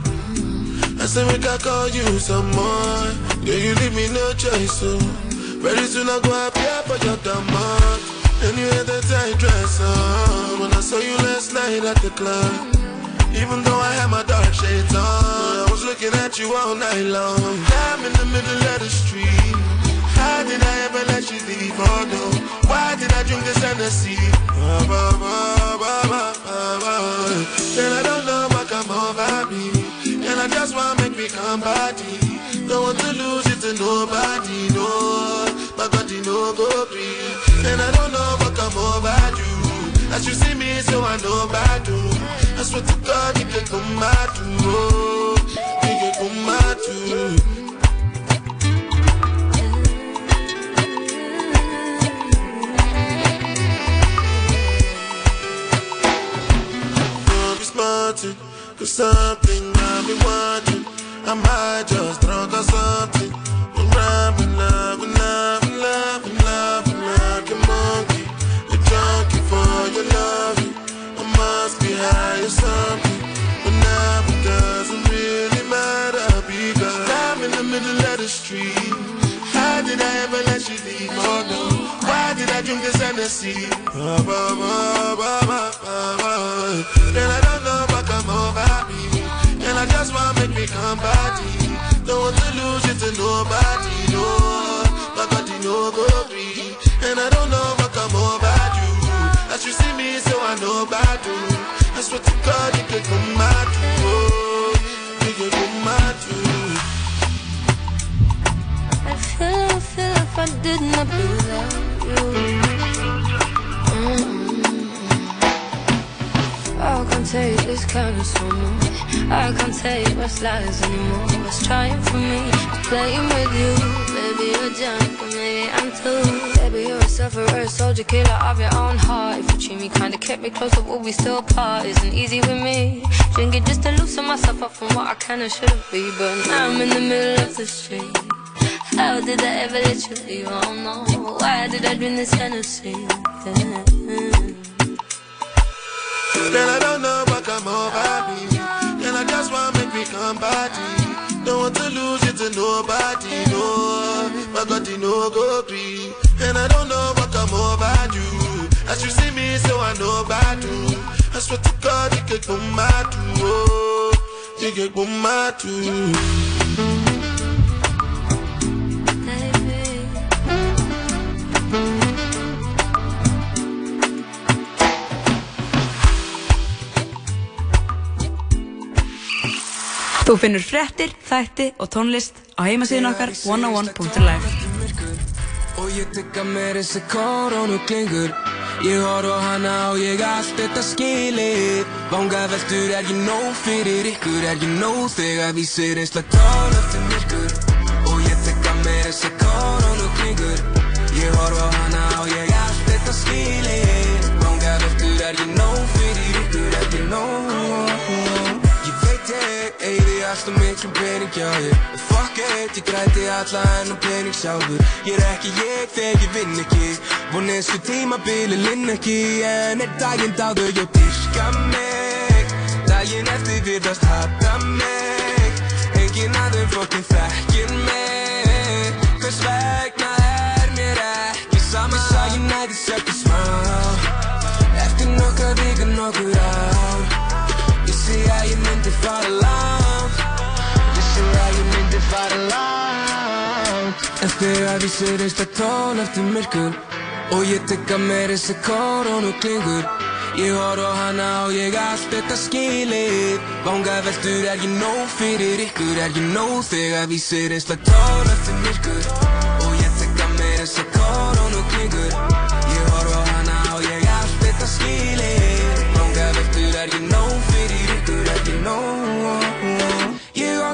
I say we can call you some more. Yeah, you leave me no choice, so very soon I go appear for your you had that tight dress on when I saw you last night at the club. Even though I had my dark shades on, I was looking at you all night long. I'm in the middle of the street. How did I ever let you leave? Oh no, why did I drink this Hennessy? Ba, ba, ba. And I don't know what come over me. And I just wanna make me come body. Don't want to lose it to nobody, no. My body no go free. And I don't know what come over you. As you see me, so I know about you. I swear to God, you can come out to. You can come out to. Be cause something I've been watching. I might just drunk or something. I'm rhyming, loving, loving, be something. But now it doesn't really matter because I'm in the middle of the street. How did I ever let you leave? Oh. Why did I drink. And I don't know what come over me. And I just wanna make me come body. Don't want to lose it to nobody, no. And I don't know what come over you. As you see me, so I know about you. I swear to God, you could come mad, oh. Could come mad, I feel, I feel if I did not be without you. I can't take this kind of much. I can't take what's lies anymore. What's trying for me? Playing with you. Maybe you're drunk, or maybe I'm too. Baby, you're a sufferer, a soldier, killer of your own heart. If you treat me kinda kept me close, but we still part? Isn't easy with me. Drinking just to loosen myself up from what I can and shouldn't be. But now I'm in the middle of the street. How did I ever let you leave? Oh, I don't know. Why did I drink this Hennessy? Yeah. Girl, I don't know what come over me. Girl, I just wanna make me come body. Don't want to lose it to nobody, no. My body no go free. And I don't know what come over you. As you see me, so I know about you. I swear to God, you get come mad too. Oh, you get come mad too. Þú finnur fréttir, þætti og tónlist á heimasíðun okkar 101.live Og ég tykka mér þessi koronu klingur Ég horf á hana og ég allt þetta skilið. Vangaveltur er ég nóg fyrir ykkur? Er ég nóg þegar vísir einslega tón eftir myrkur Og ég tykka mér þessi koronu klingur Ég horf á hana og ég allt þetta skilið. Vangaveltur er ég nóg fyrir ykkur? Er ég nóg ég eigði alltaf miklu pening þér. En fuck it, ég græti alla hennar pening sjálfur. Ég er ekki ég þegar ég vinn ekki. Von eins og tímabili linn ekki En er daginn dáður ég dyrka mig. Daginn eftir virðast hata mig. Engin aður fokkin þekkir mig. Hvers vegna er mér ekki sama Ég sagði næði sökki smá? Eftir nokkra vikur nokkur ár. Vissi að ég myndi fara Vissi ég fara langt En þegar vísir einsta tón eftir myrkur. Og ég tykka mér þessi koronu klingur. Ég horf á hana og ég allt þetta skilið. Vangaveltur er ég nóg fyrir ykkur. Er ég nóg þegar vísir einsta tón eftir myrkur. Og ég tykka mér þessi koronu klingur. Ég horf á hana og ég allt þetta skilið. Vangaveltur er ég nóg fyrir ykkur. Er ég nóg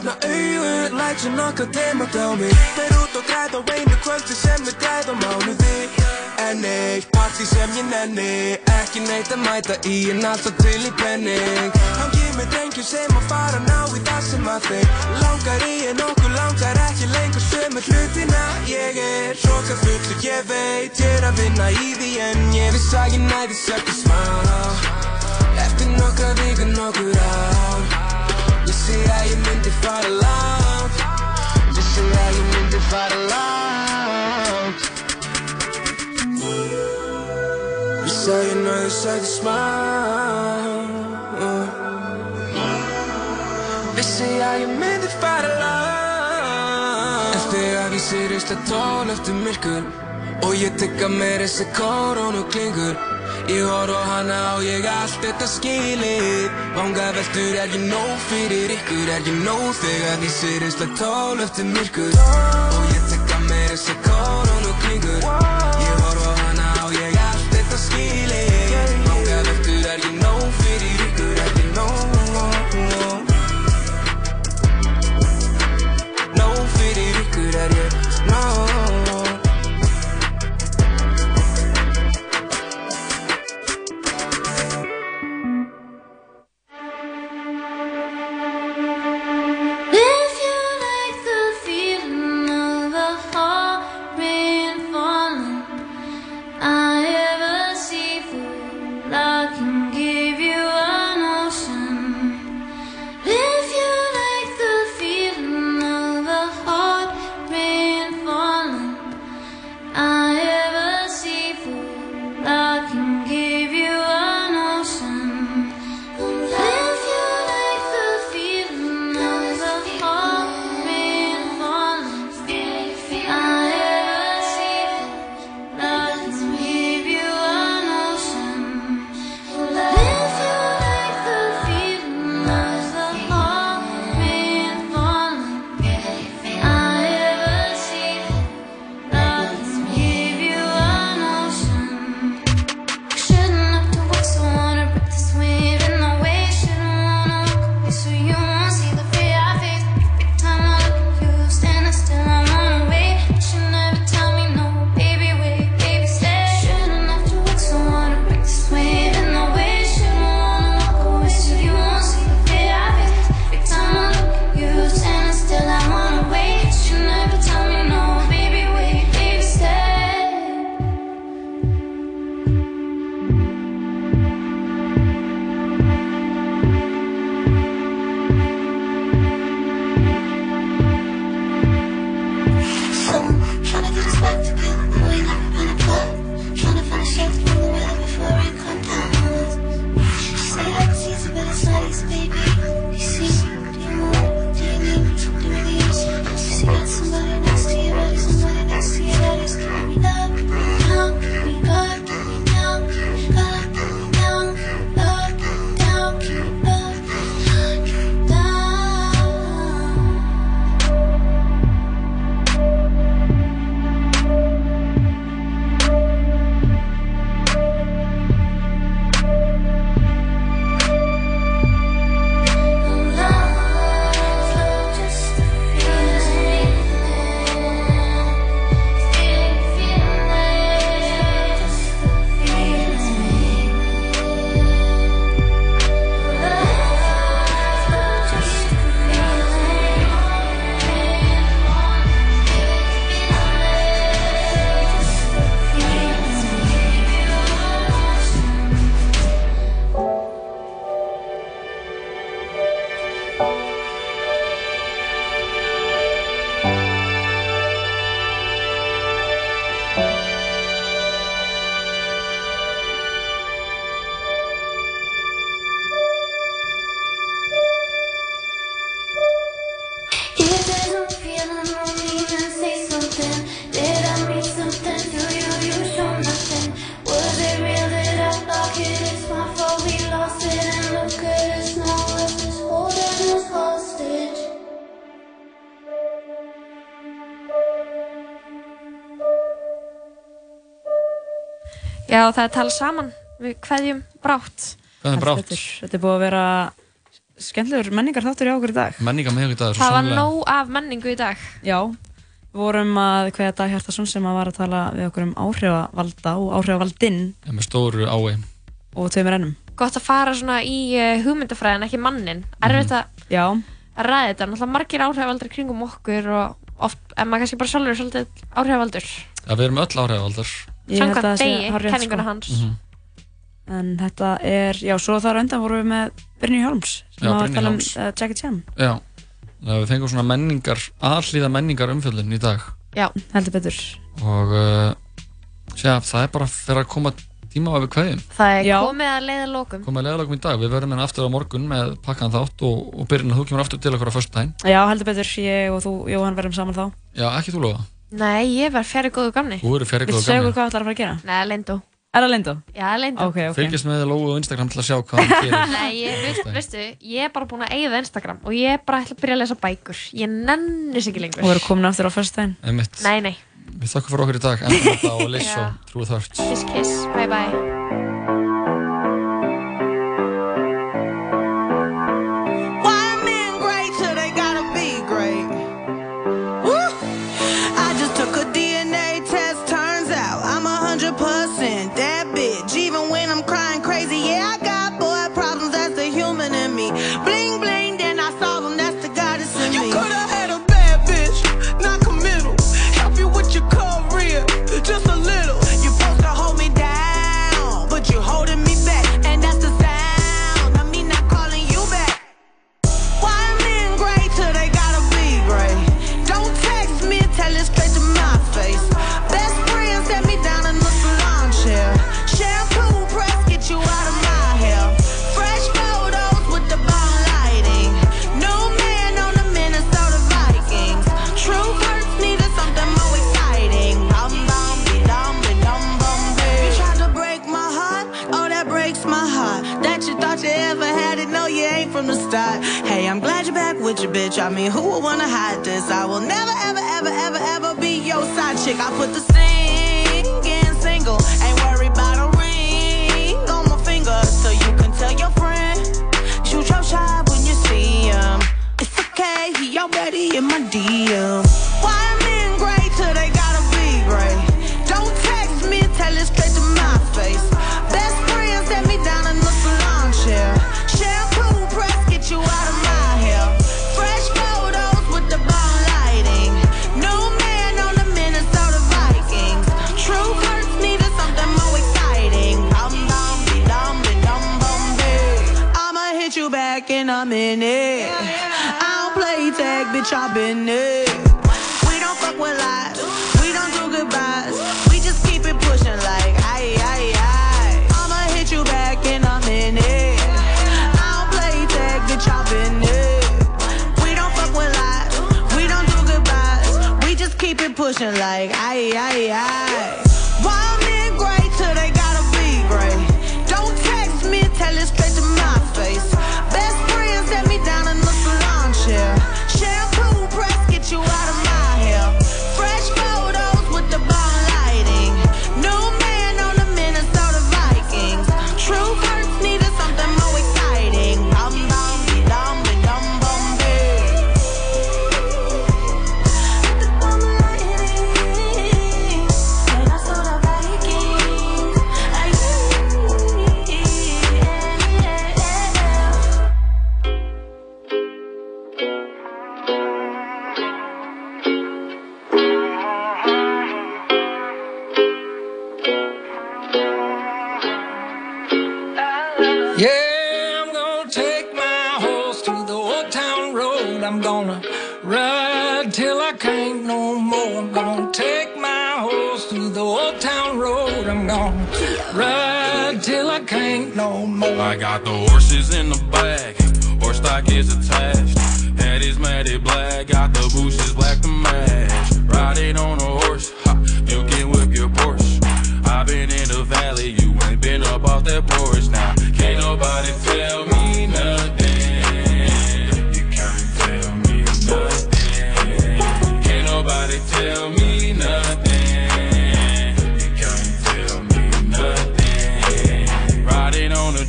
Ég opna augun, læt svo nokkuð teima á mig Fer út og græð á einu kvöldi sem við græð á mánuði En eitt partí sem ég nenni Ekki neitt að mæta í en alltaf til í penning Hangi með drengjum sem að fara ná í það sem að þeim Langar í en okkur langar ekki lengur sömu hlutina Ég er hróka full og ég veit ég er að vinna í því En ég viss að ég næði sökki smá Eftir nokkra vikur nokkur ár Vissi að ég myndi fara langt Vissi að ég myndi fara langt Vissi að ég náði sæti smá Vissi að ég myndi fara langt En þegar vísir einsta tón eftir myrkur Og ég tykka mér þessi koronu klingur Ég horf á hana og ég allt þetta skilið. Vangaveltur er ég nóg fyrir ykkur? Er ég nóg þegar vísir einslega tól eftir myrkur? Og ég tekka mér þessi koronu klingur Ég horf á hana og ég allt þetta skilið Já, það er talað saman við hverjum brátt. Heldur brátt. betur. Þetta er búið að vera skemmtilegur menningar þáttur í okkur í dag. Menninga með ykkur dag, svo Það var nóg af menningu í dag. Já, við vorum að hvaða Dag Hjartarsson sem að var að tala við okkur um áhrifavalda og áhrifavaldinn Já, með stóru ái. og tveimur ennum. Gott að fara svona í uh, hugmyndafræðin, ekki mannin. Erfitt að Já. að ræða þetta. Náttúrulega margir áhrifaldur kringum okkur og oft, en maður kannski bara sjálfur er svolítið áhrifaldur. Já, við erum öll áhrifaldar. Samkvæmt það degi, kenninguna sko. hans. Mhm. En þetta er, já, svo þar undan vorum við með Brynju Hjálms sem Já, var að tala um Hjálms. uh, Jackie Chan. Já. Þannig að við fengum svona menningar, aðhlýða menningar umfjöldin í dag. Já, heldur betur. Og uh, sé, það er bara fyrir að koma tíma á við kveðjum. Það er Já. komið að leiða lókum. Komið að leiðalagum í dag. Við verðum hérna aftur á morgun með pakkan þátt og, og að þú kemur aftur til okkur á föstudaginn. Já, heldur betur, ég og þú, Jóhann, verðum saman þá. Já, ekki þú lofa. Nei, ég var fjari góðu gamni. Þú eru fjari Viltu góðu segja gamni. okkur hvað það ætlar að fara að gera? Nei, Lindó. Er það Lindó? Já, Lindó. Ok, ok. Fylgjast með Lóu á Instagram til að sjá hvað hann gerir. Nei, ég, veist, veistu, ég er bara búin að eigða Instagram og ég er bara ætla að byrja að lesa bækur. Ég nennis ekki lengur. Og verður komin aftur á. Einmitt. Nei, nei. Við þakkum fyrir okkur í dag. Enda þetta á Liss og True Thirst. Kiss, kiss. Bye, bye.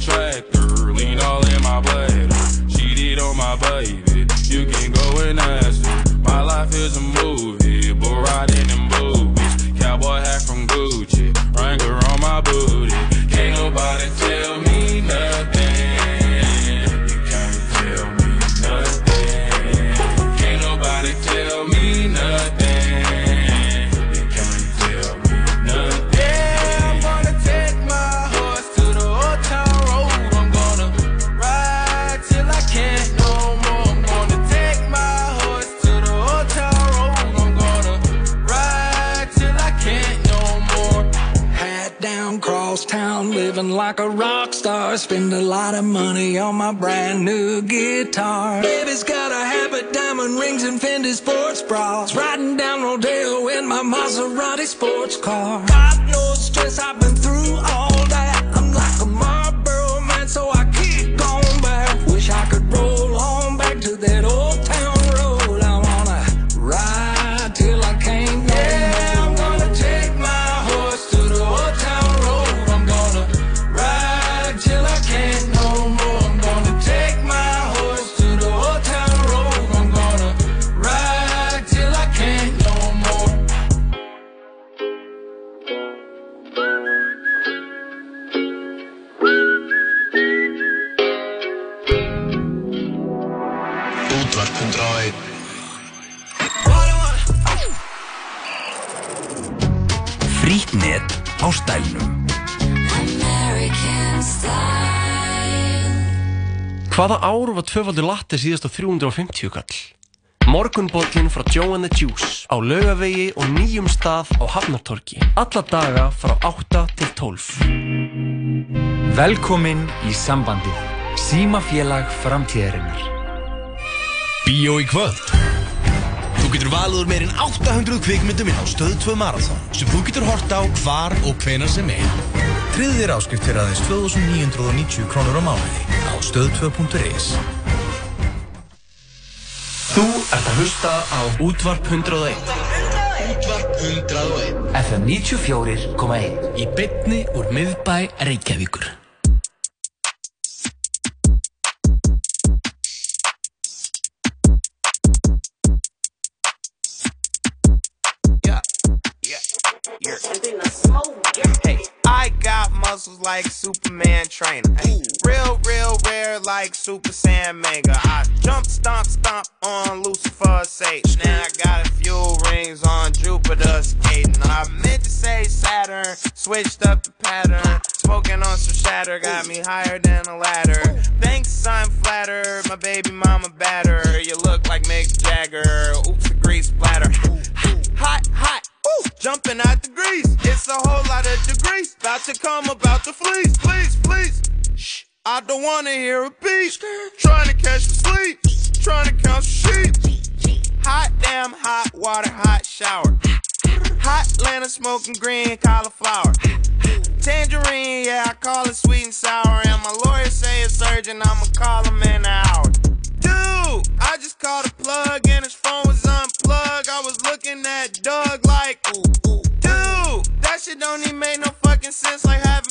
track. Spend a lot of money on my brand new guitar. Baby's got a habit, diamond rings, and Fendi sports bras. Riding down Rodeo in my Maserati sports car. Got no stress, I've been through all Hvaða ár var tvöfaldur latte síðast á 350 kall? Morgunbollin frá Joe and the Juice á laugavegi og nýjum stað á Hafnartorki. Alla daga frá 8 til 12. Velkomin í sambandið. Símafélag framtíðarinnar. Bíó í kvöld Þú getur valið úr meirinn 800 kvikmyndum inn á Stöð 2 Marathon sem þú getur hort á hvar og hvenar sem er. Tryggðu þér áskrift fyrir aðeins 2990 krónur á mánuði á stöð2.is Þú ert að hlusta á Útvarp 101. Útvarp 101 FM 94,1 Í bytni úr miðbæ Reykjavíkur. Hey, I got muscles like Superman trainer. Ay, real, real rare like Super Saiyan Mega. I jump, stomp, stomp on Lucifer's Sage. Now I got a few rings on Jupiter skating. I meant to say Saturn, switched up the pattern. Smoking on some shatter, got me higher than a ladder. Thanks, I'm flattered. My baby mama batter. You look like Mick Jagger. Oops, a grease splatter. Hot, hot. Jumping out the grease. It's a whole lot of degrees. About to come about to fleece. Please, please. Shh. I don't wanna hear a beat. Trying to catch some sleep. Trying to count sheep. Hot damn, hot water, hot shower. Hot Atlanta smoking green cauliflower. Tangerine, yeah, I call it sweet and sour. And my lawyer say it's urgent, I'ma call him in an hour. I just called a plug and his phone was unplugged. I was looking at Doug like, dude, that shit don't even make no fucking sense. Like having